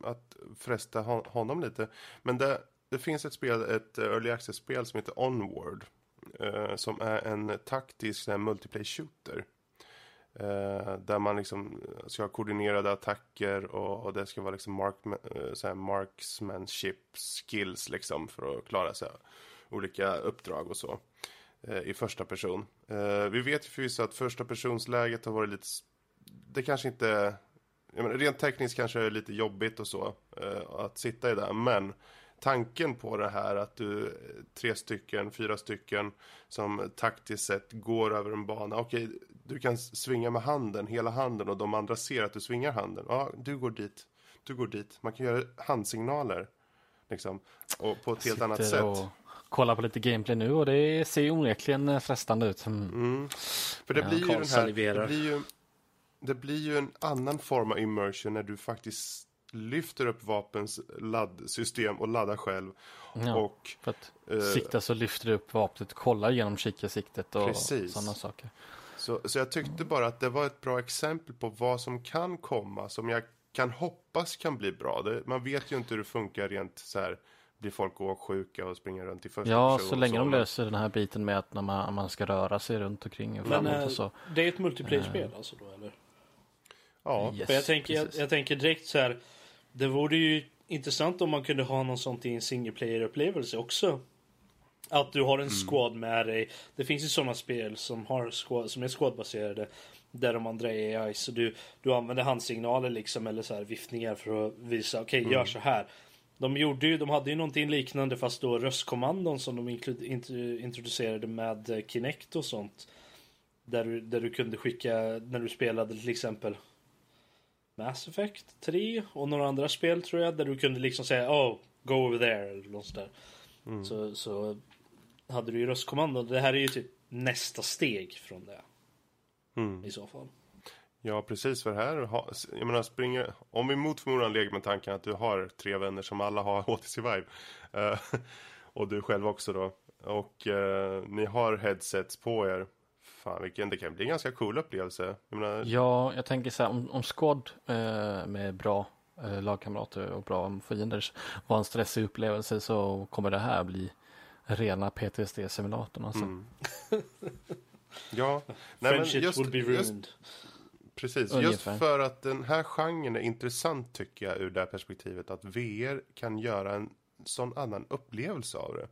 att fresta hon- honom lite. Men det, det finns ett spel, ett eh, early access-spel som heter Onward. Som är en taktisk multiplayer shooter. Eh, där man liksom alltså ska ha koordinerade attacker och, och det ska vara liksom mark, eh, marksmanship skills liksom för att klara sig olika uppdrag och så eh, i första person. Eh, vi vet ju förvisso att första personsläget har varit lite... Det kanske inte... Jag menar, rent tekniskt kanske det är lite jobbigt och så eh, att sitta i det. Men tanken på det här att du tre stycken, fyra stycken som taktiskt sett går över en bana. Okej, du kan svinga med handen, hela handen och de andra ser att du svingar handen. Ja, du går dit. Du går dit. Man kan göra handsignaler. Liksom. Och på ett helt annat sätt.
och kollar på lite gameplay nu och det ser ju onekligen eh, frestande ut. Mm.
Mm. För det
Ja,
blir ju den här, det blir ju, det blir ju en annan form av immersion när du faktiskt lyfter upp vapens laddsystem och laddar själv.
Ja,
Och
för att
eh,
sikta så lyfter du upp vapnet, kollar genom kikarsiktet och
Precis.
sådana saker.
så, så jag tyckte bara att det var ett bra exempel på vad som kan komma, som jag kan hoppas kan bli bra. Det, man vet ju inte hur det funkar rent så här, blir folk åksjuka och springer runt i första
Ja, så länge de
men-
löser den här biten med att när man, man ska röra sig runt omkring och framåt
eh,
och så.
det är ett multiplayer-spel alltså då eller?
Ja,
Yes,
jag tänker, jag,
precis.
jag tänker direkt så här. Det vore ju intressant om man kunde ha något sånt i en single player-upplevelse också. Att du har en squad med dig. Det finns ju sådana spel som, har squad, som är squadbaserade. Där de andra är AI. Så du, du använder handsignaler liksom eller så här viftningar för att visa okej gör så här. De gjorde ju, de hade ju någonting liknande fast då röstkommandon som de introducerade med Kinect och sånt. Där du, där du kunde skicka, när du spelade till exempel Mass Effect 3 och några andra spel tror jag. Där du kunde liksom säga oh, go over there eller något sådär. Så, så hade du ju röstkommandon. Det här är ju typ nästa steg från det.
Mm.
I så fall.
Ja, precis. För här, jag menar, springer, om vi mot förmodan leker med tanken att du har tre vänner som alla har HTC Vive. eh, och du själv också då. Och eh, ni har headsets på er. Fan, vilken, det kan bli en ganska cool upplevelse. Jag menar,
Ja, jag tänker så här om, om Squad eh, med bra eh, lagkamrater och bra fiender var en stressig upplevelse så kommer det här bli rena PTSD-simulatorn. Alltså.
Mm. ja, nej, men just,
will be
just,
ruined.
precis. Just
Ungefär.
för att den här genren är intressant tycker jag ur det här perspektivet. Att VR kan göra en sån annan upplevelse av det.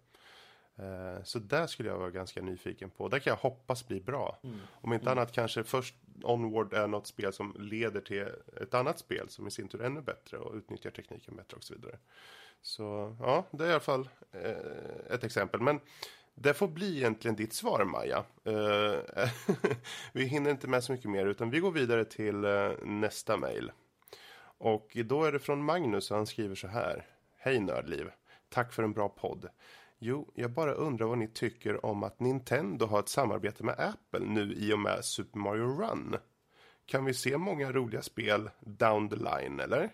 Eh, Så där skulle jag vara ganska nyfiken på. Där kan jag hoppas bli bra. Om inte annat kanske först Onward är något spel som leder till ett annat spel som i sin tur är ännu bättre och utnyttjar tekniken bättre och så vidare. Så ja, det är i alla fall eh, ett exempel. Men det får bli egentligen ditt svar Maja. Eh, vi hinner inte med så mycket mer utan vi går vidare till eh, nästa mejl. Och då är det från Magnus och han skriver så här. Hej Nördliv. Tack för en bra podd. Jo, jag bara undrar vad ni tycker om att Nintendo har ett samarbete med Apple nu i och med Super Mario Run. Kan vi se många roliga spel down the line, eller?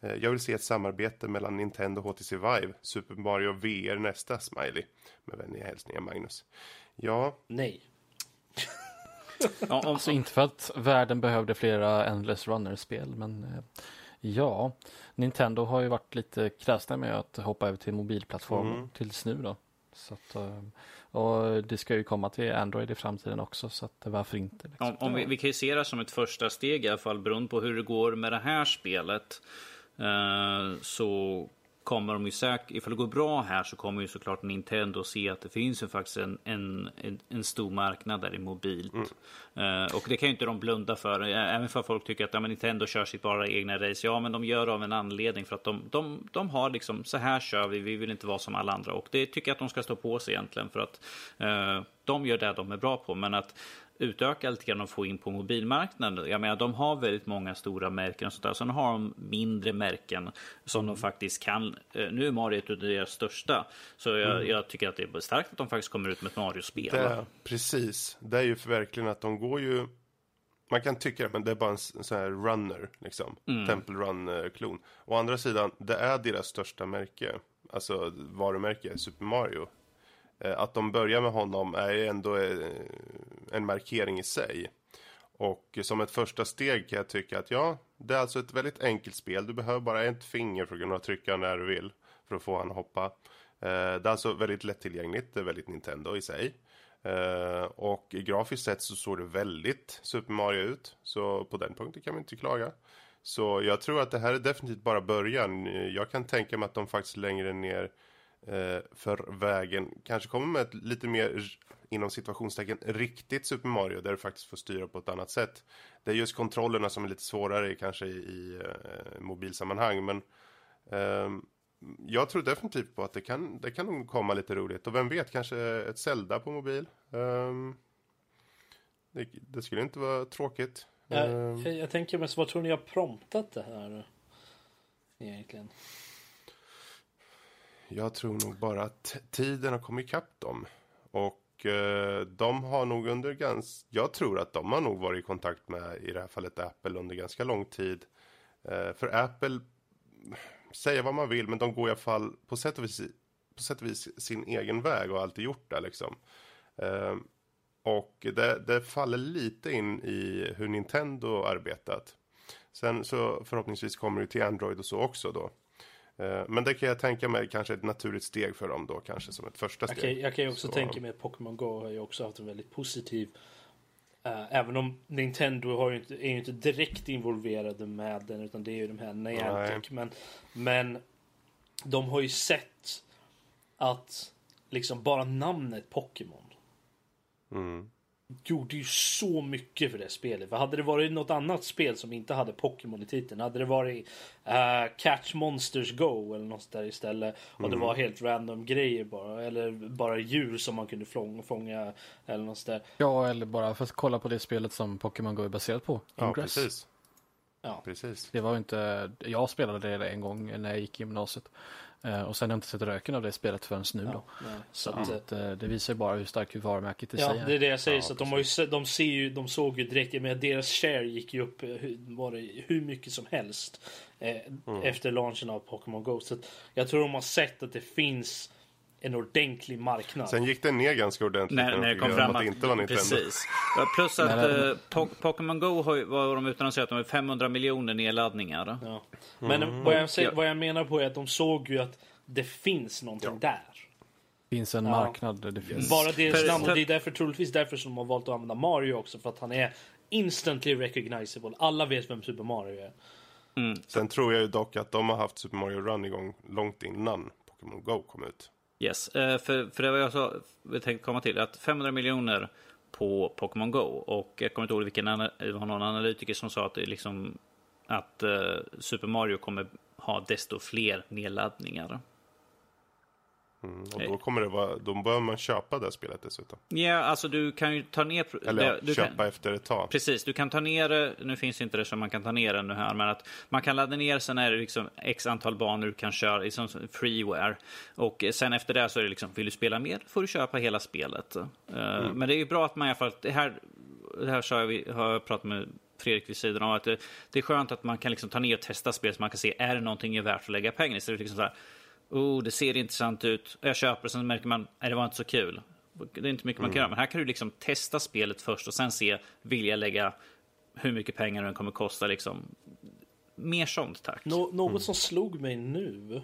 Eh, Jag vill se ett samarbete mellan Nintendo och HTC Vive, Super Mario VR nästa, smiley. Med vänliga hälsningar, Magnus. Ja,
Nej.
Ja,
Alltså inte för att världen behövde flera Endless Runner-spel, men eh, ja, Nintendo har ju varit lite kräsna med att hoppa över till mobilplattformar
Mm.
tills nu då. Så att, eh, och det ska ju komma till Android i framtiden också, så att varför inte? Liksom.
Om, om vi, vi kan ju se det som ett första steg i alla fall beroende på hur det går med det här spelet. Eh, så kommer de ju säkert, ifall det går bra här så kommer ju såklart Nintendo se att det finns ju faktiskt en, en, en, en stor marknad där i mobilt. Eh, och det kan ju inte de blunda för. Även för folk tycker att ja, men Nintendo kör sitt bara egna race. Ja, men de gör det av en anledning för att de, de, de har liksom så här kör vi. Vi vill inte vara som alla andra och det tycker jag att de ska stå på sig egentligen för att eh, de gör det de är bra på. Men att utöka lite grann och få in på mobilmarknaden. Jag menar, de har väldigt många stora märken och sånt där. Sen har de mindre märken som de faktiskt kan. eh, Nu är Mario ett av deras största. Så jag, jag tycker att det är starkt att de faktiskt kommer ut med ett Mario-spel.
det, precis. Det är ju verkligen att de går ju... Man kan tycka men det är bara en sån här runner, liksom. Temple Run-klon. Å andra sidan, det är deras största märke. Alltså varumärke, Super Mario. Eh, att de börjar med honom är ju ändå eh, en markering i sig. Och som ett första steg kan jag tycka att ja, det är alltså ett väldigt enkelt spel. Du behöver bara ett finger för att kunna trycka när du vill för att få han att hoppa. Eh, det är alltså väldigt lättillgängligt, det är väldigt Nintendo i sig. Och grafiskt sett så såg det väldigt Super Mario ut. Så på den punkten kan vi inte klaga. Så jag tror att det här är definitivt bara början. Jag kan tänka mig att de faktiskt längre ner för vägen kanske kommer med ett lite mer inom situationstecken riktigt Super Mario där du faktiskt får styra på ett annat sätt. Det är just kontrollerna som är lite svårare kanske i, i eh, mobilsammanhang men ehm, jag tror definitivt på att det kan, det kan nog komma lite roligt och vem vet kanske ett Zelda på mobil. Ehm, det, det skulle inte vara tråkigt.
Jag,
Ehm,
jag, jag tänker mest, vad tror ni har promptat det här? Egentligen.
Jag tror nog bara att tiden har kommit ikapp dem. Och eh, de har nog under ganska... Jag tror att de har nog varit i kontakt med, i det här fallet Apple, under ganska lång tid. Eh, för Apple, säga vad man vill, men de går i alla fall på sätt och vis, på sätt och vis sin egen väg och har alltid gjort det liksom. Eh, och det, det faller lite in i hur Nintendo arbetat. Sen så förhoppningsvis kommer det till Android och så också då. Eh, Men det kan jag tänka mig kanske ett naturligt steg för dem då, kanske som ett första steg.
kan, jag kan ju också
Så-
tänka mig att Pokémon Go har ju också haft en väldigt positiv eh, även om Nintendo har ju inte, är ju inte direkt involverade med den utan det är ju de här Niantic. Men, men de har ju sett att liksom bara namnet Pokémon
Mm.
Gjorde ju så mycket för det spelet. För hade det varit något annat spel som inte hade Pokémon i titeln, hade det varit uh, Catch Monsters Go eller något där istället och det var helt random grejer bara eller bara djur som man kunde fånga, fånga eller något där.
Ja, eller bara för att kolla på det spelet som Pokémon Go är baserat på.
Ja,
Ingress.
precis.
Ja.
precis.
Det var inte, jag spelade det en gång när jag gick i gymnasiet. Eh, och sen har jag inte sett röken av det spelet förrän nu då.
nej,
Så
att,
att, eh, det visar ju bara hur starkt varumärket i
Ja,
sig är.
det är det jag säger.
Ja,
så att de, har ju, de, ser ju, de såg ju direkt, med deras share gick ju upp eh, var det, hur mycket som helst eh, efter launchen av Pokémon Go. Så jag tror de har sett att det finns en ordentlig marknad.
Sen gick det ner ganska ordentligt
När, när det kom fram
på
att...
det inte var Nintendo.
Precis. Ja, Plus att eh, Po- Pokémon Go har var de utan att säga att de har 500 miljoner nedladdningar.
Ja. Men vad, jag, säger, vad jag menar på är att de såg ju att det finns någonting där.
Det finns en
Ja.
marknad där det finns.
Bara deras
För-
namn. Och det är därför, troligtvis därför som de har valt att använda Mario också. För att han är instantly recognizable. Alla vet vem Super Mario är.
Sen tror jag ju dock att de har haft Super Mario Run igång långt innan Pokémon Go kom ut.
Yes, eh, för, för det var jag så, jag tänkte komma till, att 500 miljoner på Pokémon Go. Och jag kommer inte ihåg vilken, det var någon analytiker som sa att det liksom att eh, Super Mario kommer ha desto fler nedladdningar.
Mm, och då kommer det vara, då bör man köpa det spelet dessutom.
Ja, alltså du kan ju ta ner...
Eller
det- du
köpa
kan,
efter ett tag.
Precis, du kan ta ner det. Nu finns inte det som man kan ta ner ännu här, men att man kan ladda ner. Sen är det liksom x antal banor du kan köra, liksom freeware. Och sen efter det så är det liksom, vill du spela mer får du köpa hela spelet. Eh, Men det är ju bra att man i alla fall, det här, det här sa jag, vi- har jag pratat med Fredrik vid sidan av, att det, det är skönt att man kan liksom ta ner och testa spel så man kan se, är det någonting värt att lägga pengar i? Så det är liksom så här, oh, det ser intressant ut, jag köper sen märker man, nej det var inte så kul. Det är inte mycket man kan göra, men här kan du liksom testa spelet först och sen se, vill jag lägga hur mycket pengar den kommer kosta liksom. Mer sånt tack.
Nå- något som slog mig nu.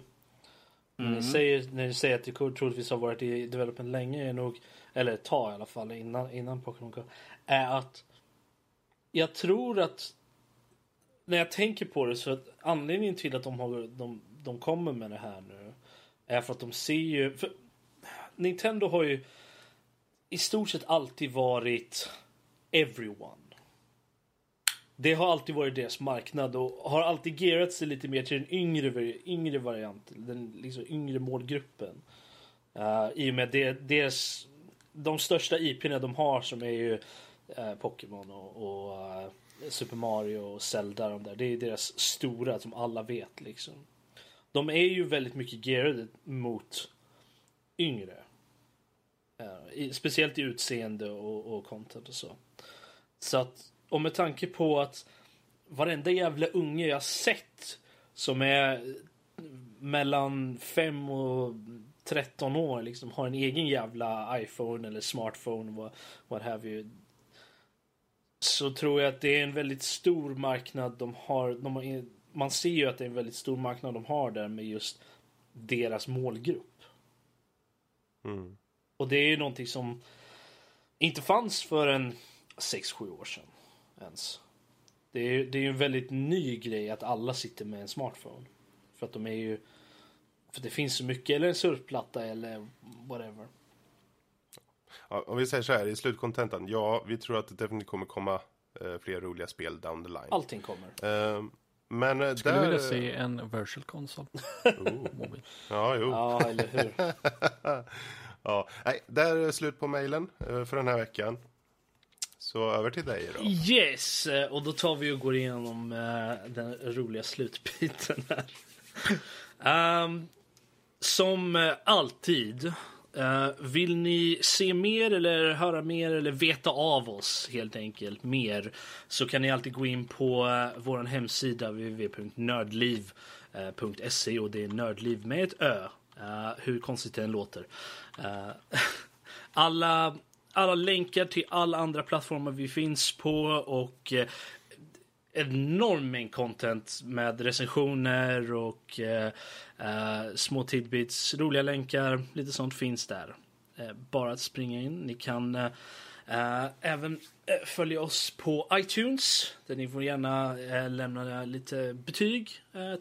När, ni säger, när ni säger att det troligtvis har varit i development länge, är nog, eller ett tag i alla fall innan, innan Pokémon Go. Är att jag tror att när jag tänker på det så att anledningen till att de, har, de, de kommer med det här nu är för att de ser ju... Nintendo har ju i stort sett alltid varit everyone. Det har alltid varit deras marknad och har alltid gearat sig lite mer till den yngre, yngre varianten, den liksom yngre målgruppen. Uh, I och med det, deras, de största IP'na de har som är ju uh, Pokémon och, och uh, Super Mario och Zelda. De där. Det är deras stora som alla vet liksom. De är ju väldigt mycket gearade mot yngre. Uh, i, speciellt i utseende och, och content och så. Så att, och med tanke på att varenda jävla unge jag sett som är mellan 5 och 13 år liksom har en egen jävla iPhone eller smartphone what, what have you. Så tror jag att det är en väldigt stor marknad de har. De har man ser ju att det är en väldigt stor marknad de har där med just deras målgrupp.
Mm.
Och det är ju någonting som inte fanns för en 6-7 år sedan ens. Det är ju det är ju en väldigt ny grej att alla sitter med en smartphone. För att de är ju... För det finns så mycket, eller en surfplatta eller whatever.
Ja, om vi säger så här, i slutkontentan. Ja, vi tror att det definitivt kommer komma eh, fler roliga spel down the line.
Allting kommer.
Eh, men eh,
Skulle
där...
vilja se en virtual console.
Oh.
Mobil.
Ja, jo.
Ja, eller hur?
Ja, nej, där är slut på mejlen eh, för den här veckan. Så över till dig då.
Yes, eh, och då tar vi och går igenom den roliga slutbiten här. Ehm, som alltid, Eh, vill ni se mer eller höra mer eller veta av oss helt enkelt mer så kan ni alltid gå in på uh, vår hemsida www.nördliv.se eh, och det är nördliv med ett ö. Hur konstigt det än låter. Alla, alla länkar till alla andra plattformar vi finns på och enorm mängd content med recensioner och eh, eh, små tidbits, roliga länkar, lite sånt finns där. Eh, bara att springa in. Ni kan eh, eh, även eh, följa oss på iTunes där ni får gärna lämna lite betyg,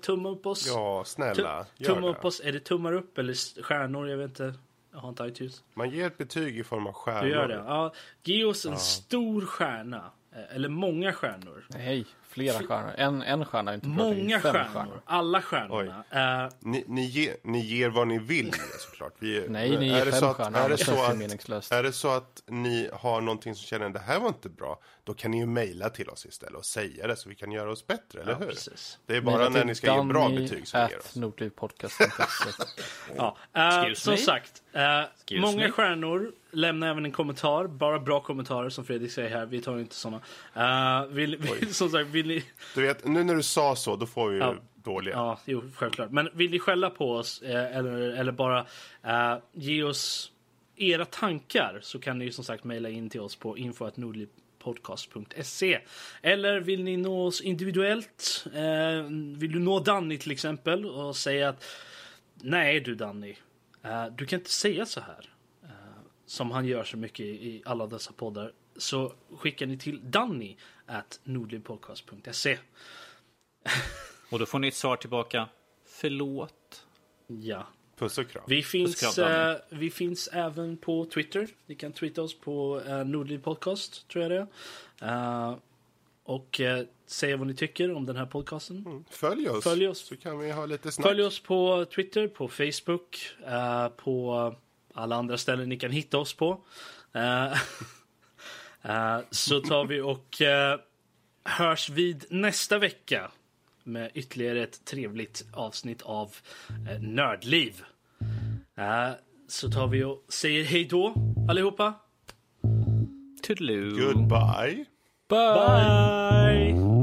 tumma upp oss.
Ja, snälla.
Tu- Tumma upp oss. Är det tummar upp eller stjärnor? Jag vet inte. Jag har inte iTunes.
Man ger ett betyg i form av stjärnor.
Du gör det? Ja. Ge oss en stor stjärna. Eller många stjärnor.
Nej, flera stjärnor. En, en stjärna är inte bra,
Många
fem
stjärnor. Alla stjärnorna. Eh,
Ni, ni, ge, ni ger vad ni vill såklart. Vi,
Nej, ni ger
är det
fem
så att,
stjärnor,
är det, så att,
meningslöst.
är det så att ni har någonting som känner det här var inte bra, då kan ni ju mejla till oss istället och säga det så vi kan göra oss bättre, eller
ja,
hur?
precis.
Det är bara när ni ska ge bra
Danny
betyg som ni ger oss.
nordlivpodcast.se.
Ja.
Excuse
som sagt,
Excuse
många
me?
stjärnor. Lämna även en kommentar. Bara bra kommentarer som Fredrik säger här. Vi tar inte såna. Uh, vill, vill, som sagt, vill ni...
Du vet, nu när du sa så, då får vi ju
Ja.
dåliga.
Ja, jo, självklart. Men vill ni skälla på oss eh, eller, eller bara eh, ge oss era tankar så kan ni ju som sagt mejla in till oss på info.nordlivpodcast.se Eller vill ni nå oss individuellt? Eh, vill du nå Danny till exempel och säga att nej du Danny, eh, du kan inte säga så här. Som han gör så mycket i, alla dessa poddar. Så skickar ni till Danny at nordlivpodcast.se
Och då får ni ett svar tillbaka. Förlåt.
Ja,
Puss och kram.
Vi finns,
Puss, kram,
eh, vi finns även på Twitter. Ni kan twittra oss på eh, Nordliv Podcast, tror jag det är. Eh, och eh, säga vad ni tycker om den här podcasten.
Följ oss,
Följ oss.
så kan vi ha lite snack.
Följ oss på Twitter, på Facebook, eh, på alla andra ställen ni kan hitta oss på. Eh, eh, så tar vi och eh, hörs vid nästa vecka med ytterligare ett trevligt avsnitt av Nördliv. Så tar vi och säger hej då allihopa.
Toodaloo.
Goodbye.
Bye!